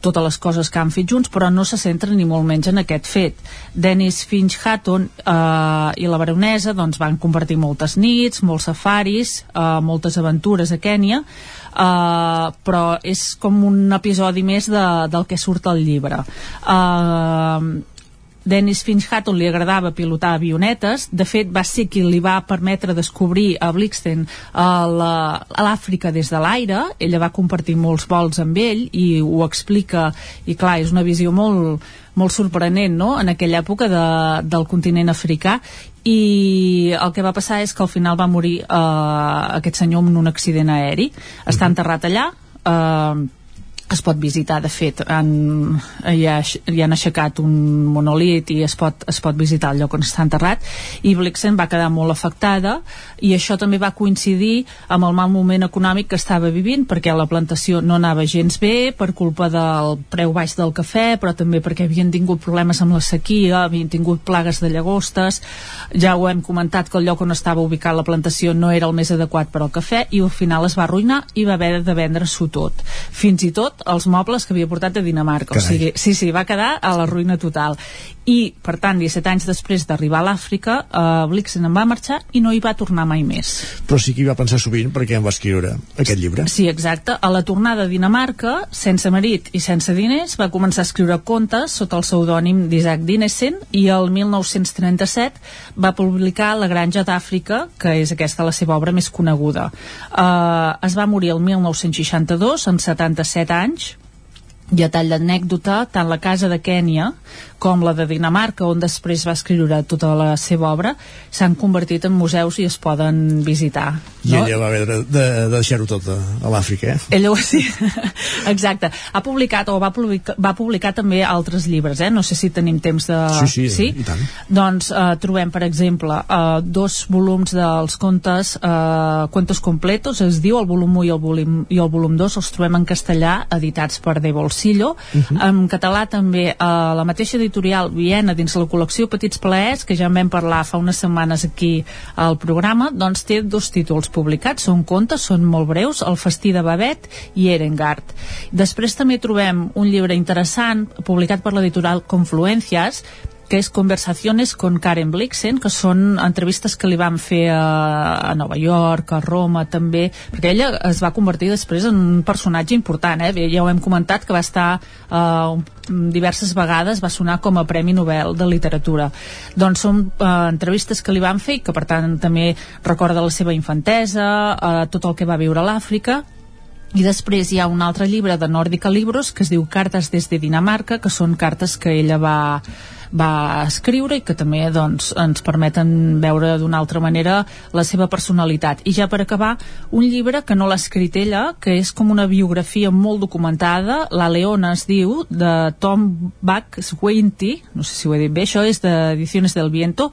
totes les coses que han fet junts, però no se centra ni molt menys en aquest fet. Dennis Finch Hatton eh, i la baronesa doncs, van compartir moltes nits, molts safaris, eh, moltes aventures a Kènia, eh, però és com un episodi més de, del que surt al llibre. Eh, Dennis Finch Hatton li agradava pilotar avionetes, de fet va ser qui li va permetre descobrir a la- a l'Àfrica des de l'aire, ella va compartir molts vols amb ell i ho explica, i clar, és una visió molt, molt sorprenent no? en aquella època de, del continent africà. I el que va passar és que al final va morir eh, aquest senyor en un accident aeri. Està enterrat allà eh, es pot visitar, de fet han, ha, hi han aixecat un monolit i es pot, es pot visitar el lloc on està enterrat i Blixen va quedar molt afectada i això també va coincidir amb el mal moment econòmic que estava vivint perquè la plantació no anava gens bé per culpa del preu baix del cafè però també perquè havien tingut problemes amb la sequia havien tingut plagues de llagostes. Ja ho hem comentat que el lloc on estava ubicat la plantació no era el més adequat per al cafè i al final es va arruïnar i va haver de vendre-s'ho tot. Fins i tot els mobles que havia portat de Dinamarca o Carai. sigui, sí, sí, va quedar a la ruïna total i per tant 17 anys després d'arribar a l'Àfrica eh, Blixen en va marxar i no hi va tornar mai més Però sí que hi va pensar sovint perquè em va escriure aquest llibre. Sí, exacte. A la tornada a Dinamarca, sense marit i sense diners, va començar a escriure contes sota el pseudònim d'Isaac Dinesen i el 1937 va publicar La granja d'Àfrica, que és aquesta la seva obra més coneguda. Uh, es va morir el 1962, amb 77 anys, i a tall d'anècdota, tant la casa de Kènia com la de Dinamarca, on després va escriure tota la seva obra, s'han convertit en museus i es poden visitar. I ella va haver de, de, de deixar-ho tot a, a l'Àfrica, eh? Ella ho sí, [laughs] exacte. Ha publicat o va publicar, va publicar també altres llibres, eh? No sé si tenim temps de... Sí, sí, i tant. Doncs eh, trobem, per exemple, eh, dos volums dels contes, eh, Cuentos Completos, es diu el volum 1 i el volum, i el volum 2, els trobem en castellà, editats per De Bolsillo. Mhm. En català també eh, la mateixa editorial Viena, dins la col·lecció Petits Plaers, que ja en vam parlar fa unes setmanes aquí al programa, doncs té dos títols publicats, són contes, són molt breus, El festí de Babet i Erengard. Després també trobem un llibre interessant, publicat per l'editorial Confluencias, que és Conversaciones con Karen Blixen, que són entrevistes que li van fer a, a Nova York, a Roma també, perquè ella es va convertir després en un personatge important, eh? Ja ho hem comentat, que va estar eh, diverses vegades, va sonar com a Premi Nobel de Literatura. Doncs són eh, entrevistes que li van fer i que per tant també recorda la seva infantesa, eh, tot el que va viure a l'Àfrica, i després hi ha un altre llibre de Nòrdica Libros que es diu Cartes des de Dinamarca, que són cartes que ella va, va escriure i que també doncs, ens permeten veure d'una altra manera la seva personalitat. I ja per acabar, un llibre que no l'ha escrit ella, que és com una biografia molt documentada, La Leona es diu, de Tom Bach Swinty, no sé si ho he dit bé, això és d'Ediciones del Viento,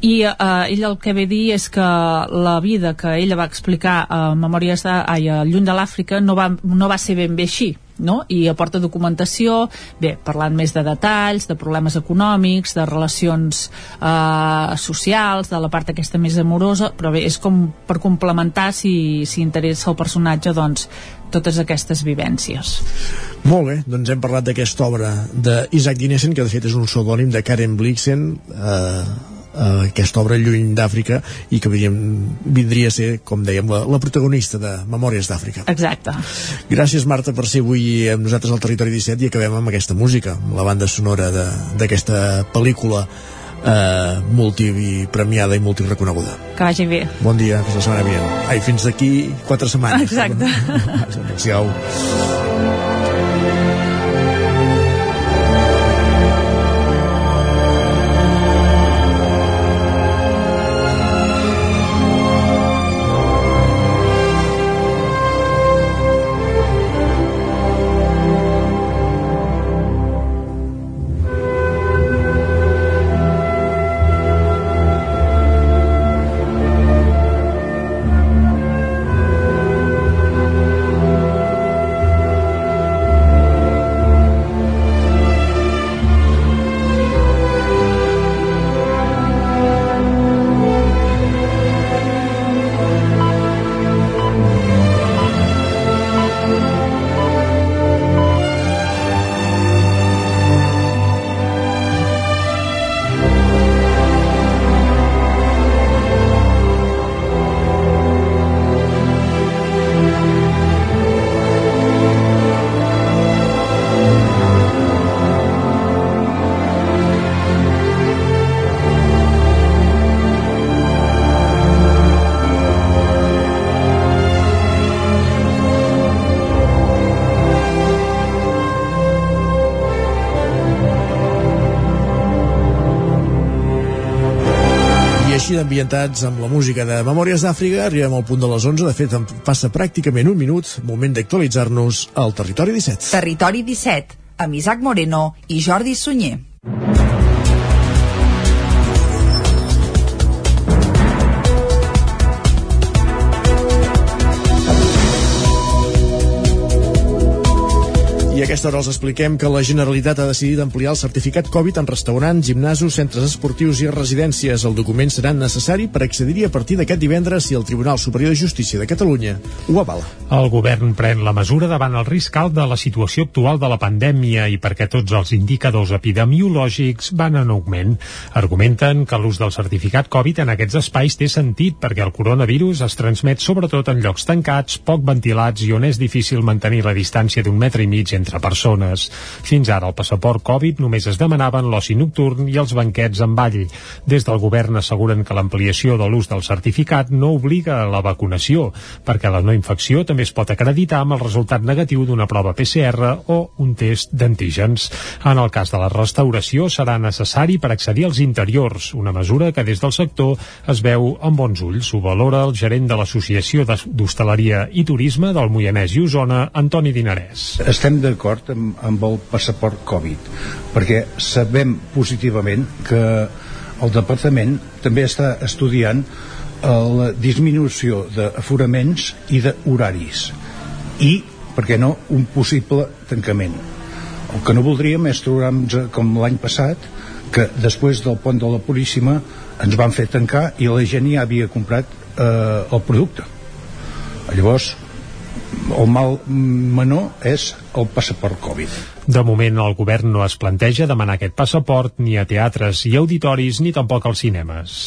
i eh, ell el que ve dir és que la vida que ella va explicar a Memòries de, ai, a Lluny de l'Àfrica no va, no va ser ben bé així no? i aporta documentació, bé, parlant més de detalls, de problemes econòmics, de relacions eh, socials, de la part aquesta més amorosa, però bé, és com per complementar si, si interessa el personatge, doncs, totes aquestes vivències. Molt bé, doncs hem parlat d'aquesta obra d'Isaac Dinesen, que de fet és un pseudònim de Karen Blixen, eh, eh, aquesta obra lluny d'Àfrica i que diríem, vindria a ser, com dèiem, la, la protagonista de Memòries d'Àfrica. Exacte. Gràcies, Marta, per ser avui amb nosaltres al Territori 17 i acabem amb aquesta música, amb la banda sonora d'aquesta pel·lícula eh, multipremiada i multireconeguda. Que vagi bé. Bon dia, fins la setmana vinent. Ai, fins d'aquí quatre setmanes. Exacte. [laughs] Adéu-siau. D'ambientats amb la música de Memòries d'Àfrica, arribem al punt de les 11. De fet, passa pràcticament un minut, moment d'actualitzar-nos al Territori 17. Territori 17, amb Isaac Moreno i Jordi Sunyer. Aquesta hora els expliquem que la Generalitat ha decidit ampliar el certificat Covid en restaurants, gimnasos, centres esportius i residències. El document serà necessari per accedir-hi a partir d'aquest divendres si el Tribunal Superior de Justícia de Catalunya ho avala. El govern pren la mesura davant el risc alt de la situació actual de la pandèmia i perquè tots els indicadors epidemiològics van en augment. Argumenten que l'ús del certificat Covid en aquests espais té sentit perquè el coronavirus es transmet sobretot en llocs tancats, poc ventilats i on és difícil mantenir la distància d'un metre i mig entre persones. Fins ara el passaport Covid només es demanaven l'oci nocturn i els banquets amb ball. Des del govern asseguren que l'ampliació de l'ús del certificat no obliga a la vacunació, perquè la no infecció també es pot acreditar amb el resultat negatiu d'una prova PCR o un test d'antígens. En el cas de la restauració serà necessari per accedir als interiors, una mesura que des del sector es veu amb bons ulls. Ho valora el gerent de l'Associació d'Hostaleria i Turisme del Moianès i Osona, Antoni Dinarès. Estem d'acord amb, amb el passaport Covid perquè sabem positivament que el departament també està estudiant la disminució d'aforaments i d'horaris i, per què no, un possible tancament. El que no voldríem és trobar-nos com l'any passat que després del pont de la Puríssima ens van fer tancar i la gent ja havia comprat eh, el producte. Llavors el mal menor és el passaport Covid. De moment, el govern no es planteja demanar aquest passaport ni a teatres i auditoris ni tampoc als cinemes.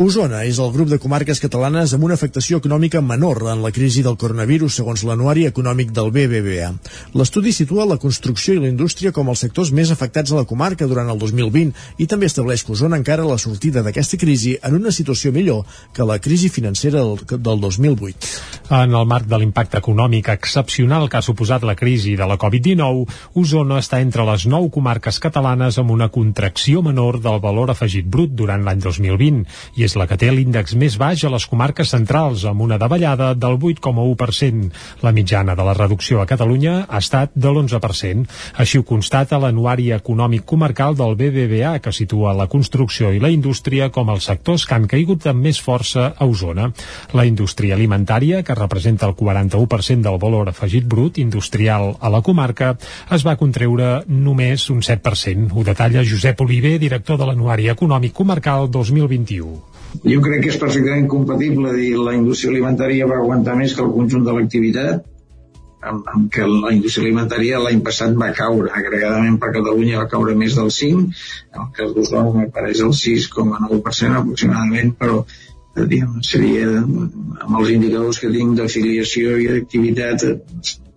Osona és el grup de comarques catalanes amb una afectació econòmica menor en la crisi del coronavirus, segons l'anuari econòmic del BBVA. L'estudi situa la construcció i la indústria com els sectors més afectats a la comarca durant el 2020 i també estableix que Osona encara la sortida d'aquesta crisi en una situació millor que la crisi financera del, del 2008. En el marc de l'impacte econòmic excepcional que ha suposat la crisi de la Covid-19, Osona està entre les nou comarques catalanes amb una contracció menor del valor afegit brut durant l'any 2020 i és la que té l'índex més baix a les comarques centrals, amb una davallada del 8,1%. La mitjana de la reducció a Catalunya ha estat de l'11%. Així ho constata l'anuari econòmic comarcal del BBVA, que situa la construcció i la indústria com els sectors que han caigut amb més força a Osona. La indústria alimentària, que representa el 41% del valor afegit brut industrial a la comarca es va contreure només un 7%. Ho detalla Josep Oliver, director de l'Anuari Econòmic Comarcal 2021. Jo crec que és perfectament compatible dir la indústria alimentària va aguantar més que el conjunt de l'activitat amb, amb què la indústria alimentària l'any passat va caure, agregadament per Catalunya va caure més del 5, en el cas d'Osona me pareix el 6,9% aproximadament, però eh, diguem, seria amb els indicadors que tinc d'afiliació i d'activitat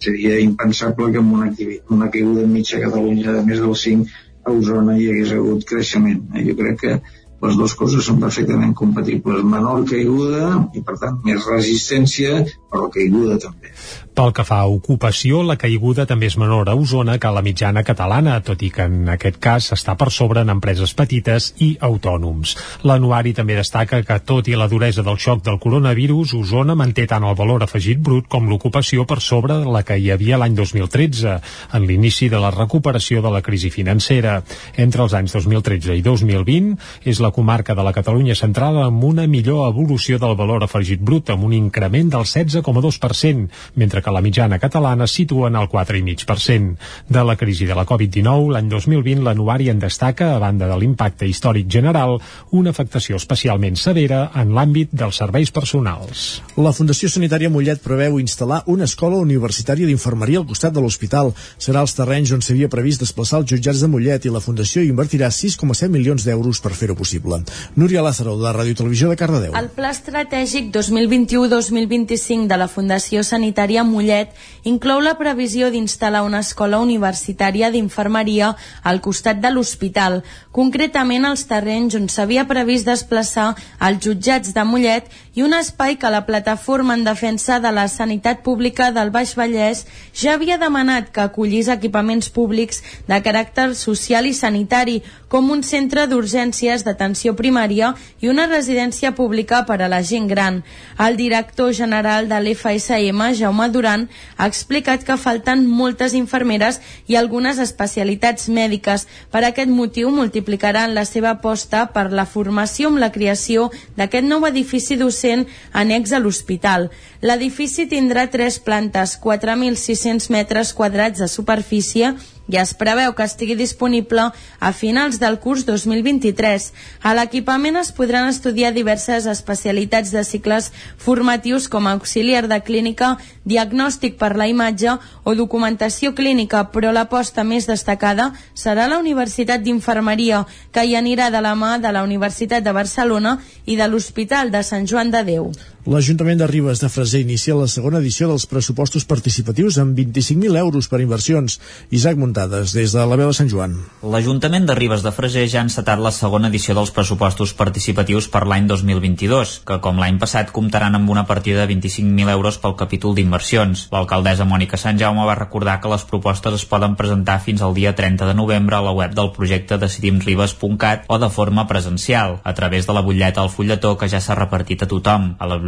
seria impensable que amb una, una caiguda mitja a Catalunya de més del 5 a Osona hi hagués hagut creixement. Eh? Jo crec que les dues coses són perfectament compatibles. Menor caiguda i, per tant, més resistència, però caiguda també. Pel que fa a ocupació, la caiguda també és menor a Osona que a la mitjana catalana, tot i que en aquest cas està per sobre en empreses petites i autònoms. L'anuari també destaca que, tot i la duresa del xoc del coronavirus, Osona manté tant el valor afegit brut com l'ocupació per sobre la que hi havia l'any 2013, en l'inici de la recuperació de la crisi financera. Entre els anys 2013 i 2020 és la comarca de la Catalunya central amb una millor evolució del valor afegit brut, amb un increment del 16,2%, mentre que la mitjana catalana situa en el 4,5%. De la crisi de la Covid-19, l'any 2020 l'anuari en destaca, a banda de l'impacte històric general, una afectació especialment severa en l'àmbit dels serveis personals. La Fundació Sanitària Mollet preveu instal·lar una escola universitària d'infermeria al costat de l'hospital. Serà els terrenys on s'havia previst desplaçar els jutjats de Mollet i la Fundació invertirà 6,7 milions d'euros per fer-ho possible. Núria Lázaro, de Ràdio Televisió de Cardedeu. El Pla Estratègic 2021-2025 de la Fundació Sanitària Mollet inclou la previsió d'instal·lar una escola universitària d'infermeria al costat de l'hospital, concretament als terrenys on s'havia previst desplaçar els jutjats de Mollet i un espai que la Plataforma en Defensa de la Sanitat Pública del Baix Vallès ja havia demanat que acollís equipaments públics de caràcter social i sanitari, com un centre d'urgències d'atenció primària i una residència pública per a la gent gran. El director general de l'FSM, Jaume Duran, ha explicat que falten moltes infermeres i algunes especialitats mèdiques. Per aquest motiu multiplicaran la seva aposta per la formació amb la creació d'aquest nou edifici docent annex a l'hospital. L'edifici tindrà tres plantes, 4.600 metres quadrats de superfície i es preveu que estigui disponible a finals del curs 2023. A l'equipament es podran estudiar diverses especialitats de cicles formatius com auxiliar de clínica, diagnòstic per la imatge o documentació clínica, però l'aposta més destacada serà la Universitat d'Infermeria, que hi anirà de la mà de la Universitat de Barcelona i de l'Hospital de Sant Joan de Déu. L'Ajuntament de Ribes de Freser inicia la segona edició dels pressupostos participatius amb 25.000 euros per inversions. Isaac Muntades, des de la veu de Sant Joan. L'Ajuntament de Ribes de Freser ja ha encetat la segona edició dels pressupostos participatius per l'any 2022, que com l'any passat comptaran amb una partida de 25.000 euros pel capítol d'inversions. L'alcaldessa Mònica Sant Jaume va recordar que les propostes es poden presentar fins al dia 30 de novembre a la web del projecte decidimribes.cat o de forma presencial, a través de la butlleta al fulletó que ja s'ha repartit a tothom, a la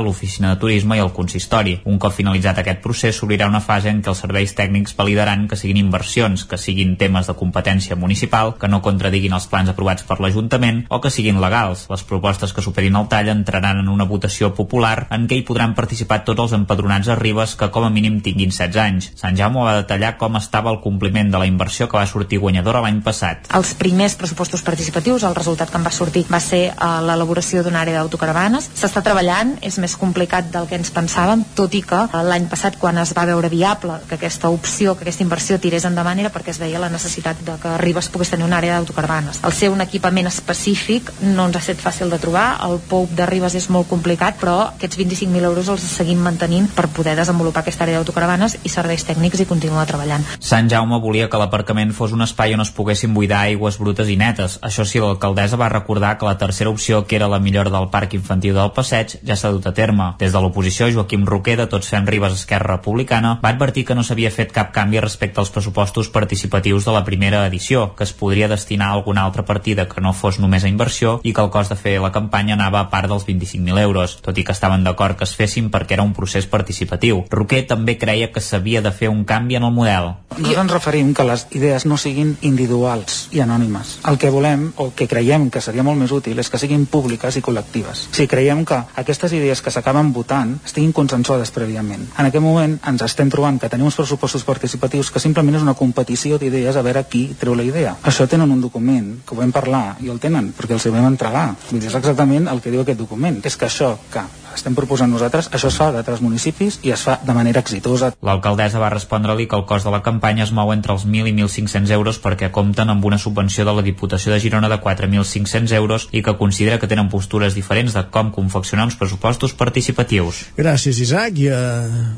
l'oficina de turisme i el consistori. Un cop finalitzat aquest procés, s'obrirà una fase en què els serveis tècnics validaran que siguin inversions, que siguin temes de competència municipal, que no contradiguin els plans aprovats per l'Ajuntament o que siguin legals. Les propostes que superin el tall entraran en una votació popular en què hi podran participar tots els empadronats a Ribes que com a mínim tinguin 16 anys. Sant Jaume va detallar com estava el compliment de la inversió que va sortir guanyadora l'any passat. Els primers pressupostos participatius, el resultat que en va sortir va ser uh, l'elaboració d'una àrea d'autocaravanes. S'està treballant, és més complicat del que ens pensàvem, tot i que uh, l'any passat quan es va veure viable que aquesta opció, que aquesta inversió tirés endavant era perquè es veia la necessitat de que Ribes pogués tenir una àrea d'autocaravanes. El ser un equipament específic no ens ha estat fàcil de trobar, el POUP de Ribes és molt complicat, però aquests 25.000 euros els seguim mantenint per poder desenvolupar aquesta àrea d'autocaravanes i serveis tècnics i continuar treballant. Sant Jaume volia que l'aparcament fos un espai on es poguessin buidar aigües brutes i netes. Això sí, l'alcaldessa va recordar que la tercera opció, que era la millora del parc infantil del passeig, ja s'ha dut a terme. Des de l'oposició, Joaquim Roquer, de Tots Fem Ribes Esquerra Republicana, va advertir que no s'havia fet cap canvi respecte als pressupostos participatius de la primera edició, que es podria destinar a alguna altra partida que no fos només a inversió i que el cost de fer la campanya anava a part dels 25.000 euros, tot i que estaven d'acord que es fessin perquè era un procés participatiu. Roquer també creia que s'havia de fer un canvi en el model. Nosaltres ens referim que les idees no siguin individuals i anònimes. El que volem, o que creiem que seria molt més útil, és que siguin públiques i col·lectives. Sigui, creiem que aquestes idees que s'acaben votant estiguin consensuades prèviament. En aquest moment ens estem trobant que tenim uns pressupostos participatius que simplement és una competició d'idees a veure qui treu la idea. Això tenen un document, que ho vam parlar, i el tenen, perquè els hi vam entregar. Vull dir, és exactament el que diu aquest document. És que això que estem proposant nosaltres, això es fa d'altres municipis i es fa de manera exitosa. L'alcaldessa va respondre-li que el cost de la campanya es mou entre els 1.000 i 1.500 euros perquè compten amb una subvenció de la Diputació de Girona de 4.500 euros i que considera que tenen postures diferents de com confeccionar uns pressupostos participatius. Gràcies, Isaac. I a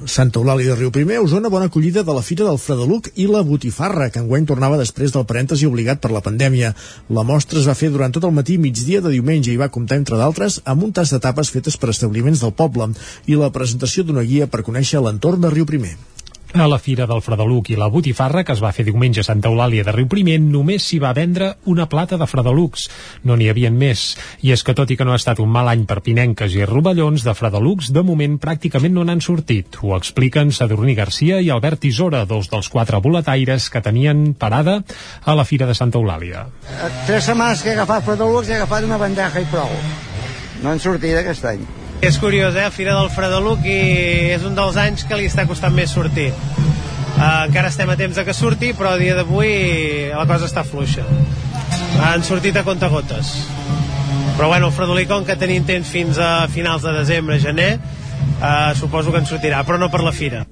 Santa Eulàlia de Riu Primer, Osona, bona acollida de la Fira del Fredeluc i la Botifarra, que enguany tornava després del parèntesi obligat per la pandèmia. La mostra es va fer durant tot el matí i migdia de diumenge i va comptar, entre d'altres, amb un tas d'etapes fetes per establiments del poble i la presentació d'una guia per conèixer l'entorn de Riu Primer. A la Fira del Fredeluc i la Botifarra, que es va fer diumenge a Santa Eulàlia de Riu Primer, només s'hi va vendre una plata de Fredelucs. No n'hi havien més. I és que tot i que no ha estat un mal any per pinenques i rovellons, de Fredelucs de moment pràcticament no n'han sortit. Ho expliquen Sadurní Garcia i Albert Isora, dos dels quatre boletaires que tenien parada a la Fira de Santa Eulàlia. Tres setmanes que he agafat Fredelucs he agafat una bandeja i prou. No han sortit aquest any. És curiós, eh? Fira del Fredeluc i és un dels anys que li està costant més sortir. Uh, encara estem a temps de que surti, però a dia d'avui la cosa està fluixa. Han sortit a contagotes. Però bueno, el Fredolí, com que tenim temps fins a finals de desembre, gener, uh, suposo que en sortirà, però no per la fira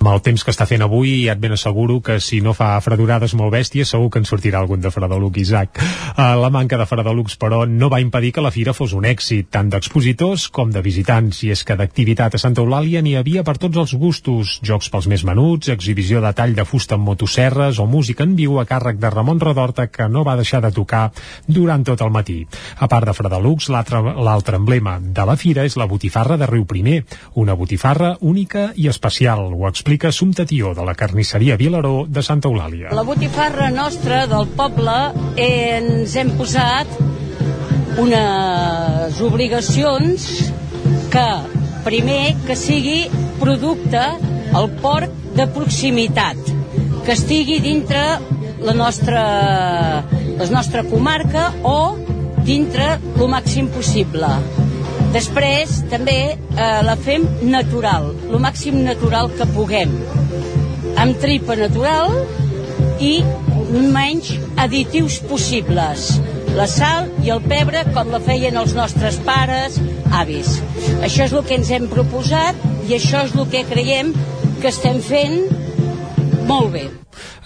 amb el temps que està fent avui ja et ben asseguro que si no fa fredurades molt bèsties segur que en sortirà algun de Fredeluc Isaac. Uh, la manca de Fredelucs però no va impedir que la fira fos un èxit tant d'expositors com de visitants i és que d'activitat a Santa Eulàlia n'hi havia per tots els gustos, jocs pels més menuts exhibició de tall de fusta amb motosserres o música en viu a càrrec de Ramon Redorta que no va deixar de tocar durant tot el matí. A part de Fredelucs, l'altre emblema de la fira és la botifarra de Riu Primer, una botifarra única i especial, ho explica explica Assumpta Tió, de la carnisseria Vilaró de Santa Eulàlia. La botifarra nostra del poble ens hem posat unes obligacions que, primer, que sigui producte al port de proximitat, que estigui dintre la nostra, la nostra comarca o dintre el màxim possible. Després, també eh, la fem natural, el màxim natural que puguem, amb tripa natural i menys additius possibles. La sal i el pebre com la feien els nostres pares, avis. Això és el que ens hem proposat i això és el que creiem que estem fent molt bé.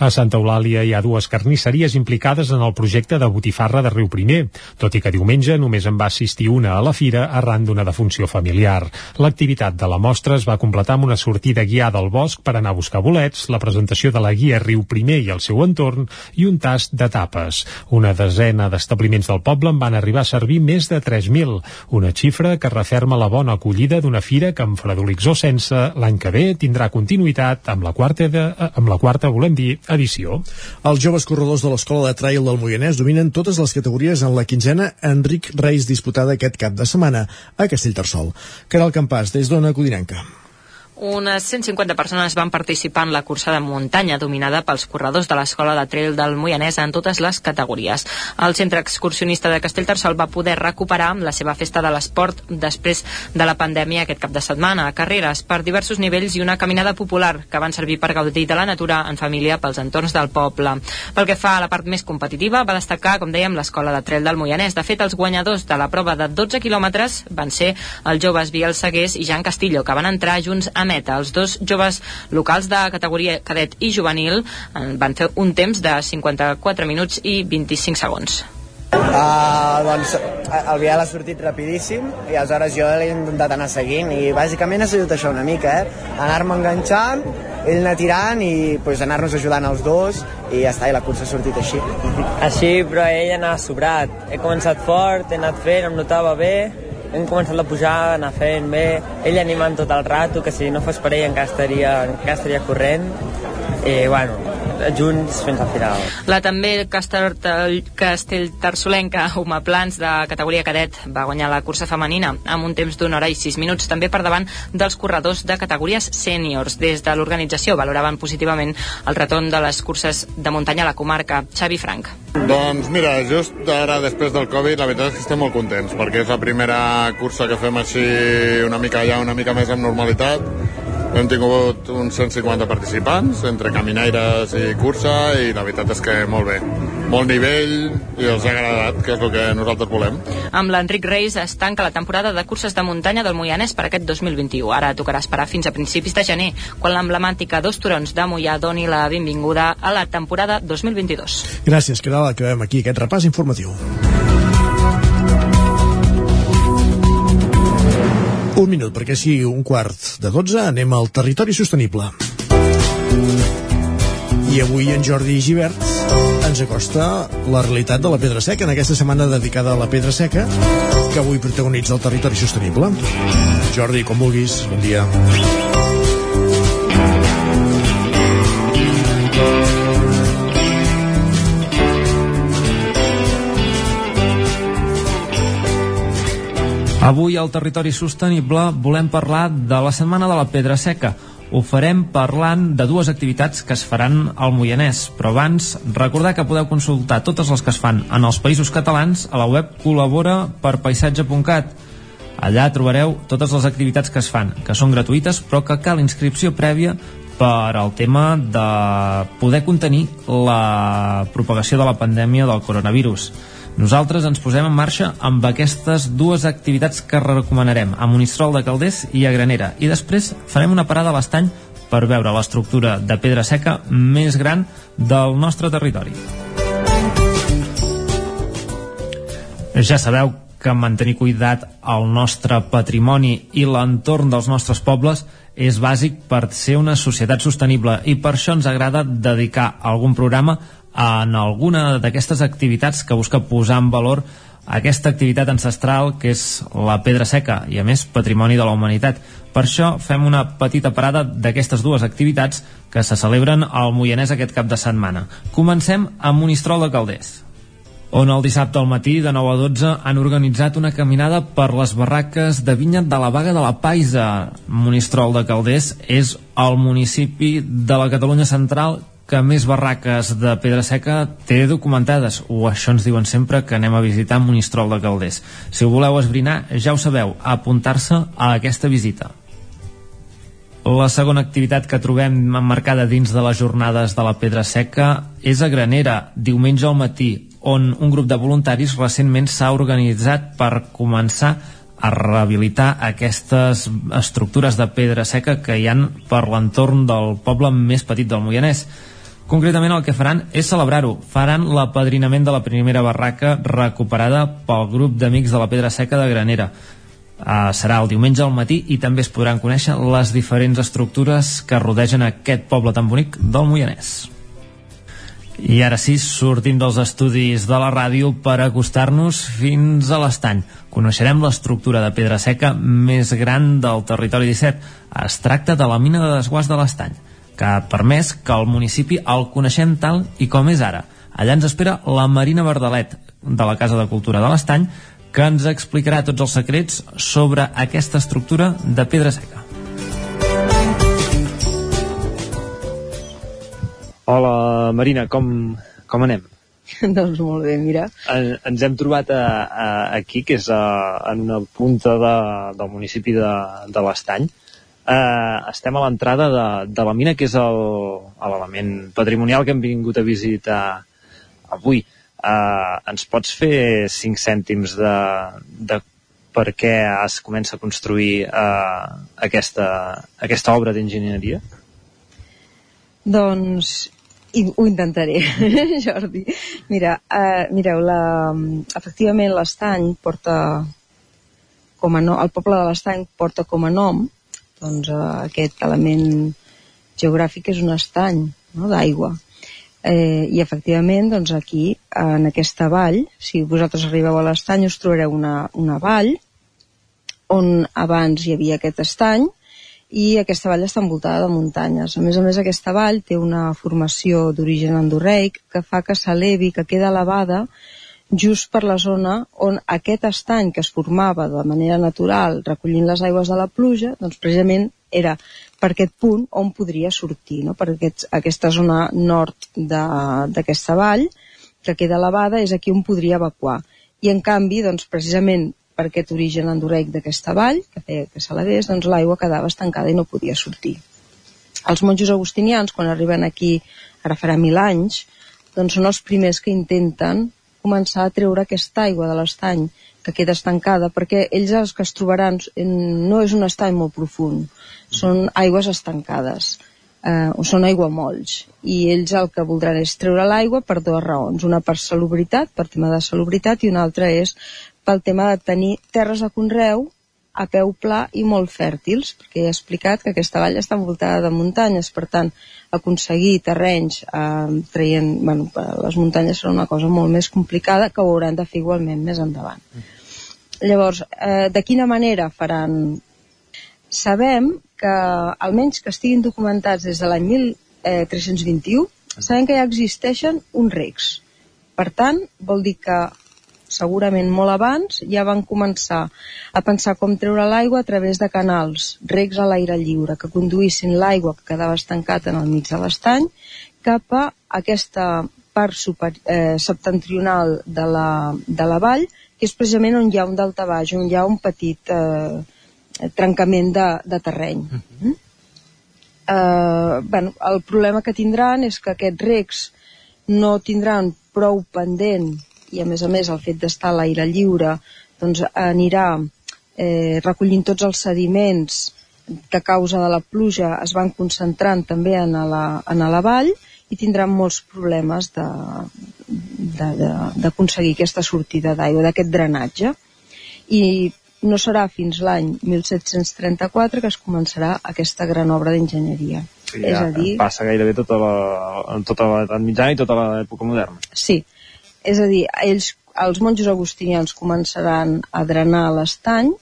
A Santa Eulàlia hi ha dues carnisseries implicades en el projecte de botifarra de Riu Primer, tot i que diumenge només en va assistir una a la fira arran d'una defunció familiar. L'activitat de la mostra es va completar amb una sortida guiada al bosc per anar a buscar bolets, la presentació de la guia Riu Primer i el seu entorn i un tast de tapes. Una desena d'establiments del poble en van arribar a servir més de 3.000, una xifra que referma la bona acollida d'una fira que amb Fredolix o sense l'any que ve tindrà continuïtat amb la quarta, de, amb la quarta volem dir, edició. Els joves corredors de l'Escola de Trail del Moianès dominen totes les categories en la quinzena Enric Reis disputada aquest cap de setmana a Castellterçol. Caral Campàs, des d'Ona Codinenca. Unes 150 persones van participar en la cursa de muntanya dominada pels corredors de l'Escola de Trail del Moianès en totes les categories. El centre excursionista de Castellterçol va poder recuperar la seva festa de l'esport després de la pandèmia aquest cap de setmana. Carreres per diversos nivells i una caminada popular que van servir per gaudir de la natura en família pels entorns del poble. Pel que fa a la part més competitiva, va destacar, com dèiem, l'Escola de Trail del Moianès. De fet, els guanyadors de la prova de 12 quilòmetres van ser els joves Biel Segués i Jan Castillo, que van entrar junts a meta. Els dos joves locals de categoria cadet i juvenil eh, van fer un temps de 54 minuts i 25 segons. Uh, doncs el vial ha sortit rapidíssim i aleshores jo l'he intentat anar seguint i bàsicament ha sigut això una mica, eh? anar-me enganxant, ell anar tirant i pues, anar-nos ajudant els dos i ja està, i la cursa ha sortit així. Així, però ell anava sobrat. He començat fort, he anat fent, em notava bé, hem començat a pujar, anar fent bé, ell animant tot el rato, que si no fos per ell encara estaria, encara estaria corrent, i bueno, junts fins al final. La també Castel, Castellterçolenca Uma Plans de categoria cadet va guanyar la cursa femenina amb un temps d'una hora i sis minuts també per davant dels corredors de categories sèniors. Des de l'organització valoraven positivament el retorn de les curses de muntanya a la comarca. Xavi Frank. Doncs mira, just ara després del Covid la veritat és que estem molt contents perquè és la primera cursa que fem així una mica ja una mica més amb normalitat hem tingut uns 150 participants entre caminaires i cursa i la veritat és que molt bé molt nivell i els ha agradat que és el que nosaltres volem Amb l'Enric Reis es tanca la temporada de curses de muntanya del Moianès per aquest 2021. Ara tocarà esperar fins a principis de gener, quan l'emblemàtica Dos Turons de Moià doni la benvinguda a la temporada 2022. Gràcies, Caral, acabem aquí aquest repàs informatiu. Un minut, perquè sigui un quart de 12, anem al territori sostenible. I avui en Jordi Givert ens acosta la realitat de la pedra seca en aquesta setmana dedicada a la pedra seca que avui protagonitza el territori sostenible. Jordi, com vulguis, bon dia. Avui al Territori Sostenible volem parlar de la Setmana de la Pedra Seca. Ho farem parlant de dues activitats que es faran al Moianès, però abans recordar que podeu consultar totes les que es fan en els països catalans a la web col·labora per paisatge.cat. Allà trobareu totes les activitats que es fan, que són gratuïtes, però que cal inscripció prèvia per al tema de poder contenir la propagació de la pandèmia del coronavirus. Nosaltres ens posem en marxa amb aquestes dues activitats que recomanarem, a Monistrol de Calders i a Granera. I després farem una parada a l'estany per veure l'estructura de pedra seca més gran del nostre territori. Ja sabeu que mantenir cuidat al nostre patrimoni i l'entorn dels nostres pobles és bàsic per ser una societat sostenible i per això ens agrada dedicar algun programa en alguna d'aquestes activitats que busca posar en valor aquesta activitat ancestral que és la pedra seca i a més patrimoni de la humanitat. Per això fem una petita parada d'aquestes dues activitats que se celebren al Moianès aquest cap de setmana. Comencem amb Monistrol de Calders on el dissabte al matí de 9 a 12 han organitzat una caminada per les barraques de vinya de la Vaga de la Paisa. Monistrol de Calders és el municipi de la Catalunya Central que més barraques de pedra seca té documentades, o això ens diuen sempre que anem a visitar Monistrol de Calders. Si ho voleu esbrinar, ja ho sabeu, apuntar-se a aquesta visita. La segona activitat que trobem emmarcada dins de les jornades de la Pedra Seca és a Granera, diumenge al matí, on un grup de voluntaris recentment s'ha organitzat per començar a rehabilitar aquestes estructures de pedra seca que hi han per l'entorn del poble més petit del Moianès. Concretament el que faran és celebrar-ho. Faran l'apadrinament de la primera barraca recuperada pel grup d'amics de la Pedra Seca de Granera. Uh, serà el diumenge al matí i també es podran conèixer les diferents estructures que rodegen aquest poble tan bonic del Moianès. I ara sí, sortim dels estudis de la ràdio per acostar-nos fins a l'estany. Coneixerem l'estructura de pedra seca més gran del territori 17. Es tracta de la mina de desguàs de l'estany, que ha permès que el municipi el coneixem tal i com és ara. Allà ens espera la Marina Verdalet, de la Casa de Cultura de l'Estany, que ens explicarà tots els secrets sobre aquesta estructura de pedra seca. Hola, Marina, com, com anem? [laughs] doncs molt bé, mira. En, ens hem trobat a, a, aquí, que és a, en una punta de, del municipi de, de l'Estany. Eh, estem a l'entrada de, de la mina, que és l'element patrimonial que hem vingut a visitar avui. Eh, ens pots fer cinc cèntims de, de per què es comença a construir eh, aquesta, aquesta obra d'enginyeria? Doncs i ho intentaré, [laughs] Jordi. Mira, eh, mireu, la, efectivament l'estany porta com a nom, el poble de l'estany porta com a nom doncs, eh, aquest element geogràfic és un estany no, d'aigua. Eh, I efectivament, doncs aquí, en aquesta vall, si vosaltres arribeu a l'estany, us trobareu una, una vall on abans hi havia aquest estany i aquesta vall està envoltada de muntanyes. A més a més, aquesta vall té una formació d'origen endorreic que fa que s'elevi, que queda elevada just per la zona on aquest estany que es formava de manera natural recollint les aigües de la pluja, doncs precisament era per aquest punt on podria sortir, no? per aquest, aquesta zona nord d'aquesta vall, que queda elevada, és aquí on podria evacuar. I en canvi, doncs, precisament per aquest origen endorreic d'aquesta vall, que feia que s'elevés, doncs l'aigua quedava estancada i no podia sortir. Els monjos agustinians, quan arriben aquí, ara farà mil anys, doncs són els primers que intenten començar a treure aquesta aigua de l'estany que queda estancada, perquè ells els que es trobaran no és un estany molt profund, són aigües estancades, eh, o són aiguamolls, i ells el que voldran és treure l'aigua per dues raons, una per salubritat, per tema de salubritat, i una altra és pel tema de tenir terres de conreu a peu pla i molt fèrtils, perquè he explicat que aquesta vall està envoltada de muntanyes, per tant, aconseguir terrenys eh, traient, bueno, les muntanyes serà una cosa molt més complicada que ho hauran de fer igualment més endavant. Llavors, eh, de quina manera faran? Sabem que, almenys que estiguin documentats des de l'any 1321, sabem que ja existeixen uns recs. Per tant, vol dir que segurament molt abans, ja van començar a pensar com treure l'aigua a través de canals, recs a l'aire lliure, que conduïssin l'aigua que quedava estancat en el mig de l'estany cap a aquesta part super, eh, septentrional de la, de la vall, que és precisament on hi ha un baix, on hi ha un petit eh, trencament de, de terreny. Uh -huh. mm? eh, bueno, el problema que tindran és que aquests recs no tindran prou pendent i a més a més el fet d'estar a l'aire lliure doncs anirà eh, recollint tots els sediments que a causa de la pluja es van concentrant també en la, en la vall i tindran molts problemes d'aconseguir aquesta sortida d'aigua, d'aquest drenatge. I no serà fins l'any 1734 que es començarà aquesta gran obra d'enginyeria. Sí, ja és a dir... passa gairebé tota la, tota l'edat mitjana i tota l'època moderna. Sí, és a dir, ells, els monjos agustinians començaran a drenar l'estany,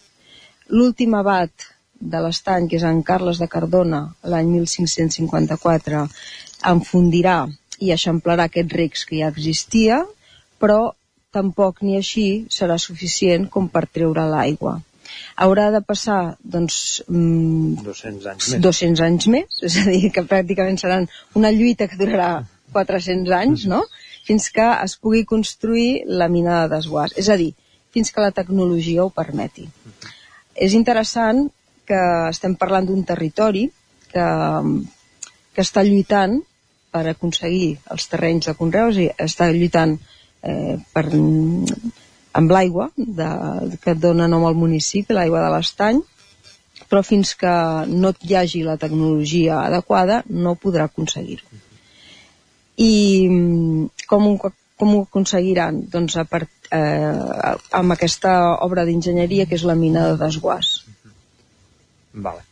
l'últim abat de l'estany, que és en Carles de Cardona, l'any 1554, enfondirà i eixamplarà aquests recs que ja existia, però tampoc ni així serà suficient com per treure l'aigua. Haurà de passar, doncs... 200 anys més. 200 anys més, és a dir, que pràcticament seran una lluita que durarà 400 anys, no?, fins que es pugui construir la mina de desguàs, és a dir, fins que la tecnologia ho permeti. És interessant que estem parlant d'un territori que, que està lluitant per aconseguir els terrenys de conreus i està lluitant eh, per, amb l'aigua que dona nom al municipi, l'aigua de l'estany, però fins que no hi hagi la tecnologia adequada no podrà aconseguir-ho i com, com ho aconseguiran? Doncs a part, eh, amb aquesta obra d'enginyeria que és la mina de desguàs. Vale.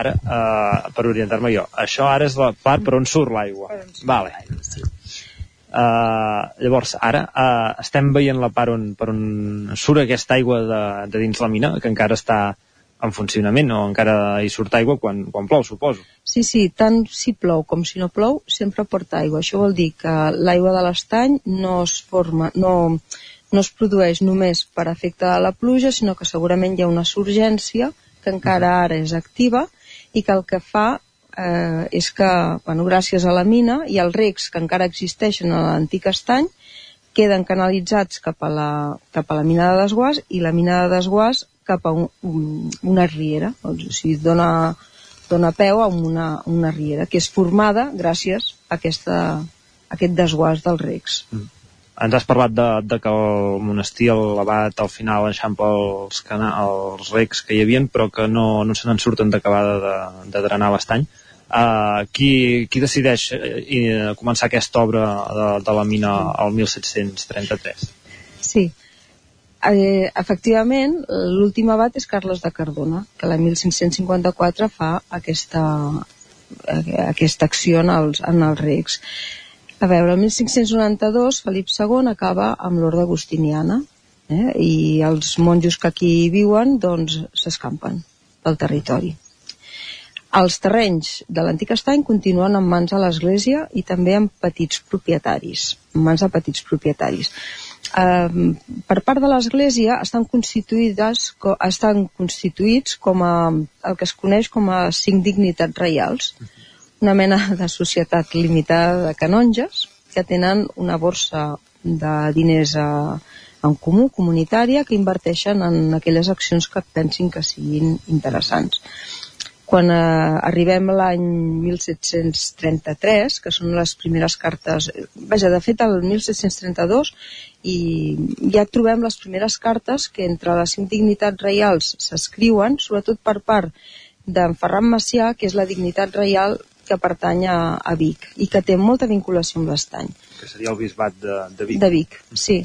Ara, eh, per orientar-me jo, això ara és la part per on surt l'aigua. Vale. Sí. Uh, llavors, ara uh, estem veient la part on, per on surt aquesta aigua de, de dins la mina, que encara està en funcionament o encara hi surt aigua quan, quan plou, suposo. Sí, sí, tant si plou com si no plou, sempre porta aigua. Això vol dir que l'aigua de l'estany no es forma, no, no es produeix només per efecte de la pluja, sinó que segurament hi ha una surgència que encara ara és activa i que el que fa eh, és que, bueno, gràcies a la mina i als recs que encara existeixen a l'antic estany, queden canalitzats cap a, la, cap a la mina de desguàs i la mina de desguàs cap a un, un, una riera, o sigui, dona, dona peu a una, una riera, que és formada gràcies a, aquesta, a aquest desguàs dels recs. Mm. Ens has parlat de, de que el monestir, l'abat, al final enxampa els, els recs que hi havien, però que no, no se n'en surten d'acabada de, de drenar l'estany. Qui, qui decideix uh, començar aquesta obra de, de la mina al 1733? Sí, Eh, efectivament, l'últim abat és Carles de Cardona, que l'any 1554 fa aquesta, aquesta acció en els, en els recs. A veure, el 1592 Felip II acaba amb l'ordre agustiniana eh, i els monjos que aquí viuen doncs s'escampen pel territori. Els terrenys de l'antic estany continuen en mans de l'Església i també en petits propietaris, en mans de petits propietaris. Eh, per part de l'Església estan constituïdes co, estan constituïts com a el que es coneix com a cinc dignitats reials, una mena de societat limitada de canonges que tenen una borsa de diners a, en comú, comunitària, que inverteixen en aquelles accions que pensin que siguin interessants. Quan eh, arribem a l'any 1733, que són les primeres cartes, vaja, de fet el 1732, i ja trobem les primeres cartes que entre les cinc dignitats reials s'escriuen, sobretot per part d'en Ferran Macià, que és la dignitat reial que pertany a, a Vic i que té molta vinculació amb l'estany. Que seria el bisbat de, de Vic. De Vic, sí.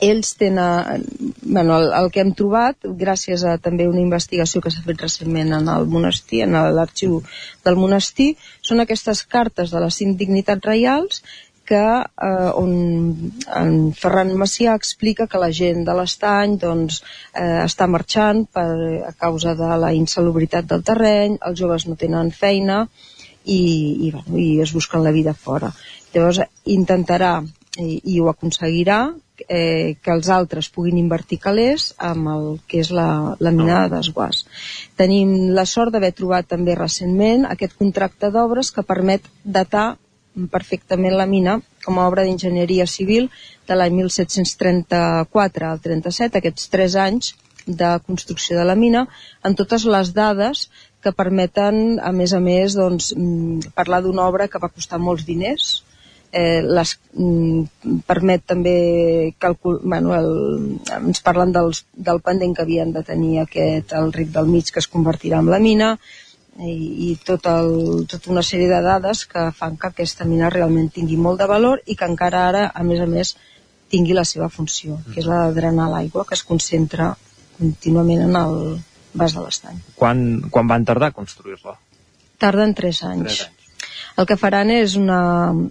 Ells tenen, bueno, el, el que hem trobat, gràcies a també una investigació que s'ha fet recentment en el monestir, en l'arxiu del monestir, són aquestes cartes de les cinc dignitats reials que, eh, on en Ferran Macià explica que la gent de l'estany doncs, eh, està marxant per, a causa de la insalubritat del terreny, els joves no tenen feina, i, i, bueno, i es busquen la vida fora. Llavors intentarà, i, i ho aconseguirà, eh, que els altres puguin invertir calés amb el que és la, la mina de desguàs. Tenim la sort d'haver trobat també recentment aquest contracte d'obres que permet datar perfectament la mina com a obra d'enginyeria civil de l'any 1734 al 37, aquests tres anys de construcció de la mina, en totes les dades que permeten, a més a més, doncs, mm, parlar d'una obra que va costar molts diners, eh, les, mm, permet també calcul, bueno, el, ens parlen dels, del pendent que havien de tenir aquest, el ric del mig que es convertirà en la mina i, i tot el, tota una sèrie de dades que fan que aquesta mina realment tingui molt de valor i que encara ara, a més a més, tingui la seva funció, que és la de drenar l'aigua que es concentra contínuament en el, vas de l'estany. Quan, quan van tardar a construir-la? Tarden 3 anys. 3 anys. El que faran és una,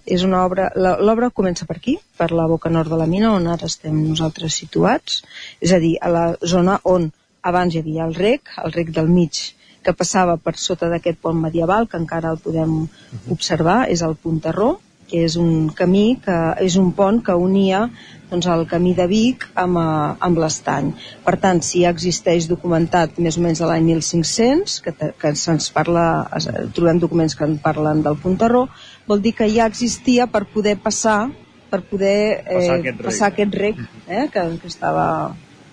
és una obra... L'obra comença per aquí, per la boca nord de la mina, on ara estem nosaltres situats, és a dir, a la zona on abans hi havia el rec, el rec del mig, que passava per sota d'aquest pont medieval, que encara el podem observar, és el Punterró, que és un camí, que és un pont que unia doncs, el camí de Vic amb, eh, amb l'estany. Per tant, si ja existeix documentat més o menys de l'any 1500, que, que se'ns parla, trobem documents que en parlen del Punterró, vol dir que ja existia per poder passar per poder eh, passar aquest rec, passar aquest rec eh, que, que estava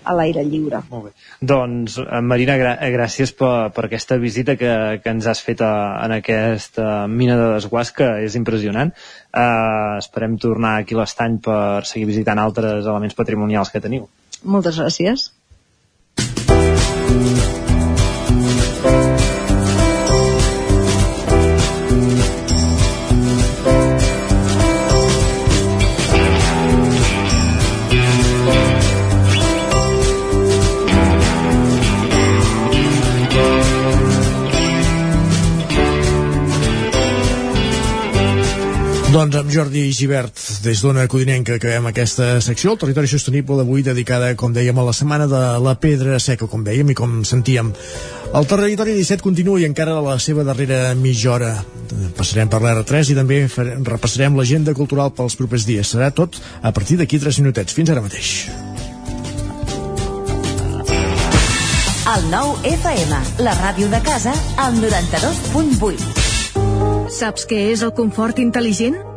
a l'aire lliure. Molt bé. Doncs, eh, Marina, gra gràcies per, per aquesta visita que, que ens has fet a, en aquesta mina de desguàs, que és impressionant. Uh, esperem tornar aquí l'estany per seguir visitant altres elements patrimonials que teniu. Moltes gràcies. Jordi Givert, des d'Ona Codinenca, acabem aquesta secció, el territori sostenible d'avui dedicada, com dèiem, a la setmana de la pedra seca, com dèiem i com sentíem. El territori 17 continua i encara a la seva darrera mitja hora. Passarem per l'R3 i també repassarem l'agenda cultural pels propers dies. Serà tot a partir d'aquí 3 minutets. Fins ara mateix. El nou FM, la ràdio de casa, al 92.8. Saps què és el confort intel·ligent?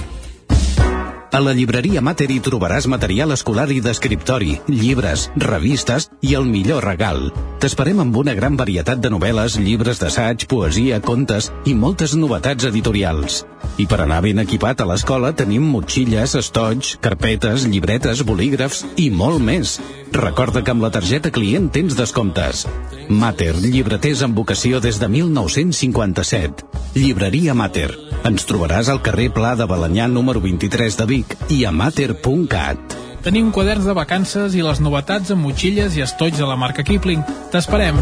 A la llibreria Mater hi trobaràs material escolar i d'escriptori, llibres, revistes i el millor regal. T'esperem amb una gran varietat de novel·les, llibres d'assaig, poesia, contes i moltes novetats editorials. I per anar ben equipat a l'escola tenim motxilles, estoig, carpetes, llibretes, bolígrafs i molt més. Recorda que amb la targeta client tens descomptes. Mater, llibreters amb vocació des de 1957. Llibreria Mater. Ens trobaràs al carrer Pla de Balanyà número 23 de Vic i a mater.cat. Tenim quaderns de vacances i les novetats amb motxilles i estoig de la marca Kipling. T'esperem.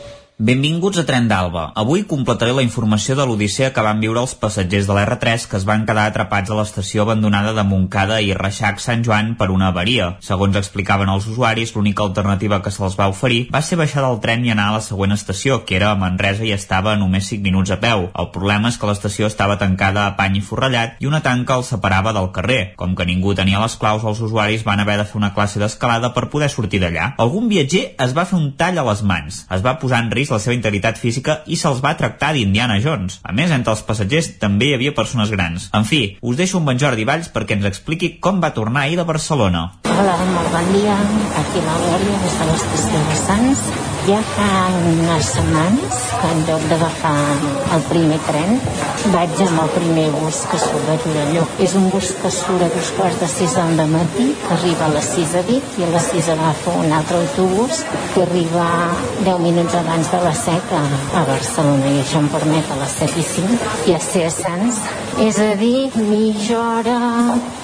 Benvinguts a Tren d'Alba. Avui completaré la informació de l'odissea que van viure els passatgers de l'R3 que es van quedar atrapats a l'estació abandonada de Montcada i Reixac Sant Joan per una avaria. Segons explicaven els usuaris, l'única alternativa que se'ls va oferir va ser baixar del tren i anar a la següent estació, que era a Manresa i estava a només 5 minuts a peu. El problema és que l'estació estava tancada a pany i forrellat i una tanca els separava del carrer. Com que ningú tenia les claus, els usuaris van haver de fer una classe d'escalada per poder sortir d'allà. Algun viatger es va fer un tall a les mans. Es va posar en risc la seva integritat física i se'ls va tractar d'Indiana Jones. A més, entre els passatgers també hi havia persones grans. En fi, us deixo amb en Jordi Valls perquè ens expliqui com va tornar ahir de Barcelona. Hola, molt bon dia. Aquí la Glòria des de l'estació de Sants. Ja fa unes setmanes que en lloc d'agafar el primer tren vaig amb el primer bus que surt de Torelló. És un bus que surt a dos quarts de sis del matí, que arriba a les sis a Vic i a les sis agafa un altre autobús que arriba 10 minuts abans de les 7 a, a Barcelona i això em permet a les 7 i 5 ja ser a Sants. És a dir, mitja hora,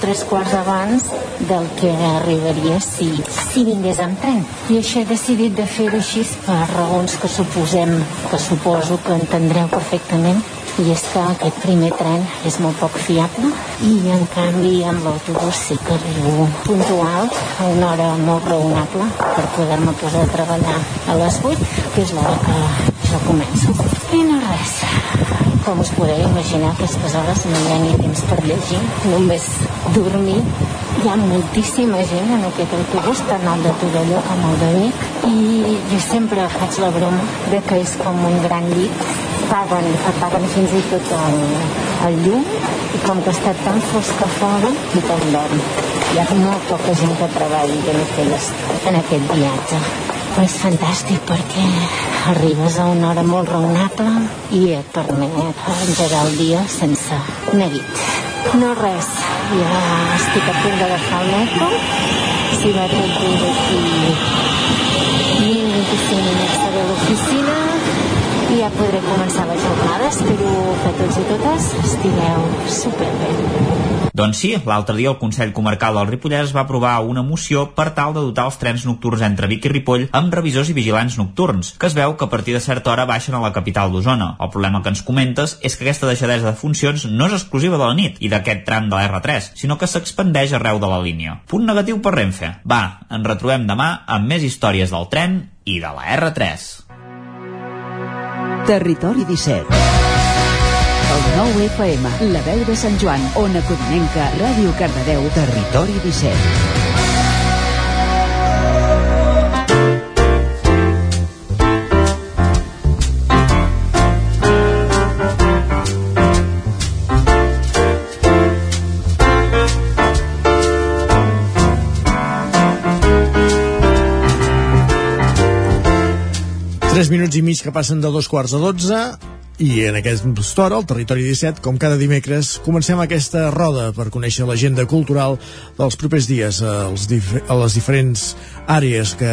tres quarts abans del que arribaria si, si vingués amb tren. I això he decidit de fer-ho així per raons que suposem, que suposo que entendreu perfectament i és que aquest primer tren és molt poc fiable i en canvi amb l'autobús sí que arribo puntual a una hora molt raonable per poder-me posar a treballar a les 8 que és l'hora que jo començo i no res com us podeu imaginar, aquestes hores no hi ha ni temps per llegir, només dormir. Hi ha moltíssima gent en aquest autobús, tant el de Torelló com el de Vic, i jo sempre faig la broma de que és com un gran llit. Paguen, apaguen fins i tot el, el llum, i com que està tan fosc a fora, tothom dorm. Hi ha molt poca gent que treballi en, aquelles, en aquest viatge. Però és fantàstic perquè arribes a una hora molt raonable i et permet engegar el dia sense neguit. No res, ja estic a punt d'agafar el metro, si va tot bé d'aquí 20-25 minuts seré a l'oficina i i ja podré començar la jornada. Espero que tots i totes estigueu superbé. Doncs sí, l'altre dia el Consell Comarcal del Ripollès va aprovar una moció per tal de dotar els trens nocturns entre Vic i Ripoll amb revisors i vigilants nocturns, que es veu que a partir de certa hora baixen a la capital d'Osona. El problema que ens comentes és que aquesta deixadesa de funcions no és exclusiva de la nit i d'aquest tram de la R3, sinó que s'expandeix arreu de la línia. Punt negatiu per Renfe. Va, ens retrobem demà amb més històries del tren i de la R3. Territori 17 El 9 FM, la veu de Sant Joan, Ona Codinenca, Ràdio Cardedeu, Territori 17. Tres minuts i mig que passen de dos quarts a dotze i en aquesta hora, al Territori 17, com cada dimecres, comencem aquesta roda per conèixer l'agenda cultural dels propers dies als dif a les diferents àrees que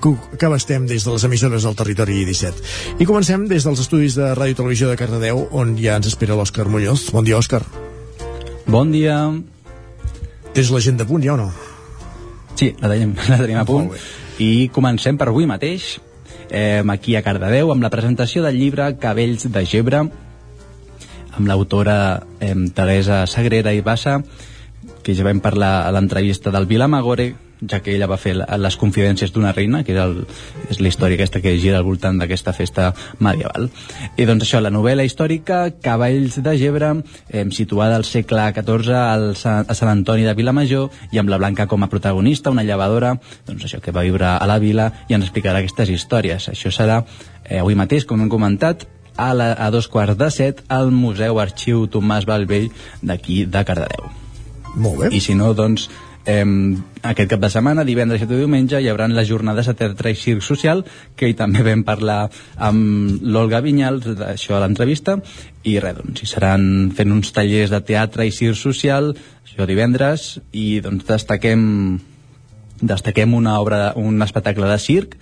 que abastem des de les emissores del Territori 17. I comencem des dels estudis de Ràdio i Televisió de Cardedeu, on ja ens espera l'Òscar Muñoz. Bon dia, Òscar. Bon dia. Tens l'agenda a punt, ja o no? Sí, la tenim, [laughs] la tenim a punt. I comencem per avui mateix, eh, aquí a Cardedeu, amb la presentació del llibre Cabells de Gebre, amb l'autora eh, Teresa Sagrera i Bassa, que ja vam parlar a l'entrevista del Vilamagore, ja que ella va fer les confidències d'una reina, que és, el, és la història aquesta que gira al voltant d'aquesta festa medieval. I doncs això, la novel·la històrica Cavalls de Gebre, eh, situada al segle XIV al Sa- a Sant Antoni de Vilamajor i amb la Blanca com a protagonista, una llevadora doncs això que va viure a la vila i ens explicarà aquestes històries. Això serà eh, avui mateix, com hem comentat, a, la, a dos quarts de set al Museu Arxiu Tomàs Balvell d'aquí de Cardedeu. Molt bé. I si no, doncs, eh, aquest cap de setmana, divendres i diumenge, hi haurà les jornades de teatre i circ social, que hi també vam parlar amb l'Olga Vinyals, d'això a l'entrevista, i res, doncs, hi seran fent uns tallers de teatre i circ social, això divendres, i doncs destaquem destaquem una obra, un espectacle de circ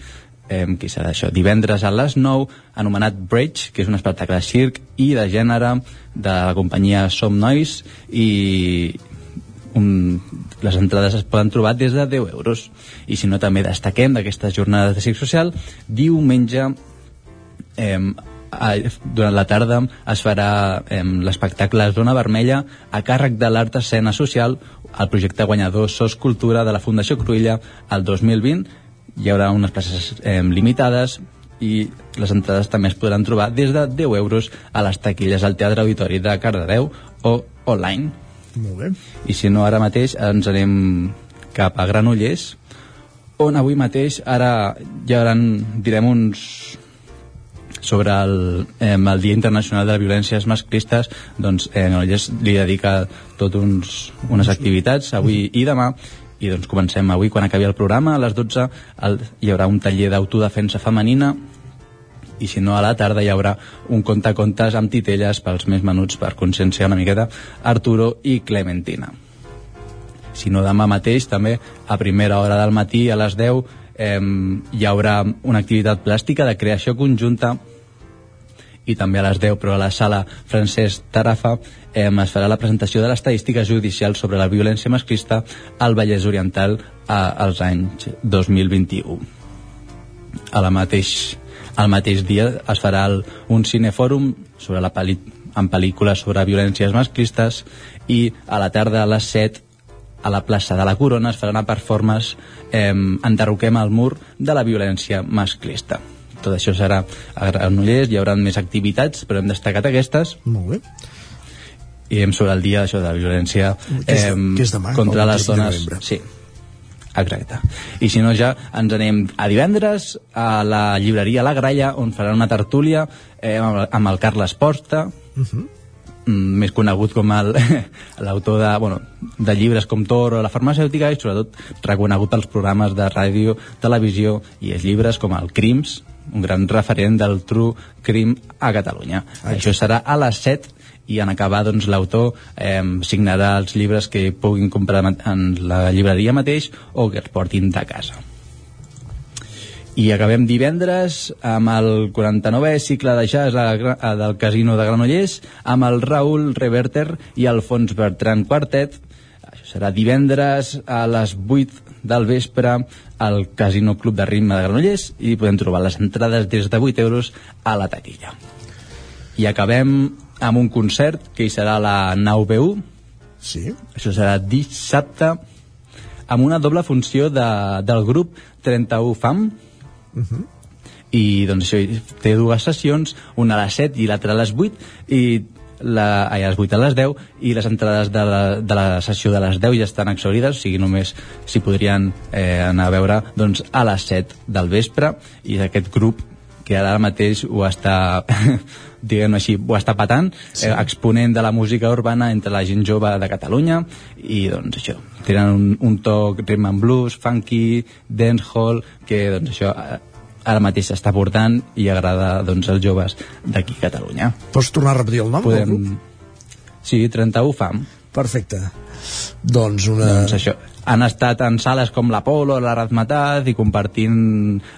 eh, que serà això, divendres a les 9 anomenat Bridge, que és un espectacle de circ i de gènere de la companyia Som Nois i un, les entrades es poden trobar des de 10 euros. I si no també destaquem d'aquestes jornades de circ social diumenge eh, a, durant la tarda es farà eh, l'espectacle Zona Vermella a càrrec de l'art escena social al projecte guanyador SOS Cultura de la Fundació Cruïlla al 2020 hi haurà unes places eh, limitades i les entrades també es podran trobar des de 10 euros a les taquilles al Teatre Auditori de Cardedeu o online Molt bé. i si no ara mateix ens anem cap a Granollers on avui mateix ara ja haurà, direm uns sobre el, eh, el Dia Internacional de les Violències Masclistes doncs eh, Granollers li dedica tot uns, unes activitats avui i demà i doncs comencem avui quan acabi el programa a les 12 el, hi haurà un taller d'autodefensa femenina i si no a la tarda hi haurà un contacontes amb titelles pels més menuts per conscienciar una miqueta Arturo i Clementina. Si no demà mateix també a primera hora del matí a les 10 eh, hi haurà una activitat plàstica de creació conjunta. I també a les 10 però a la sala Francesc Tarafa eh, es farà la presentació de l'estadística judicial sobre la violència masclista al Vallès Oriental a, als anys 2021 a la mateix, al mateix dia es farà el, un cinefòrum sobre la peli, en pel·lícules sobre violències masclistes i a la tarda a les 7 a la plaça de la Corona es farà una performance eh, Enderroquem el mur de la violència masclista tot això serà a Granollers, hi haurà més activitats, però hem destacat aquestes. Molt bé. I hem sobre el dia això de la violència Que és- que és demà, contra el les 25 de dones. Sí, exacte. I si no ja ens anem a divendres a la llibreria La Gralla, on faran una tertúlia eh, amb, amb el Carles Porta, Uh -huh. mm, més conegut com [laughs] l'autor de, bueno, de llibres com Toro, la farmacèutica i sobretot reconegut pels programes de ràdio, televisió i els llibres com el Crims, un gran referent del true crime a Catalunya. Això serà a les 7 i en acabar doncs, l'autor eh, signarà els llibres que puguin comprar en la llibreria mateix o que es portin de casa. i acabem divendres amb el 49è cicle de jazz del Casino de Granollers amb el Raül Reverter i el Fons Bertran Quartet això serà divendres a les 8 del vespre al Casino Club de Ritme de Granollers i podem trobar les entrades des de 8 euros a la taquilla i acabem amb un concert que hi serà la nau B1 sí. això serà dissabte amb una doble funció de, del grup 31 FAM Uh -huh. i doncs això té dues sessions una a les 7 i l'altra a les 8 i la, ai, a les 8 a les 10 i les entrades de la, de la sessió de les 10 ja estan exaurides, o sigui només s'hi podrien eh, anar a veure doncs, a les 7 del vespre i aquest grup que ara mateix ho està [laughs] diguem així, ho està patant sí. eh, exponent de la música urbana entre la gent jove de Catalunya i doncs això, tenen un, un toc rhythm and blues, funky, dancehall que doncs això eh, ara mateix s'està portant i agrada doncs, als joves d'aquí a Catalunya. Pots tornar a repetir el nom del Podem... Sí, 31 FAM. Perfecte. Doncs una... Doncs això, han estat en sales com l'Apolo, la Razmataz i compartint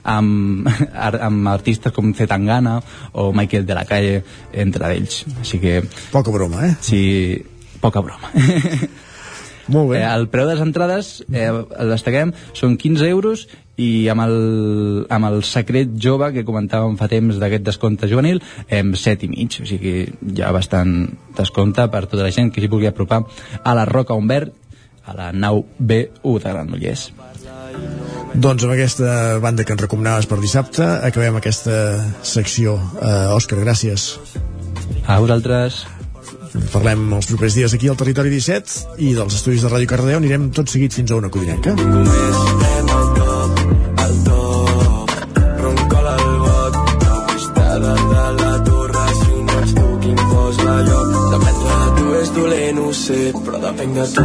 amb, [laughs] amb artistes com Zetangana o Michael de la Calle, entre ells. Així que... Poca broma, eh? Sí, poca broma. Molt bé. Eh, el preu de les entrades, eh, el destaquem, són 15 euros i amb el, amb el secret jove que comentàvem fa temps d'aquest descompte juvenil, hem 7 i mig, o sigui hi ha bastant descompte per tota la gent que s'hi vulgui apropar a la Roca Humbert, a la nau B1 de Granollers. Doncs amb aquesta banda que ens recomanaves per dissabte acabem aquesta secció. Uh, Òscar, gràcies. A vosaltres. Parlem els propers dies aquí al Territori 17 i dels estudis de Ràdio Cardedeu anirem tot seguit fins a una codinenca. Roncola sé, de tu, però depèn de tu.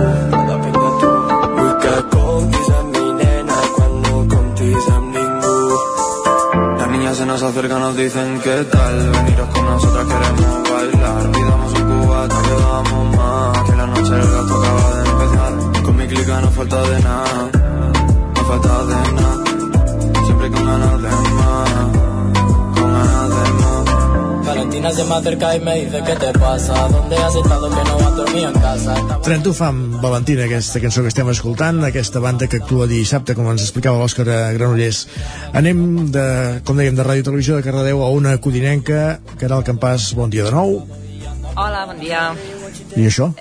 Vull comptis amb mi, nena, quan no comptis amb ningú. Las niñas se nos acercan, nos dicen qué tal, veniros con nosotras, queremos bailar. Pidamos un cubata, que más, que la noche del gato acaba de empezar. Con mi clica no falta de nada, no falta de nada. Siempre con ganas de más, Valentina se me acerca y me dice ¿qué te pasa? ¿Dónde has estado que no has dormido en casa? 30 fa amb Valentina, aquesta cançó que estem escoltant, aquesta banda que actua dissabte, com ens explicava l'Òscar a Granollers. Anem, de, com dèiem, de Ràdio Televisió de Cardedeu a una codinenca. Caral Campàs, bon dia de nou. Hola, bon dia. I això,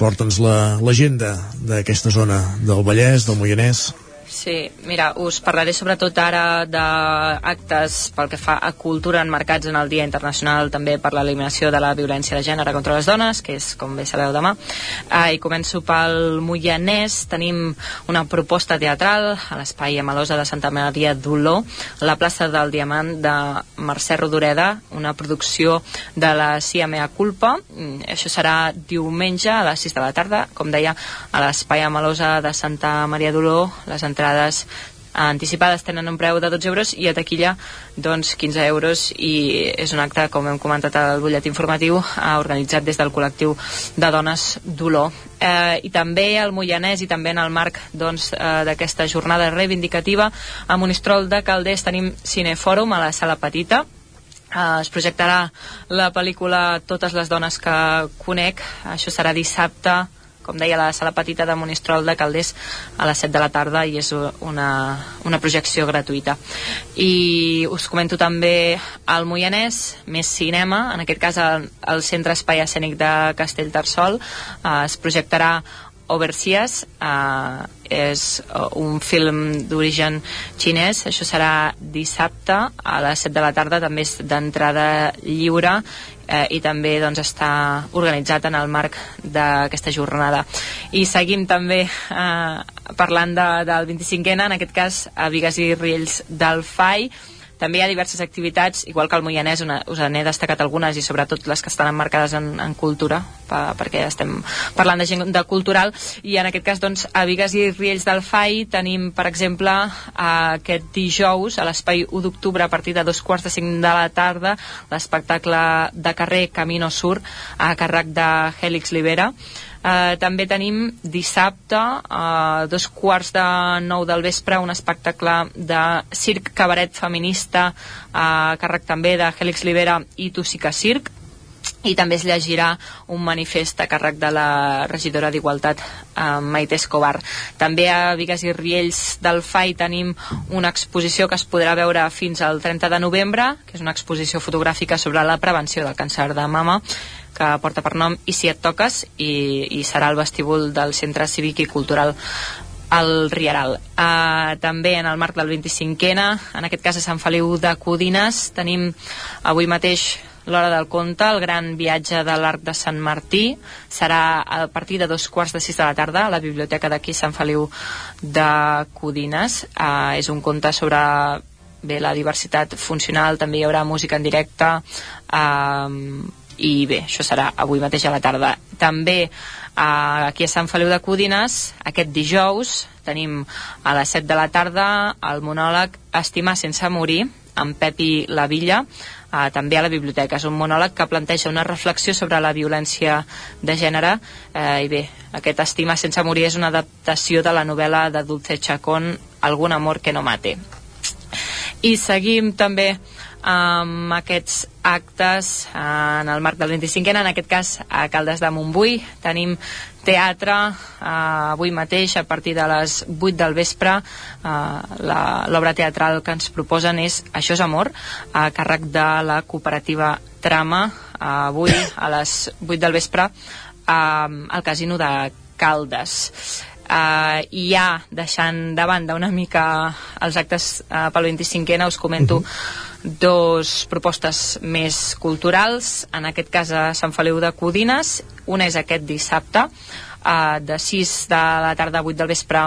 porta'ns l'agenda la, d'aquesta zona del Vallès, del Moianès. Sí, mira, us parlaré sobretot ara d'actes pel que fa a cultura enmarcats en el Dia Internacional també per l'eliminació de la violència de gènere contra les dones, que és, com bé sabeu, demà. Ah, I començo pel Moianès. Tenim una proposta teatral a l'Espai Amalosa de Santa Maria d'Oló, la plaça del Diamant de Mercè Rodoreda, una producció de la CIA Mea Culpa. Mm, Això serà diumenge a les 6 de la tarda, com deia, a l'Espai Amalosa de Santa Maria d'Oló. Les entrades anticipades tenen un preu de 12 euros i a taquilla doncs 15 euros i és un acte, com hem comentat al butllet informatiu, eh, organitzat des del col·lectiu de dones d'Olor. Eh, I també al Moianès i també en el marc doncs, eh, d'aquesta jornada reivindicativa a Monistrol de Calders tenim Cinefòrum a la sala petita Uh, es projectarà la pel·lícula Totes les dones que conec això serà dissabte com deia, la sala petita de Monistrol de Calders a les 7 de la tarda i és una, una projecció gratuïta. I us comento també al Moianès, més cinema, en aquest cas al, al Centre Espai Escènic de Castellterçol, eh, es projectarà Overseas uh, és un film d'origen xinès això serà dissabte a les 7 de la tarda també és d'entrada lliure eh, i també doncs, està organitzat en el marc d'aquesta jornada. I seguim també eh, parlant de, del 25ena en aquest cas a Vigues i Riells del FAI també hi ha diverses activitats, igual que al Moianès, una, us n'he destacat algunes i sobretot les que estan emmarcades en, en cultura, pa, perquè estem parlant de gent de cultural, i en aquest cas, doncs, a Vigues i Riells del FAI tenim, per exemple, aquest dijous, a l'espai 1 d'octubre, a partir de dos quarts de cinc de la tarda, l'espectacle de carrer Camino Sur, a càrrec de Hèlix Libera, Eh, també tenim dissabte, a dos quarts de nou del vespre, un espectacle de circ cabaret feminista a càrrec també de Hèlix Libera i Tussica Circ i també es llegirà un manifest a càrrec de la regidora d'Igualtat eh, Maite Escobar. També a Vigues i Riells del FAI tenim una exposició que es podrà veure fins al 30 de novembre, que és una exposició fotogràfica sobre la prevenció del càncer de mama, que porta per nom I si et toques i, i serà el vestíbul del Centre Cívic i Cultural al Rieral. Uh, també en el marc del 25ena, en aquest cas a Sant Feliu de Codines, tenim avui mateix l'hora del conte, el gran viatge de l'Arc de Sant Martí. Serà a partir de dos quarts de sis de la tarda a la biblioteca d'aquí Sant Feliu de Codines. Uh, és un conte sobre bé, la diversitat funcional, també hi haurà música en directe uh, i bé, això serà avui mateix a la tarda també uh, aquí a Sant Feliu de Codines aquest dijous tenim a les 7 de la tarda el monòleg Estimar sense morir amb Pepi La Villa uh, també a la biblioteca. És un monòleg que planteja una reflexió sobre la violència de gènere eh, i bé, aquest Estima sense morir és una adaptació de la novel·la de Dulce Chacón Algun amor que no mate. I seguim també amb aquests actes en el marc del 25 en aquest cas a Caldes de Montbui. Tenim teatre eh, avui mateix a partir de les 8 del vespre. Eh, l'obra teatral que ens proposen és Això és amor a càrrec de la cooperativa Trama. Eh, avui a les 8 del vespre eh, al casino de Caldes. Uh, i ja deixant de banda una mica els actes uh, pel 25ena us comento uh -huh. Dos propostes més culturals. En aquest cas a Sant Feliu de Codines. Una és aquest dissabte uh, de 6 de la tarda a 8 del vespre.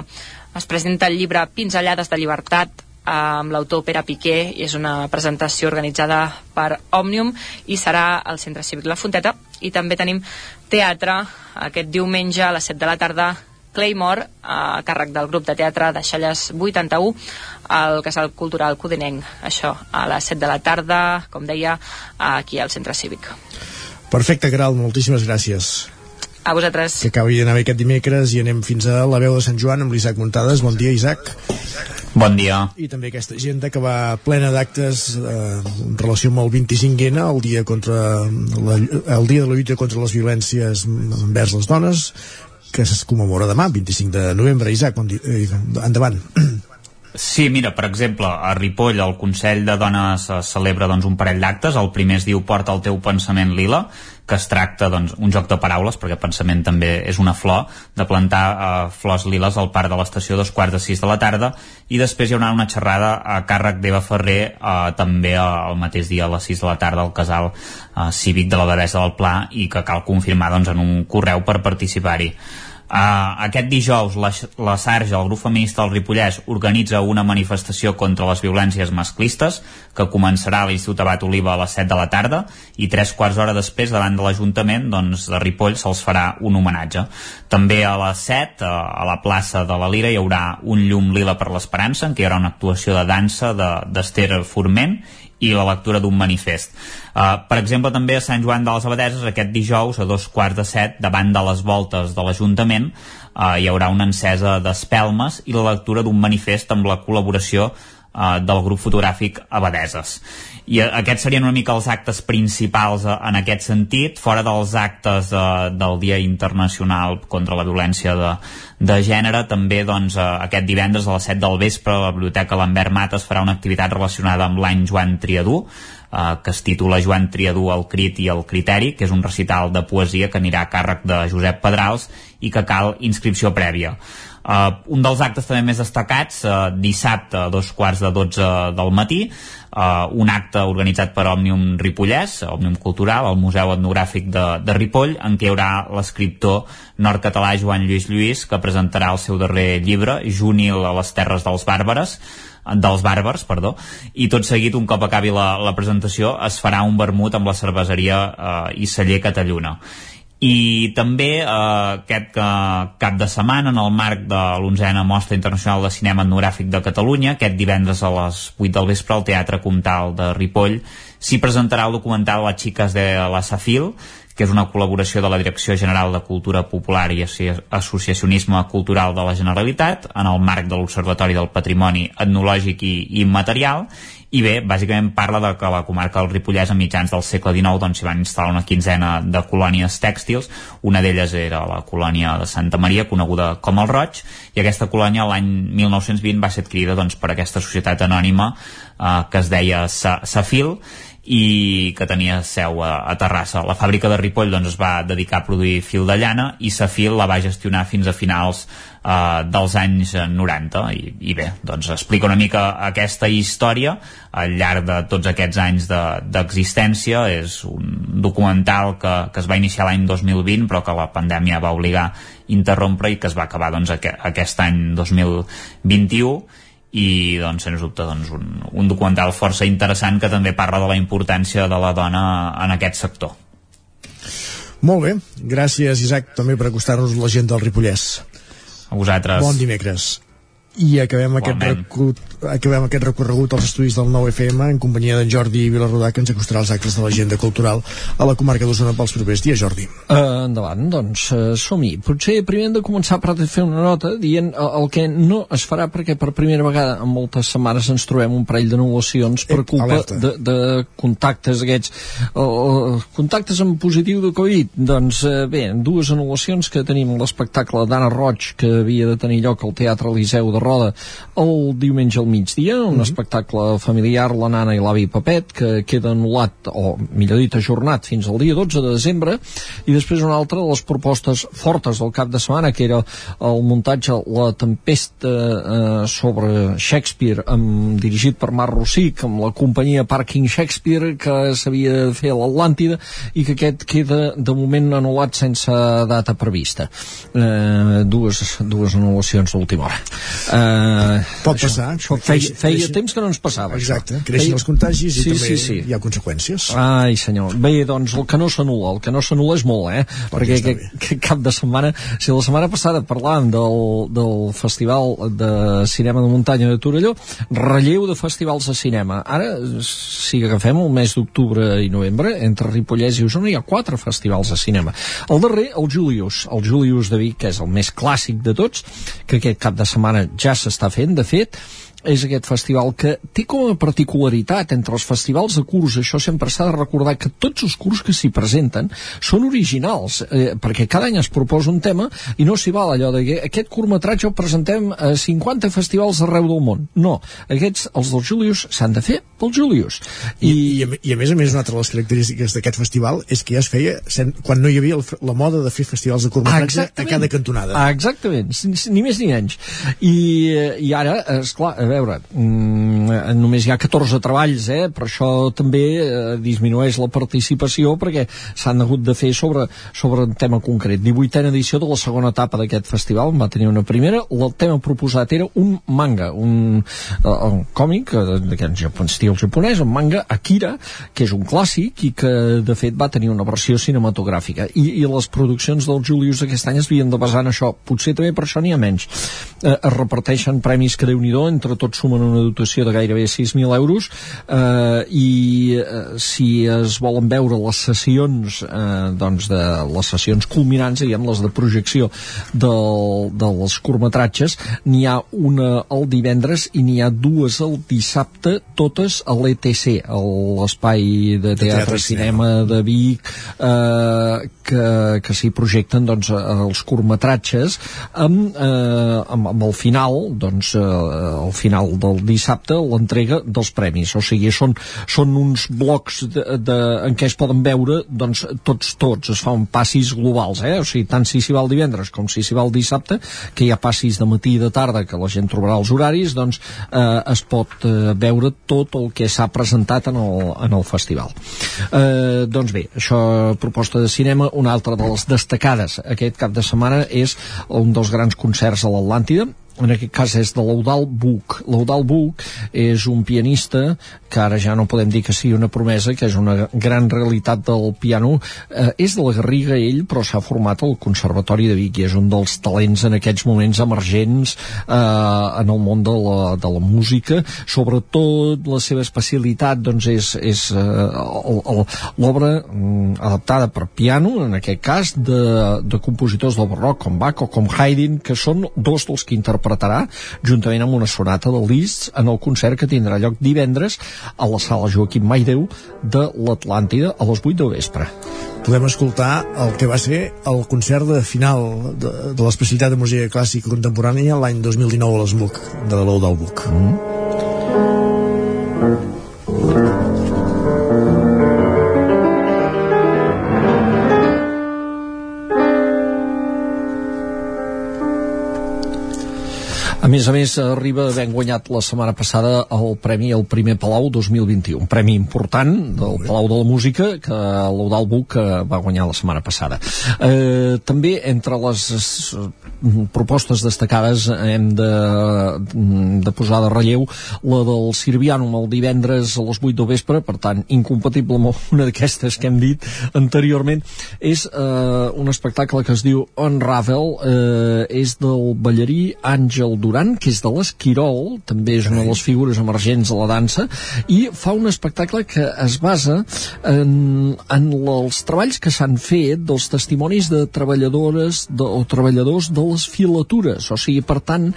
Es presenta el llibre Pinzellades de llibertat amb l'autor Pere Piqué i és una presentació organitzada per Òmnium i serà al Centre Cívic La Fonteta. I també tenim teatre aquest diumenge a les 7 de la tarda Claymore, a càrrec del grup de teatre de Xalles 81, al Casal Cultural Codinenc. Això, a les 7 de la tarda, com deia, aquí al Centre Cívic. Perfecte, Caral, moltíssimes gràcies. A vosaltres. Que acabi d'anar bé aquest dimecres i anem fins a la veu de Sant Joan amb l'Isaac Muntades. Bon dia, Isaac. Bon dia. I també aquesta agenda que va plena d'actes eh, en relació amb el 25N, el dia, contra la, el dia de la lluita contra les violències envers les dones, que es commemora demà, 25 de novembre. Isaac, eh, endavant. [clears throat] Sí, mira, per exemple, a Ripoll el Consell de Dones eh, celebra doncs, un parell d'actes. El primer es diu Porta el teu pensament lila, que es tracta doncs, un joc de paraules, perquè pensament també és una flor, de plantar eh, flors liles al parc de l'estació dos quarts de sis de la tarda, i després hi haurà una xerrada a càrrec d'Eva Ferrer eh, també el mateix dia a les 6 de la tarda al casal eh, cívic de la Devesa del Pla i que cal confirmar doncs, en un correu per participar-hi. Uh, aquest dijous la, la Sarja, el grup feminista del Ripollès, organitza una manifestació contra les violències masclistes que començarà a l'Institut Abat Oliva a les 7 de la tarda i tres quarts d'hora després davant de l'Ajuntament doncs, de Ripoll se'ls farà un homenatge. També a les 7 a la plaça de la Lira hi haurà un llum lila per l'esperança en què hi haurà una actuació de dansa d'Ester de, Forment i la lectura d'un manifest. Uh, per exemple, també a Sant Joan de les Abadeses, aquest dijous, a dos quarts de set, davant de les voltes de l'Ajuntament, uh, hi haurà una encesa d'espelmes i la lectura d'un manifest amb la col·laboració uh, del grup fotogràfic Abadeses i aquests serien una mica els actes principals eh, en aquest sentit, fora dels actes de, del Dia Internacional contra la Violència de, de Gènere, també doncs, eh, aquest divendres a les 7 del vespre la Biblioteca Lambert Mates farà una activitat relacionada amb l'any Joan Triadú, eh, que es titula Joan Triadú el crit i el criteri, que és un recital de poesia que anirà a càrrec de Josep Pedrals i que cal inscripció prèvia. Uh, un dels actes també més destacats, uh, dissabte a dos quarts de 12 del matí, uh, un acte organitzat per Òmnium Ripollès, Òmnium Cultural, al Museu Etnogràfic de, de Ripoll, en què hi haurà l'escriptor nord-català Joan Lluís Lluís, que presentarà el seu darrer llibre, Junil a les Terres dels Bàrbares, dels bàrbars, perdó, i tot seguit, un cop acabi la, la presentació, es farà un vermut amb la cerveseria eh, i celler Catalluna i també eh, aquest eh, cap de setmana en el marc de l'onzena Mostra Internacional de Cinema Etnogràfic de Catalunya aquest divendres a les 8 del vespre al Teatre Comtal de Ripoll s'hi presentarà el documental Les xiques de la Safil que és una col·laboració de la Direcció General de Cultura Popular i Associacionisme Cultural de la Generalitat en el marc de l'Observatori del Patrimoni Etnològic i Immaterial i bé, bàsicament parla de que la comarca del Ripollès a mitjans del segle XIX doncs s'hi van instal·lar una quinzena de colònies tèxtils, una d'elles era la colònia de Santa Maria, coneguda com el Roig, i aquesta colònia l'any 1920 va ser adquirida doncs, per aquesta societat anònima eh, que es deia Sa Safil, i que tenia seu a, a Terrassa. La fàbrica de Ripoll doncs, es va dedicar a produir fil de llana i Safil la va gestionar fins a finals eh, dels anys 90 i, i bé, doncs explica una mica aquesta història al llarg de tots aquests anys d'existència. De, és un documental que, que es va iniciar l'any 2020 però que la pandèmia va obligar a interrompre i que es va acabar doncs, aqu aquest any 2021 i doncs sens dubte doncs, un, un documental força interessant que també parla de la importància de la dona en aquest sector. Molt bé, gràcies Isaac també per acostar-nos la gent del Ripollès. A vosaltres. Bon dimecres i acabem aquest, recut, acabem aquest recorregut als estudis del 9FM en companyia d'en Jordi Vilarrodà que ens acostarà als actes de l'agenda cultural a la comarca d'Osona pels propers dies, Jordi. Uh, endavant, doncs uh, som-hi. Potser primer hem de començar per fer una nota dient uh, el que no es farà perquè per primera vegada en moltes setmanes ens trobem un parell d'anul·lacions per culpa de, de contactes aquests. Uh, contactes en positiu de Covid. Doncs uh, bé, dues anul·lacions que tenim l'espectacle d'Anna Roig que havia de tenir lloc al Teatre Eliseu de Roda el diumenge al migdia, un mm -hmm. espectacle familiar, la nana i l'avi Papet, que queda anul·lat, o millor dit, ajornat fins al dia 12 de desembre, i després una altra de les propostes fortes del cap de setmana, que era el muntatge La tempesta eh, sobre Shakespeare, amb, dirigit per Marc Rossic, amb la companyia Parking Shakespeare, que s'havia de fer a l'Atlàntida, i que aquest queda de moment anul·lat sense data prevista. Eh, dues, dues anul·lacions d'última hora. Uh, Pot això, passar. Això, feia, feia creixen, temps que no ens passava. Exacte, això. creixen feia... els contagis i sí, també sí, sí. hi ha conseqüències. Ai, senyor. Bé, doncs el que no s'anula, el que no s'anula és molt, eh? Pot Perquè que, que, cap de setmana... Si la setmana passada parlàvem del, del Festival de Cinema de Muntanya de Torelló, relleu de festivals de cinema. Ara, si agafem el mes d'octubre i novembre, entre Ripollès i Osona hi ha quatre festivals de cinema. El darrer, el Julius, el Julius de Vic, que és el més clàssic de tots, que aquest cap de setmana ja s'està fent, de fet, és aquest festival que té com a particularitat entre els festivals de curs, això sempre s'ha de recordar que tots els curs que s'hi presenten són originals, eh, perquè cada any es proposa un tema i no s'hi val allò de que aquest curtmetratge el presentem a 50 festivals arreu del món. No, aquests, els del Julius, s'han de fer pel Julius. I, I, i, i a més a més una altra de les característiques d'aquest festival és que ja es feia quan no hi havia el, la moda de fer festivals de curtmetratge a cada cantonada. Ah, exactament, ni més ni menys. I, i ara, esclar, a veure, mm, només hi ha 14 treballs, eh? per això també eh, disminueix la participació perquè s'han hagut de fer sobre, sobre un tema concret. 18a edició de la segona etapa d'aquest festival, va tenir una primera, el tema proposat era un manga, un, uh, un còmic eh, d'aquest estil japonès, un manga Akira, que és un clàssic i que de fet va tenir una versió cinematogràfica i, i les produccions del Julius aquest any es havien de basar en això, potser també per això n'hi ha menys. Eh, es reparteixen premis que déu nhi entre tots sumen una dotació de gairebé 6.000 euros eh, i eh, si es volen veure les sessions eh, doncs de les sessions culminants diguem, les de projecció del, dels curtmetratges n'hi ha una el divendres i n'hi ha dues el dissabte totes a l'ETC l'espai de teatre, i cinema de Vic eh, que, que s'hi projecten doncs, els curtmetratges amb, eh, amb, amb el final doncs, eh, el final del dissabte l'entrega dels premis, o sigui, són, són uns blocs de, de, en què es poden veure doncs, tots, tots, es fan passis globals, eh? o sigui, tant si s'hi va el divendres com si s'hi va el dissabte, que hi ha passis de matí i de tarda, que la gent trobarà els horaris, doncs eh, es pot eh, veure tot el que s'ha presentat en el, en el festival. Eh, doncs bé, això proposta de cinema, una altra de les destacades aquest cap de setmana és un dels grans concerts a l'Atlàntida, en aquest cas és de l'Eudal Buch. L'Eudal Buch és un pianista que ara ja no podem dir que sigui una promesa, que és una gran realitat del piano. Eh, és de la Garriga ell, però s'ha format al Conservatori de Vic i és un dels talents en aquests moments emergents eh, en el món de la, de la música. Sobretot la seva especialitat doncs, és, és eh, l'obra mm, adaptada per piano, en aquest cas, de, de compositors del barroc com Bach o com Haydn, que són dos dels que interpretarà juntament amb una sonata de Liszt en el concert que tindrà lloc divendres a la sala Joaquim Maideu de l'Atlàntida a les 8 del vespre. Podem escoltar el que va ser el concert de final de, de l'especialitat de música clàssica contemporània l'any 2019 a l'Esbuc, de l'Ou del Buc. Mm. Més a més, arriba d'haver guanyat la setmana passada el Premi El Primer Palau 2021, un premi important del Palau de la Música que l'Eudal Buc va guanyar la setmana passada. Eh, també entre les propostes destacades hem de, de posar de relleu la del Sirvianum el divendres a les 8 del vespre, per tant, incompatible amb una d'aquestes que hem dit anteriorment, és eh, un espectacle que es diu Unravel, eh, és del ballarí Àngel Duran Duran, que és de l'Esquirol, també és una de les figures emergents de la dansa, i fa un espectacle que es basa en, en els treballs que s'han fet dels testimonis de treballadores de, o treballadors de les filatures, o sigui, per tant,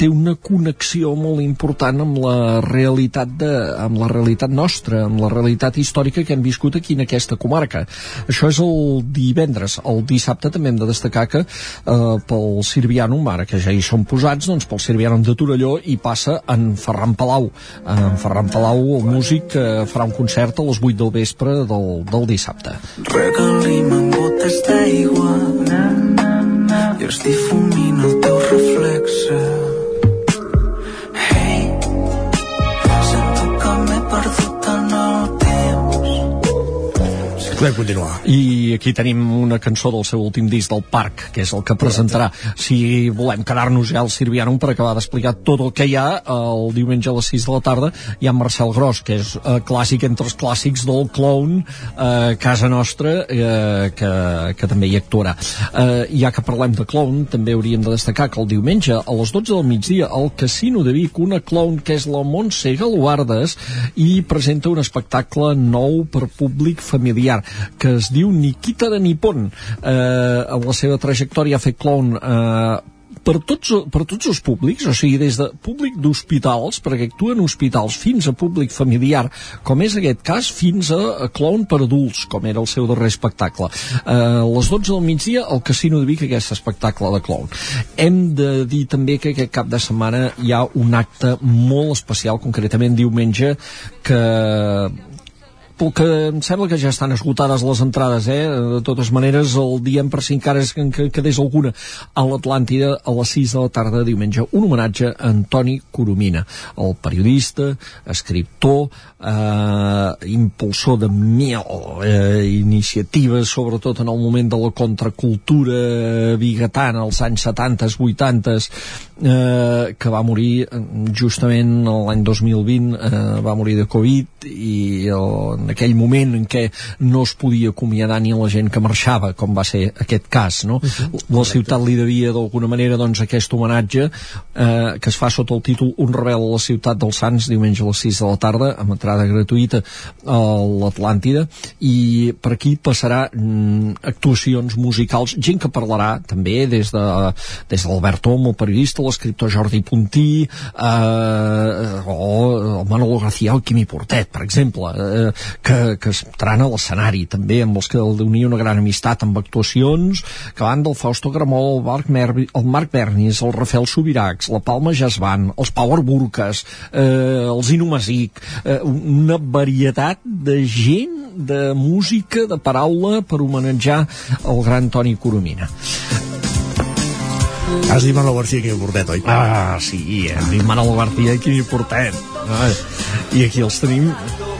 té una connexió molt important amb la realitat de, amb la realitat nostra, amb la realitat històrica que hem viscut aquí en aquesta comarca. Això és el divendres. El dissabte també hem de destacar que eh, pel Sirvianum, ara que ja hi som posats, doncs pel el Sirvianum de Torelló i passa en Ferran Palau. En Ferran Palau, el músic que farà un concert a les 8 del vespre del, del dissabte. Regalim amb gotes d'aigua. I es difumina el teu reflexe Podem continuar. I aquí tenim una cançó del seu últim disc del Parc, que és el que presentarà. Si volem quedar-nos ja al Sirvianum per acabar d'explicar tot el que hi ha, el diumenge a les 6 de la tarda hi ha Marcel Gros, que és eh, clàssic entre els clàssics del clown eh, casa nostra, eh, que, que també hi actuarà. Eh, ja que parlem de clown, també hauríem de destacar que el diumenge a les 12 del migdia al Casino de Vic, una clown que és la Montse Galuardes i presenta un espectacle nou per públic familiar que es diu Nikita de Nippon eh, a la seva trajectòria ha fet clown eh, per tots, per tots els públics, o sigui, des de públic d'hospitals, perquè actuen hospitals, fins a públic familiar, com és aquest cas, fins a, a clown per adults, com era el seu darrer espectacle. Eh, a les 12 del migdia, al Casino de Vic, aquest espectacle de clown. Hem de dir també que aquest cap de setmana hi ha un acte molt especial, concretament diumenge, que que em sembla que ja estan esgotades les entrades, eh? De totes maneres, el diem per si encara es, que quedés alguna a l'Atlàntida a les 6 de la tarda de diumenge. Un homenatge a Antoni Coromina, el periodista, escriptor, eh, impulsor de mil eh, iniciatives, sobretot en el moment de la contracultura bigatana, als anys 70, 80, eh, que va morir justament l'any 2020, eh, va morir de Covid i el, en aquell moment en què no es podia acomiadar ni la gent que marxava, com va ser aquest cas, no? Uh -huh. La ciutat li devia d'alguna manera doncs, aquest homenatge eh, que es fa sota el títol Un rebel a la ciutat dels Sants, diumenge a les 6 de la tarda, amb entrada gratuïta a l'Atlàntida, i per aquí passarà mm, actuacions musicals, gent que parlarà també des de, des de l'Albert Om, el periodista, l'escriptor Jordi Puntí, eh, o el Manolo García, el Quimi Portet, per exemple, eh, que, que estaran a l'escenari també, amb els que el unia una gran amistat amb actuacions que van del Fausto Gramol, el Marc, Mervi, el Marc Bernis, el Rafael Subiracs, la Palma Jasvan, els Power Burques, eh, els Inumasic, eh, una varietat de gent, de música, de paraula per homenatjar el gran Toni Coromina. Has dit Manolo García Quimi Portet, oi? Ah, sí, hem dit Manolo García Quimi Portet. Ah, I aquí els tenim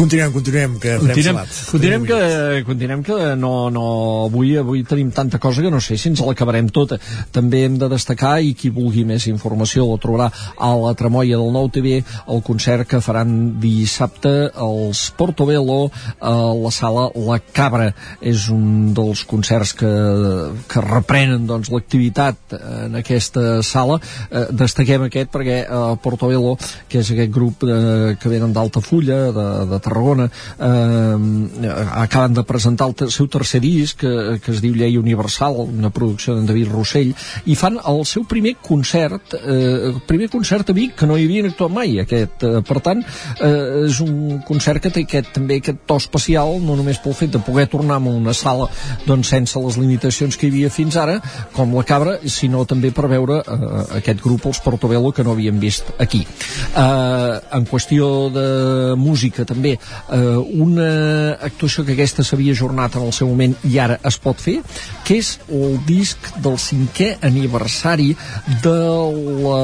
Continuem, continuem, que farem Continuem, salat. continuem, que, continuem que no, no, avui, avui tenim tanta cosa que no sé si ens l'acabarem tota. També hem de destacar, i qui vulgui més informació la trobarà a la Tremolla del Nou TV, el concert que faran dissabte els Portobello a la sala La Cabra. És un dels concerts que, que reprenen doncs, l'activitat en aquesta sala. Eh, destaquem aquest perquè eh, Portobello, que és aquest grup eh, que venen d'Altafulla, de, de Tarragona eh, acaben de presentar el seu tercer disc que, que es diu Llei Universal una producció d'en David Rossell i fan el seu primer concert eh, primer concert a Vic que no hi havien actuat mai aquest, eh, per tant eh, és un concert que té aquest, també aquest to especial no només pel fet de poder tornar a una sala doncs sense les limitacions que hi havia fins ara com la Cabra, sinó també per veure eh, aquest grup, els Portobello que no havíem vist aquí. Eh, en qüestió de música també eh, una actuació que aquesta s'havia ajornat en el seu moment i ara es pot fer, que és el disc del cinquè aniversari de la,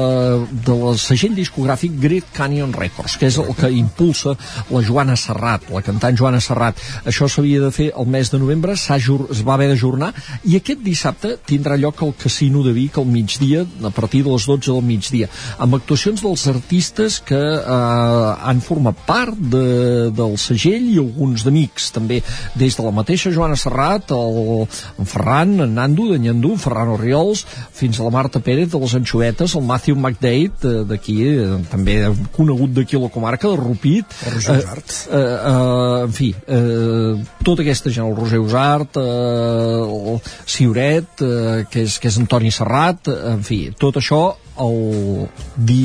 de la segell discogràfic Great Canyon Records, que és el que impulsa la Joana Serrat, la cantant Joana Serrat. Això s'havia de fer el mes de novembre, es va haver d'ajornar, i aquest dissabte tindrà lloc al Casino de Vic al migdia, a partir de les 12 del migdia, amb actuacions dels artistes que eh, han format part de, del segell i alguns d'amics. També des de la mateixa Joana Serrat el, en Ferran, en Nando de Nyandú, Ferran Oriols fins a la Marta Pérez de les Anxoetes el Matthew McDade d'aquí eh, també conegut d'aquí a la comarca de Rupit. El Roger Usart. eh, eh, eh, en fi eh, tota aquesta gent, el Roger Usart eh, el Sioret eh, que, és, que és Antoni Serrat en fi, tot això el di,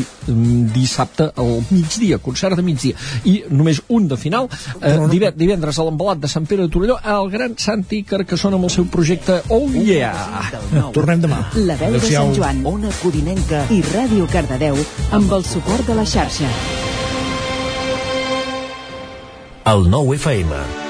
dissabte al migdia, concert de migdia i només un de final eh, divendres a l'embalat de Sant Pere de Torelló el gran Santi Carcassona amb el seu projecte Oh Yeah. tornem demà. La veu de Sant Joan, Ona Codinenca i Ràdio Cardedeu amb el suport de la xarxa. El nou FM